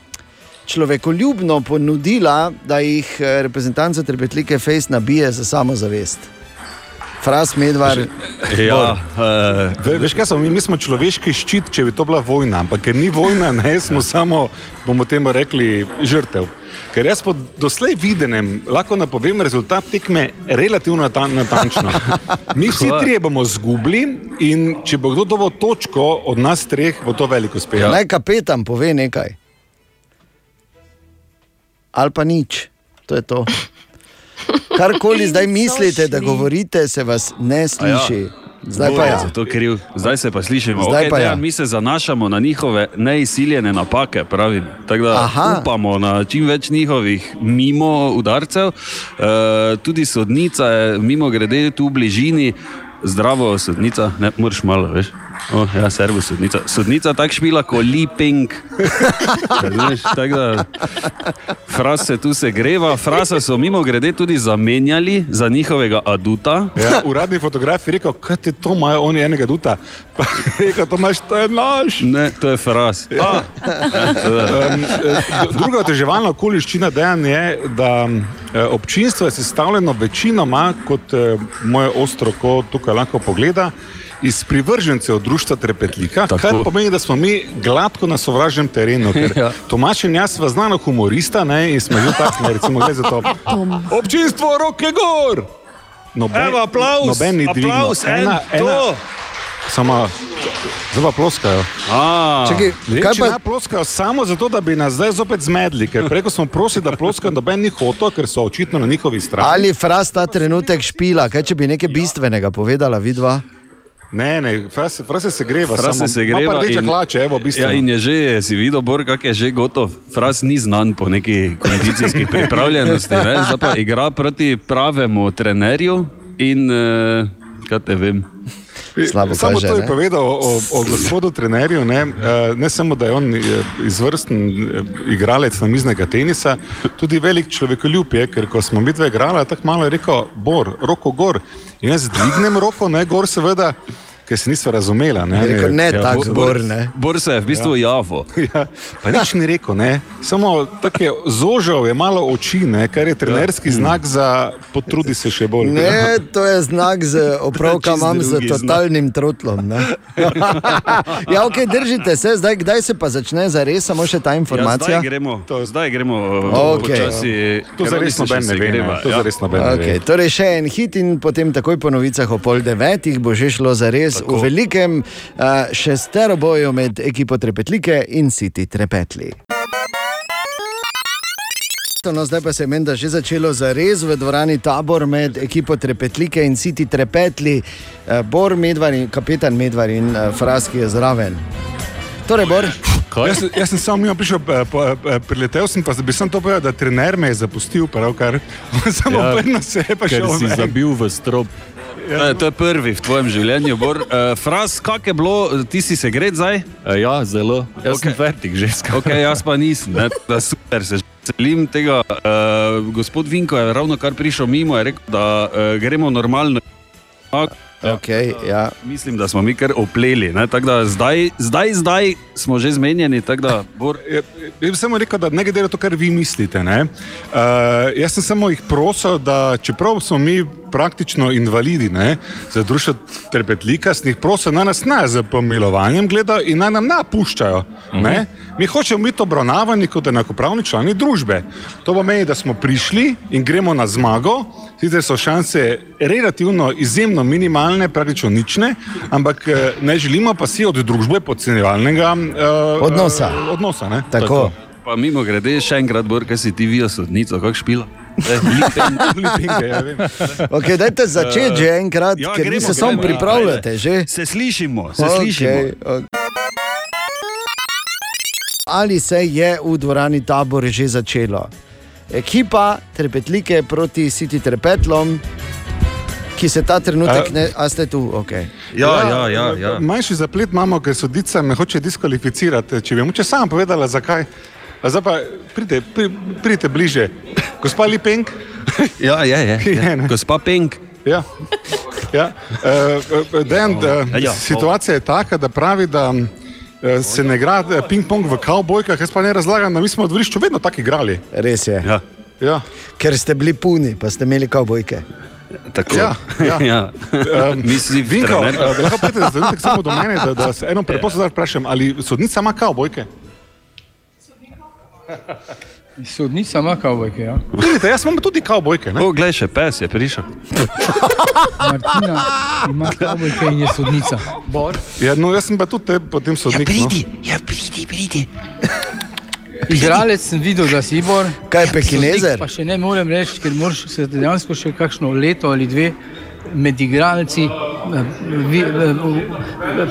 Človekoljubno ponudila, da jih eh, reprezentanca Trepetlike Face nabije za samozavest. Fras Medvar. Ja, uh, ve, veš, kaj smo mi, mi smo človeški ščit, če bi to bila vojna, ampak ker ni vojna, ne, smo samo, bomo temu rekli, žrtev. Ker jaz po doslej videnem lahko napovem rezultat tekme relativno nata- natančno. Mi vsi trije bomo zgubili in če bo kdo dobil točko od nas treh, bo to veliko uspeh. Naj kapetan pove nekaj. Ali pa nič, to je to. Karkoli zdaj mislite, da govorite, se vas ne sliši. Zdaj pa ja. Zato kriv. Zdaj se pa slišimo. Zdaj okay, pa ja. Dejan, mi se zanašamo na njihove neizsiljene napake, pravim. Tako da Aha. upamo na čim več njihovih mimo udarcev. E, tudi sodnica je mimo grede tu v bližini. Zdravo, sodnica, ne moreš malo, veš. O, ja, servo sodnica. Sodnica tako špila kot Liping. Fras se tu se greva. Frasa so mimo grede tudi zamenjali za njihovega aduta. Ja, uradni fotograf je rekel, kaj ti to imajo, oni enega duta. Pa rekel, to imaš, to je naš. Ne, to je Fras. Ja. Um, eh, druga oteževalna okoliščina dejanj je, da eh, občinstvo je sestavljeno večinoma, kot eh, moje ostro oko tukaj lahko pogleda, iz privržencev društva Trepetlika, Tako. kar pomeni, da smo mi gladko na sovražnem terenu. ker Ja. Tomaš in jaz sva znana humorista ne, in smo že tako, ne, recimo, gre za to. Občinstvo, roke gor! Noben, Evo, aplavz, noben ni dvignil. aplavz, en, to. Samo, zdaj pa ploskajo. Čakaj, Ne, kaj če pa- ploskajo samo zato, da bi nas zdaj zopet zmedli, ker preko smo prosili, da ploskajo, noben ni hotel, ker so očitno na njihovi strani. Ali Fras ta trenutek špila, kaj če bi nekaj bistvenega povedala, vidva? Ne, ne, frase, frase se greva, Fras samo se greva. pa rdeče hlače, evo, ja, in je že, si videl, Bor, kak je že gotov. Fras ni znan po neki kondicijski pripravljenosti, ne? zdaj pa igra proti pravemu trenerju in uh, kaj te vem. Slabo Samo kaže, to je ne? povedal o, o gospodu trenerju, ne, Eh, ne samo, da je on eh, izvrsten igralec namiznega tenisa, tudi velik človekoljub je, ker ko smo mi dve igrali, tako malo je rekel, Bor, roko gor. In jaz dvignem roko, ne gor seveda, ker se nisva razumela. Ne, Je rekel, ne Ja, tako Bor- zgor, ne. Bor se je v bistvu ja. javo. Ja, pa nič ni rekel, ne. samo tako je zožal je malo oči, ne, kar je trenerski ja. znak za potrudi se še bolj. Ne, to je znak z opravka, imam z drugi znak. totalnim trotlom. ne. ja, ok, držite se, zdaj kdaj se pa začne za res, samo še ta Ja, informacija. zdaj gremo, to, zdaj gremo Okej. počasi. To ker zares noben ne ve, to ja. zares noben ne ve. Okay, torej še en hit in potem takoj po novicah o pol devetih bo že šlo za v velikem uh, šesteroboju med ekipo Trepetlike in City Trepetli. No, zdaj pa se je menda že začelo za res v dvorani tabor med ekipo Trepetlike in City Trepetli, uh, Bor Medvar in kapetan Medvar in uh, Fraski je zraven. Torej, Bor. Jaz, sem- jaz sem samo mimo prišel, eh, eh, priletel sem pa, da bi sem to povedal, da trener me je zapustil, pravkar. Samo Ja, ja, se je pa ker šel si ven. zabil v strop. Ja. To je prvi v tvojem življenju, Bor. Uh, Fras, kak je bilo, ti si se gre zdaj? Uh, ja, zelo. Jaz okay. sem fertik že skoraj. Okay, jaz pa nisem, ne, da super se veselim tega. Uh, gospod Vinko je ravno kar prišel mimo in rekel, da uh, gremo normalno. Okay, ja. Mislim, da smo mi kar opleli. Da zdaj, zdaj, zdaj smo že zmenjeni. tako Da, Bor, Ja, Jaz bi samo rekel, da ne glede na to, kar vi mislite. ne. Uh, jaz sem samo jih prosil, da čeprav smo mi praktično invalidi ne, za društvo Trepetlika, sem jih prosil, naj nas ne z pomilovanjem gledajo in naj nam ne puščajo. Ne. Mi hočemo biti obravnavani kot enakopravni člani družbe. To pomeni, da smo prišli in gremo na zmago. Sicer so šanse relativno izjemno minimalne, praktično nične, ampak eh, ne želimo pa si od družbe podcenjevalnega uh, Odnosa. odnosa ne? Tako. Pa mimo grede, še enkrat, Bor, kaj si ti videl sodnico, kak špila. Lipinge, ja, vem. Okay, dajte začeti že enkrat, Ja, ker gremo, se samo gremo, ja, pripravljate. Že? Se slišimo, se Okej, slišimo. ok. Ali se je v dvorani tabor že začelo? Ekipa Trepetlike proti City Trepetlom, ki se ta trenutek ne, a ste tu, ok. Manjši zaplet imamo, ker sodica me hoče diskvalificirati. Če bi mu če sama povedala, zakaj. A zdaj pa pridite, pri, pridite bliže. Gospa Lipenk. Ja, je, je. je. Gospa Penk. Ja. Ja. Uh, Dejan, uh, Ja. situacija je taka, da pravi, da uh, se ne igra ping-pong v kavbojkah. Jaz pa ne razlagam, da mi smo v dvorišču vedno tako igrali. Res je. Ja. Ja. Ker ste bili puni, pa ste imeli kavbojke. Tako. Ja, ja. ja. Um, Misli, Vinko, uh, lahko pridete za trenutek samo do mene, da, da se eno preprosto vprašam, ali sodnica ima kavbojke? Sodnica ima kavbojke, ja. Vidite, jaz imam tudi kavbojke. O, glej, še pes je prišel. Martina ima kavbojke in je sodnica. Bor. Ja, no, jaz sem pa tudi te, potem sodnik. Ja, pridi, ja, pridi, pridi. Igralec sem videl, da si Ibor. Kaj je Pekinezer? Sodnik Pa še ne morem reči, ker moraš se dejansko še kakšno leto ali dve med igralci eh, vi- eh,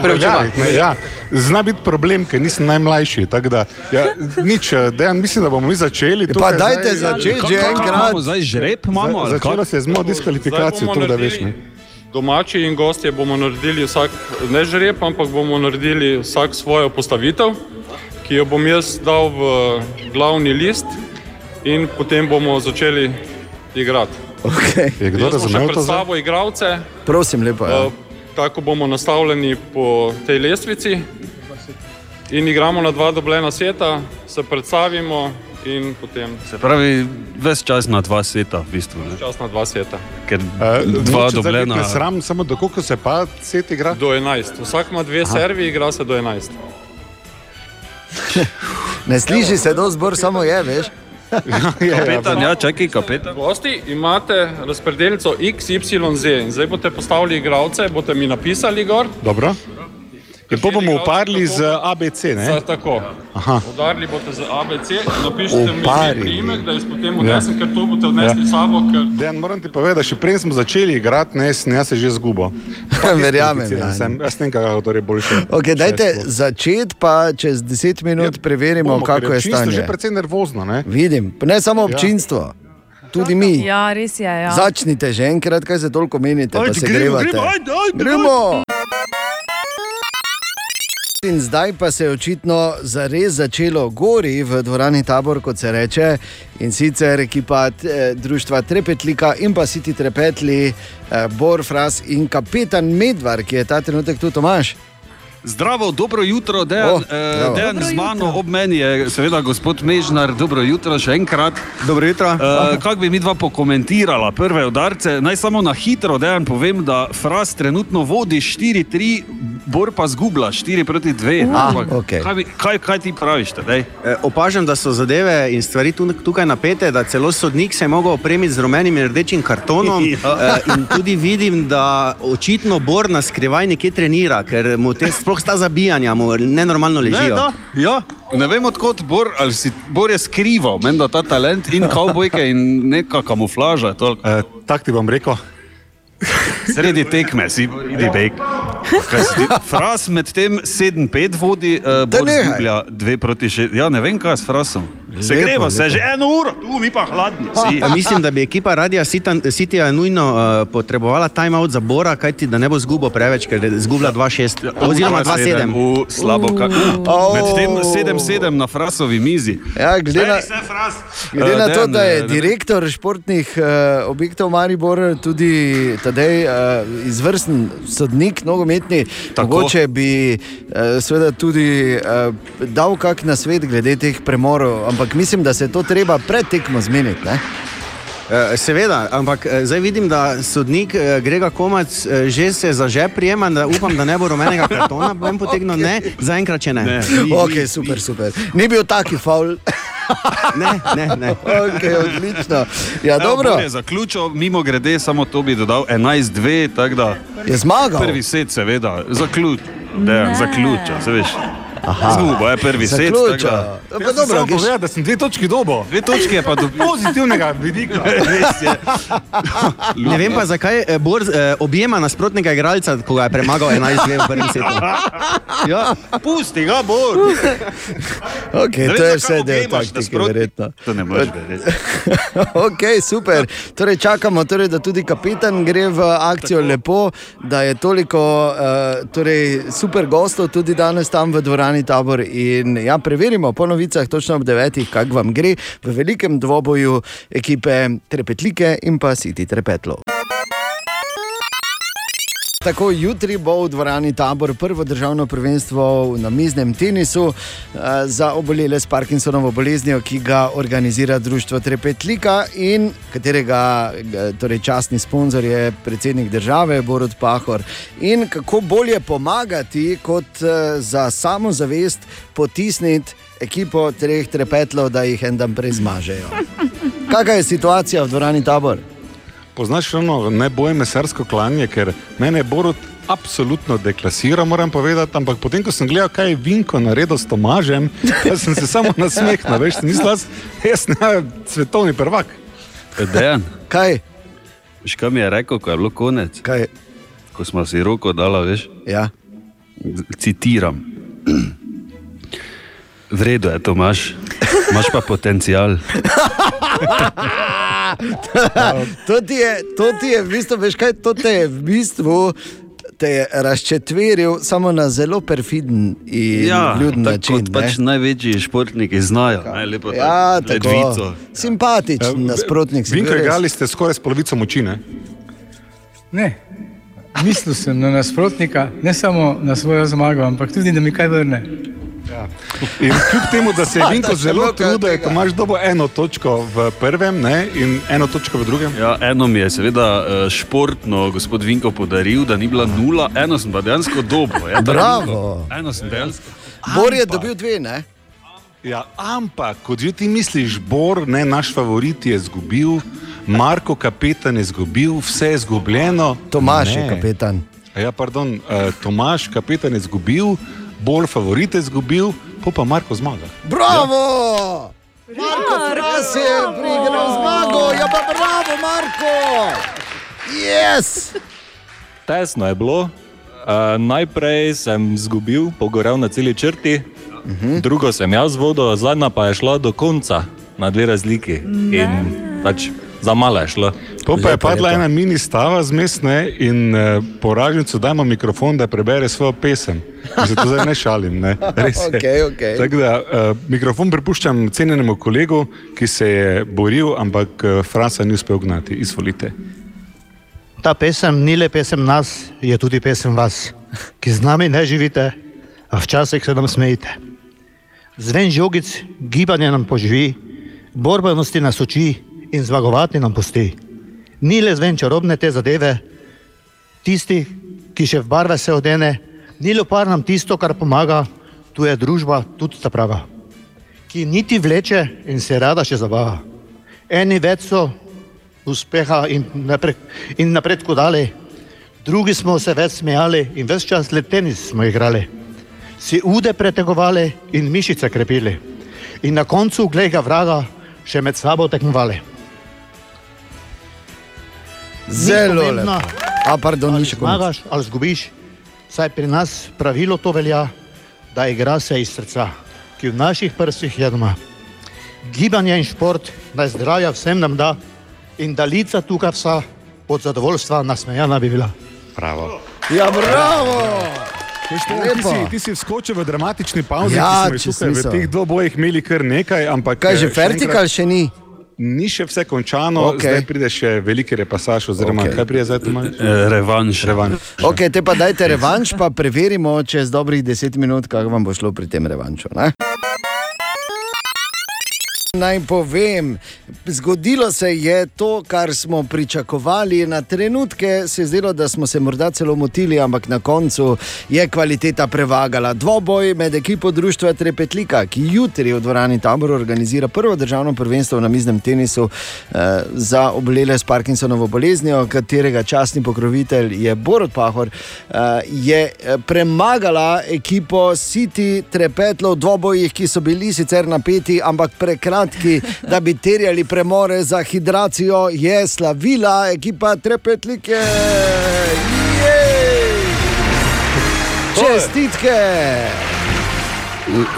preučevati. Ja, ja, zna biti problem, ker nisem najmlajši. Da, ja, nič, eh, dejan, mislim, da bomo mi začeli. Pa tukaj dajte zdaj- začeti že enkrat. zdaj žreb imamo, ali Začelo se je z mojo diskvalifikacijo, to da veš. Ne. Domači in gostje bomo naredili vsak, ne žreb, ampak bomo naredili vsak svojo postavitev, ki jo bom jaz dal v glavni list in potem bomo začeli igrati. Okay. Je kdo razumel to? zdaj? predstavil igralce, Prosim, lepo. Ja. eh, tako bomo nastavljeni po tej lestvici in igramo na dva dobljena seta, se predstavimo in potem Se pravi, ves čas na dva sveta, v bistvu. Ne? čas na dva seta. Ker Eh, dva dobljena. Ne sram, samo do koliko se pa set igra? Do 11. Vsak ima dve Aha. servi, igra se do 11. Ne sliši se do zbor, samo je, veš. Kapetan, ja, čakaj, kapetan. Gosti imate razpredelnico X, Y, Z. In zdaj boste postavili igralce, boste mi napisali gor. Dobro. Pa bomo uparili z ABC, ne? Za tako. Aha. Udarili boste z ABC, napišite mi Uparili. priimek, da jaz potem odnesem, ker to boste odnesli ja. sabo. Ker... Dejan, moram ti povedati, da še prej smo začeli igrati, ne, sem jaz se že zgubo. Verjamem, Ja. ja. Sem, jaz ne vem, kako to je boljše. Okay, dajte začeti, pa čez 10 minut preverimo, bomo, kako je stanje. že precej nervozno, ne? Vidim, ne samo občinstvo, tudi mi. Ja, res je. Ja. Začnite že enkrat, kaj se toliko menite, pa Ajde, se gremo, grevate. gremo, ajde, ajde, gremo. In zdaj pa se je očitno zares začelo gori v dvorani tabor, kot se reče. In sicer ekipa eh, društva Trepetlika in pa Siti Trepetli, eh, Bor Fras in kapetan Medvar, ki je ta trenutek tu Tomaš. Zdravo, dobro jutro, Dejan, Oh, oh, zdravo. Dejan Dobro z mano, ob meni je seveda gospod Mežnar, dobro jutro še enkrat. Dobro jutro. Uh, Kako bi mi dva pokomentirala prve udarce? Naj samo na hitro, Dejan, povem, da Fras trenutno vodi 4-3, Bor pa zgubla 4 proti 2. Uh. Ampak Ah, okej. kaj, bi- kaj, kaj ti praviš? Tedej? E, Opažam, da so zadeve in stvari tu, tukaj napete, da celo sodnik se je mogel opremiti z rumenim in rdečim kartonom. Ja. E, In tudi vidim, da očitno Bor na skrivaj nekje trenira, ker mu te sploh sta zabijanja, mu nenormalno Ne, ležijo. da, ja. Ne vem, odkot Bor, ali si Bor je skrival, menda ta talent in kavbojke in neka kamuflaža. E, tak ti bom rekel. Sredi tekme si, idi bejk. Fras med tem 7-5 vodi, uh, Bor nehaj. zgublja 2 proti 6. Ja, ne vem, kaj s Frasom. Se Lepo, greva, se že eno uro, tu mi pa hladni. Si. A Mislim, da bi ekipa Radia Citya nujno uh, potrebovala timeout za Bora, kajti da ne bo zgubo preveč, ker zgublja 2-6 oziroma 2-7. U, slabo, kaj. Oh. Med tem 7-7 na Frasovi mizi. Ja, glede na, glede na Eh, to, Dejan, da je eh, ne direktor športnih uh, objektov Maribor tudi tadej uh, izvrsten sodnik, nogometni, Tako. mogoče bi uh, seveda tudi uh, dal kak na svet glede teh premorov, ampak mislim, da se je to treba pred tekmo zmeniti. Ne? Eh, Seveda, ampak eh, zdaj vidim, da sodnik eh, Grega Komac že se za žep prijema, da upam, da ne bo rumenega kartona, bom potegnil ne, zaenkrat če ne. Ne. Ok, super, super. Ni bil taki faul. ne, ne, ne. Okay, odlično. Ja, Evo, dobro. Je zaključil, mimo grede, samo to bi dodal 11-2, tako da. Je zmagal. Prvi set, seveda, zaključ. Ne. Zaključil, se veš. Aha. Zgubo je prvi set. tako Zaključil. da- Jaz sem samo povedal, da sem dve točki dobo. Dve točki je pa do pozitivnega vidika. Res je. Ne vem pa, zakaj eh, Bor eh, objema nasprotnega igralca, ko ga je premagal 11 let v prvem setu. Ja, pusti ga, Bor. Okay, Ne to je vse del taktike, verjetno. To ne moreš vedeti. ok, super. Torej, čakamo, torej, da tudi kapitan gre v akcijo lepo, da je toliko uh, torej, super gostov tudi danes tam v dvorani tabor. In ja, preverimo po novicah, točno ob devetih, kako vam gre v velikem dvoboju ekipe Trepetlike in pa Siti Trepetlo. Tako jutri bo v dvorani tabor prvo državno prvenstvo na miznem tenisu eh, za obolele s Parkinsonovo boleznijo, ki ga organizira Društvo Trepetlika in katerega eh, torej častni sponzor je predsednik države Borod Pahor. In kako bolje pomagati, kot eh, za samozavest potisniti ekipo treh trepetlov, da jih en dan prej zmažejo. Kakšna je situacija v dvorani tabor? Poznaš ono najbolj mesarsko klanje, ker mene Borod absolutno deklasira, moram povedati, ampak potem, ko sem gledal, kaj je Vinko naredil s Tomažem, sem se samo nasmehnil, veš, nisem jaz, jaz ne, svetovni prvak. Dejan. Kaj? Veš, kaj mi je rekel, ko je bilo konec? Kaj? Ko smo si roko dala, veš? Ja. Citiram. V redu je, Tomaš, imaš pa potencial. to, ti je, to ti je, v bistvu, veš kaj, to te je v bistvu. Te je razčetveril samo na zelo perfiden in Ja, ljuden tako način. kot pač največji športniki znajo. Ne, lepo Ja, tako, ledvico. Simpatičen nasprotnik. si Vinko bil res. igrali ste skoraj s polovico moči, ne? Ne, mislil sem na nasprotnika, ne samo na svojo zmago, ampak tudi, da mi kaj vrne. In kljub temu, da se je Vinko zelo trudil, je Tomaž dobo eno točko v prvem ne, in eno točko v drugem. Ja, eno mi je seveda eh, športno gospod Vinko podaril, da ni bila nula, eno sem pa dejansko dobo. Ja, Bravo. Eno sem dejansko. Bor je dobil dve, ne? Ja, ampak, kot že ti misliš, Bor, ne, naš favorit je izgubil, Marko kapetan je izgubil, vse je izgubljeno. Tomaž je Ne. kapetan. A Ja, pardon, uh, Tomaš kapetan je izgubil, Bor favorit je izgubil, pa pa Marko zmaga. Bravo! Marko Fras je prigral zmago, ja pa bravo, Marko! Yes! Tesno je bilo. Uh, najprej sem izgubil, pogorel na celi črti, uh -huh. drugo sem jaz vodil, zadnja pa je šla do konca na dve razliki. In pač za malo je šlo. To pa je padla ena mini stava zmes ne, in uh, poražencu dajmo mikrofon, da prebere svojo pesem. In Se to zdaj ne šalim. Ne. Res je. Okej, okej. Tako da uh, mikrofon prepuščam cenjenemu kolegu, ki se je boril, ampak uh, Franca ni uspel gnati. Izvolite. Ta pesem ni le pesem nas, je tudi pesem vas, ki z nami ne živite, a včasih se nam smejite. Zven žogic, gibanje nam poživi, borbenosti nas uči in zmagovati nam pusti. Ni le zven čarobne te zadeve, tisti, ki še v barve se odene, ni lopar nam tisto, kar pomaga, tu je družba tudi ta prava, ki niti vleče in se rada še zabava. Eni več so uspeha in, napre, in napredku dali, drugi smo se več smejali in več čas le tenis smo igrali. Si ude pretegovali in mišice krepili. In na koncu, glej ga vraga, še med sabo tekmovali. Zelo lepo. A, pardon, ali zmagaš ali zgubiš, saj pri nas pravilo to velja, da igra se iz srca, ki v naših prsih je doma. Gibanje in šport naj zdravja vsem nam da in da lica tukaj vsa od zadovoljstva nasmejana bi bila. Bravo. Ja, bravo! Veš, ti, si, ti si vskočil v dramatični pauzi, Ja, ki smo jih tukaj v teh dvobojih imeli kar nekaj. Ampak, Kaj že, eh, vertikal še ni? Ni še vse končano, okay. zdaj pride še veliki repasaž, oziroma okay. kaj pride zdaj tu manj? Revanš. Revanš. Ok, te pa dajte revanš, pa preverimo čez dobrih 10 minut, kako vam bo šlo pri tem revanšu. Ne? Naj povem, zgodilo se je to, kar smo pričakovali. Na trenutke se je zdelo, da smo se morda celo motili, ampak na koncu je kvaliteta prevagala. Dvoboj med ekipo Društva Trepetlika, ki jutri v dvorani Tabor organizira prvo državno prvenstvo na miznem tenisu eh, za obolele s Parkinsonovo boleznijo, katerega častni pokrovitelj je Borod Pahor, eh, je eh, premagala ekipo City Trepetlo v dvobojih, ki so bili sicer napeti, ampak prekratki, da bi terjali premore za hidracijo, je slavila ekipa Trepetlike. Čestitke!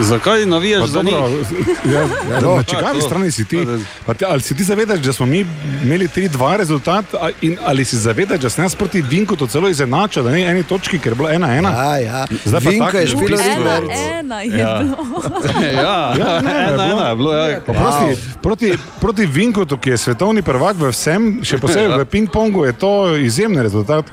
Zakaj navijaš Pa za dobro, njih? Ja, ja, No, na čigavi to. strani si ti? Pa te- Ali se ti zavedaš, da smo mi imeli 3-2 rezultat, a- in ali si zavedaš, da se nas proti Vinku to celo izenača, da ni eni točki, ker je bilo 1-1? Ja, ja. Zdaj pa Vinko je špilo bistvu- Rimberc. Ena je Ja. bilo. Ja, Ja, ne, ena, bilo- ena je bilo, ja. Proti, proti, proti Vinkotu, ki je svetovni prvak v vsem, še posebej Ja. v ping-pongu, je to izjemen rezultat.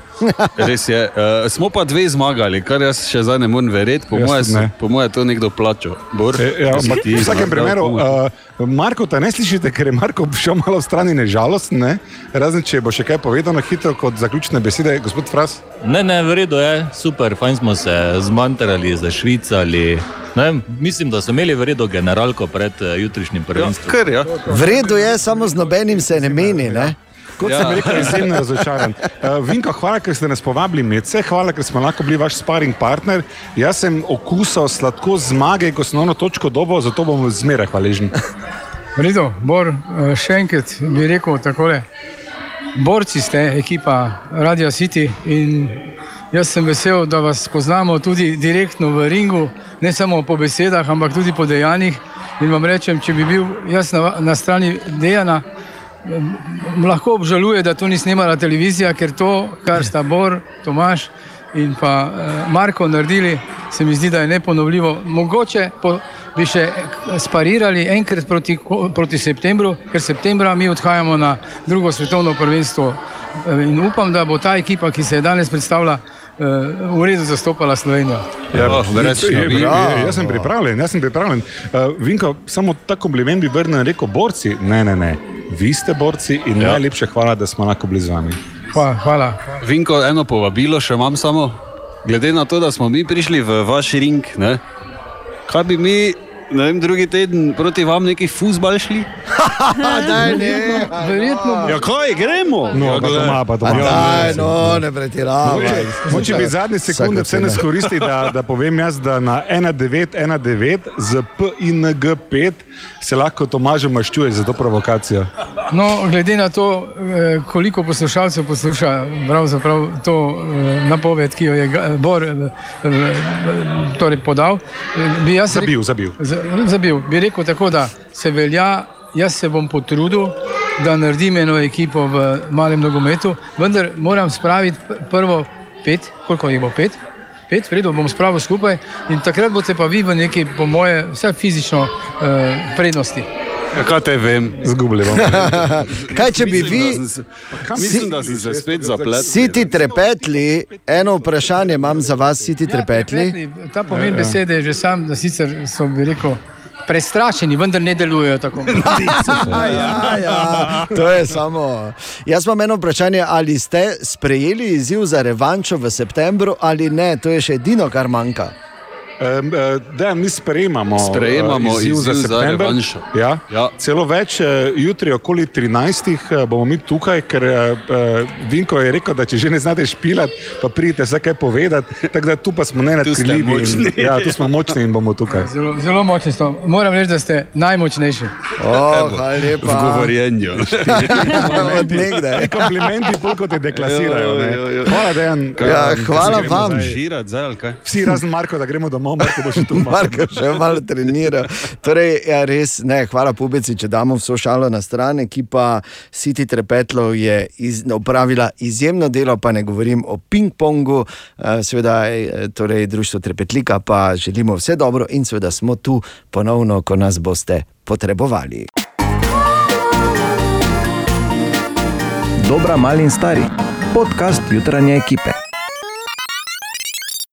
Res je. Uh, smo pa dve zmagali, kar jaz še zdaj ne morem verjeti. Po mojem moje je to nekdo plačal. Bor, E, ja, ampak v vsakem primeru, uh, Marko, ta ne slišite, ker je Marko šel malo v stran in je žalosten, ne? razen če bo še kaj povedano hitro kot zaključne besede, gospod Fras. Ne, ne, v redu je, super, fajn smo se zmanjtrali, zašvicali. Ne, mislim, da so imeli v redu generalko pred eh, jutrišnjim prvenstvom. Kar ja. V redu je, samo z nobenim se ne meni. Ne? Kot ja. sem rekel, izjemno razočaran. Uh, Vinko, hvala, ker ste nas povabili medse, hvala, ker smo lahko bili vaš sparing partner. Jaz sem okusal sladko zmage, ko sem ono točko dobo, zato bom zmeraj hvaležen. V redu, Bor, eh, še enkrat bi rekel takole. Borci ste, ekipa Radio City in jaz sem vesel, da vas poznamo tudi direktno v ringu, ne samo po besedah, ampak tudi po dejanjih. In vam rečem, če bi bil jaz na, na strani Dejana, em, lahko obžaluje, da to ni snimala televizija, ker to, kar sta Bor, Tomaš in pa eh, Marko naredili, se mi zdi, da je neponovljivo. Mogoče po, bi še sparirali enkrat proti, proti septembru, ker septembra mi odhajamo na drugo svetovno prvenstvo. Eh, In upam, da bo ta ekipa, ki se je danes predstavlja, eh, v redu zastopala Slovenijo. Ja, Oh, je- je- šnovi. je- Jaz sem pripravljen, jaz sem pripravljen. Uh, Vinko, samo ta kompliment bi vrnil in rekel: borci, ne, ne, ne. Vi ste borci in ja. najlepše hvala, da smo lahko bili z vami. Hvala. hvala. Vinko, eno povabilo še imam samo. Glede na to, da smo mi prišli v vaš ring, ne? kaj bi mi, vem, drugi teden proti vam neki fusbal šli? Daj, ne. Verjetno Ja, kaj, gremo? No, ja, pa glej. doma, pa doma. daj, no, ne pretiravaj. Moče bi zadnje sekunde vse ne skoristi, da, da povem jaz, da na 1919 z PING5 se lahko Tomažem maščuje za to provokacijo. No, glede na to, eh, koliko poslušalcev posluša pravzaprav to eh, napoved, ki jo je Bor eh, torej podal, bi jaz Zabil, zabil. Z- Zabil. Bi rekel tako, da se velja, jaz se bom potrudil, da naredim eno ekipo v malem nogometu, vendar moram spraviti prvo pet, koliko jih bo pet? Pet, v redu, bom spravil skupaj in takrat boste pa vi v neki, po moje, vse fizično eh, prednosti. Ja, kaj te vem? Zgubili bomo. Kaj če bi vi, sem Mislim, da sem se spet zapletel. siti trepetli, eno vprašanje imam za vas, siti trepetli. Ta pomen Ja, ja. besede je že sam, da sicer so bi rekel. Prestrašeni, vendar ne delujejo tako. ja, ja, to je samo. Jaz imam eno vprašanje, ali ste sprejeli izziv za revanšo v septembru ali ne, to je še edino, kar manjka. Um, da, mi sprejemamo, Sprejemamo eh, izziv za izziv za september. revanšo. Ja. Ja. Celo več, eh, jutri okoli 13. eh, bomo mi tukaj, ker eh, eh, Vinko je rekel, da če že ne znate špilati, pa pridite vse kaj povedati. Tako da tu pa smo ne Tu ste nadkrljivi. močni. in- Ja, tu smo močni in bomo tukaj. Zelo, zelo močni ste. Moram reči, da ste najmočnejši. O, hvala lepa. V govorjenju. Od nekdaj. Komplimenti, pol kot te deklasirajo. ne. Jo, jo, jo. Hvala, Dejan. Ja, Eh, hvala vam. zdaj. Žirat, zdaj? Vsi razen Marko, da gremo domov, Marko bo še tu. Marko še malo trenira. Torej, ja, res, ne, hvala Pubeci, če damo vso šalo na stran. Ekipa City Trepetlov je iz, opravila izjemno delo, pa ne govorim o ping-pongu. Eh, Seveda, eh, torej, društvo Trepetlika pa želimo vse dobro in seveda smo tu ponovno, ko nas boste potrebovali. Dobra, mali in stari. Podcast jutranje ekipe.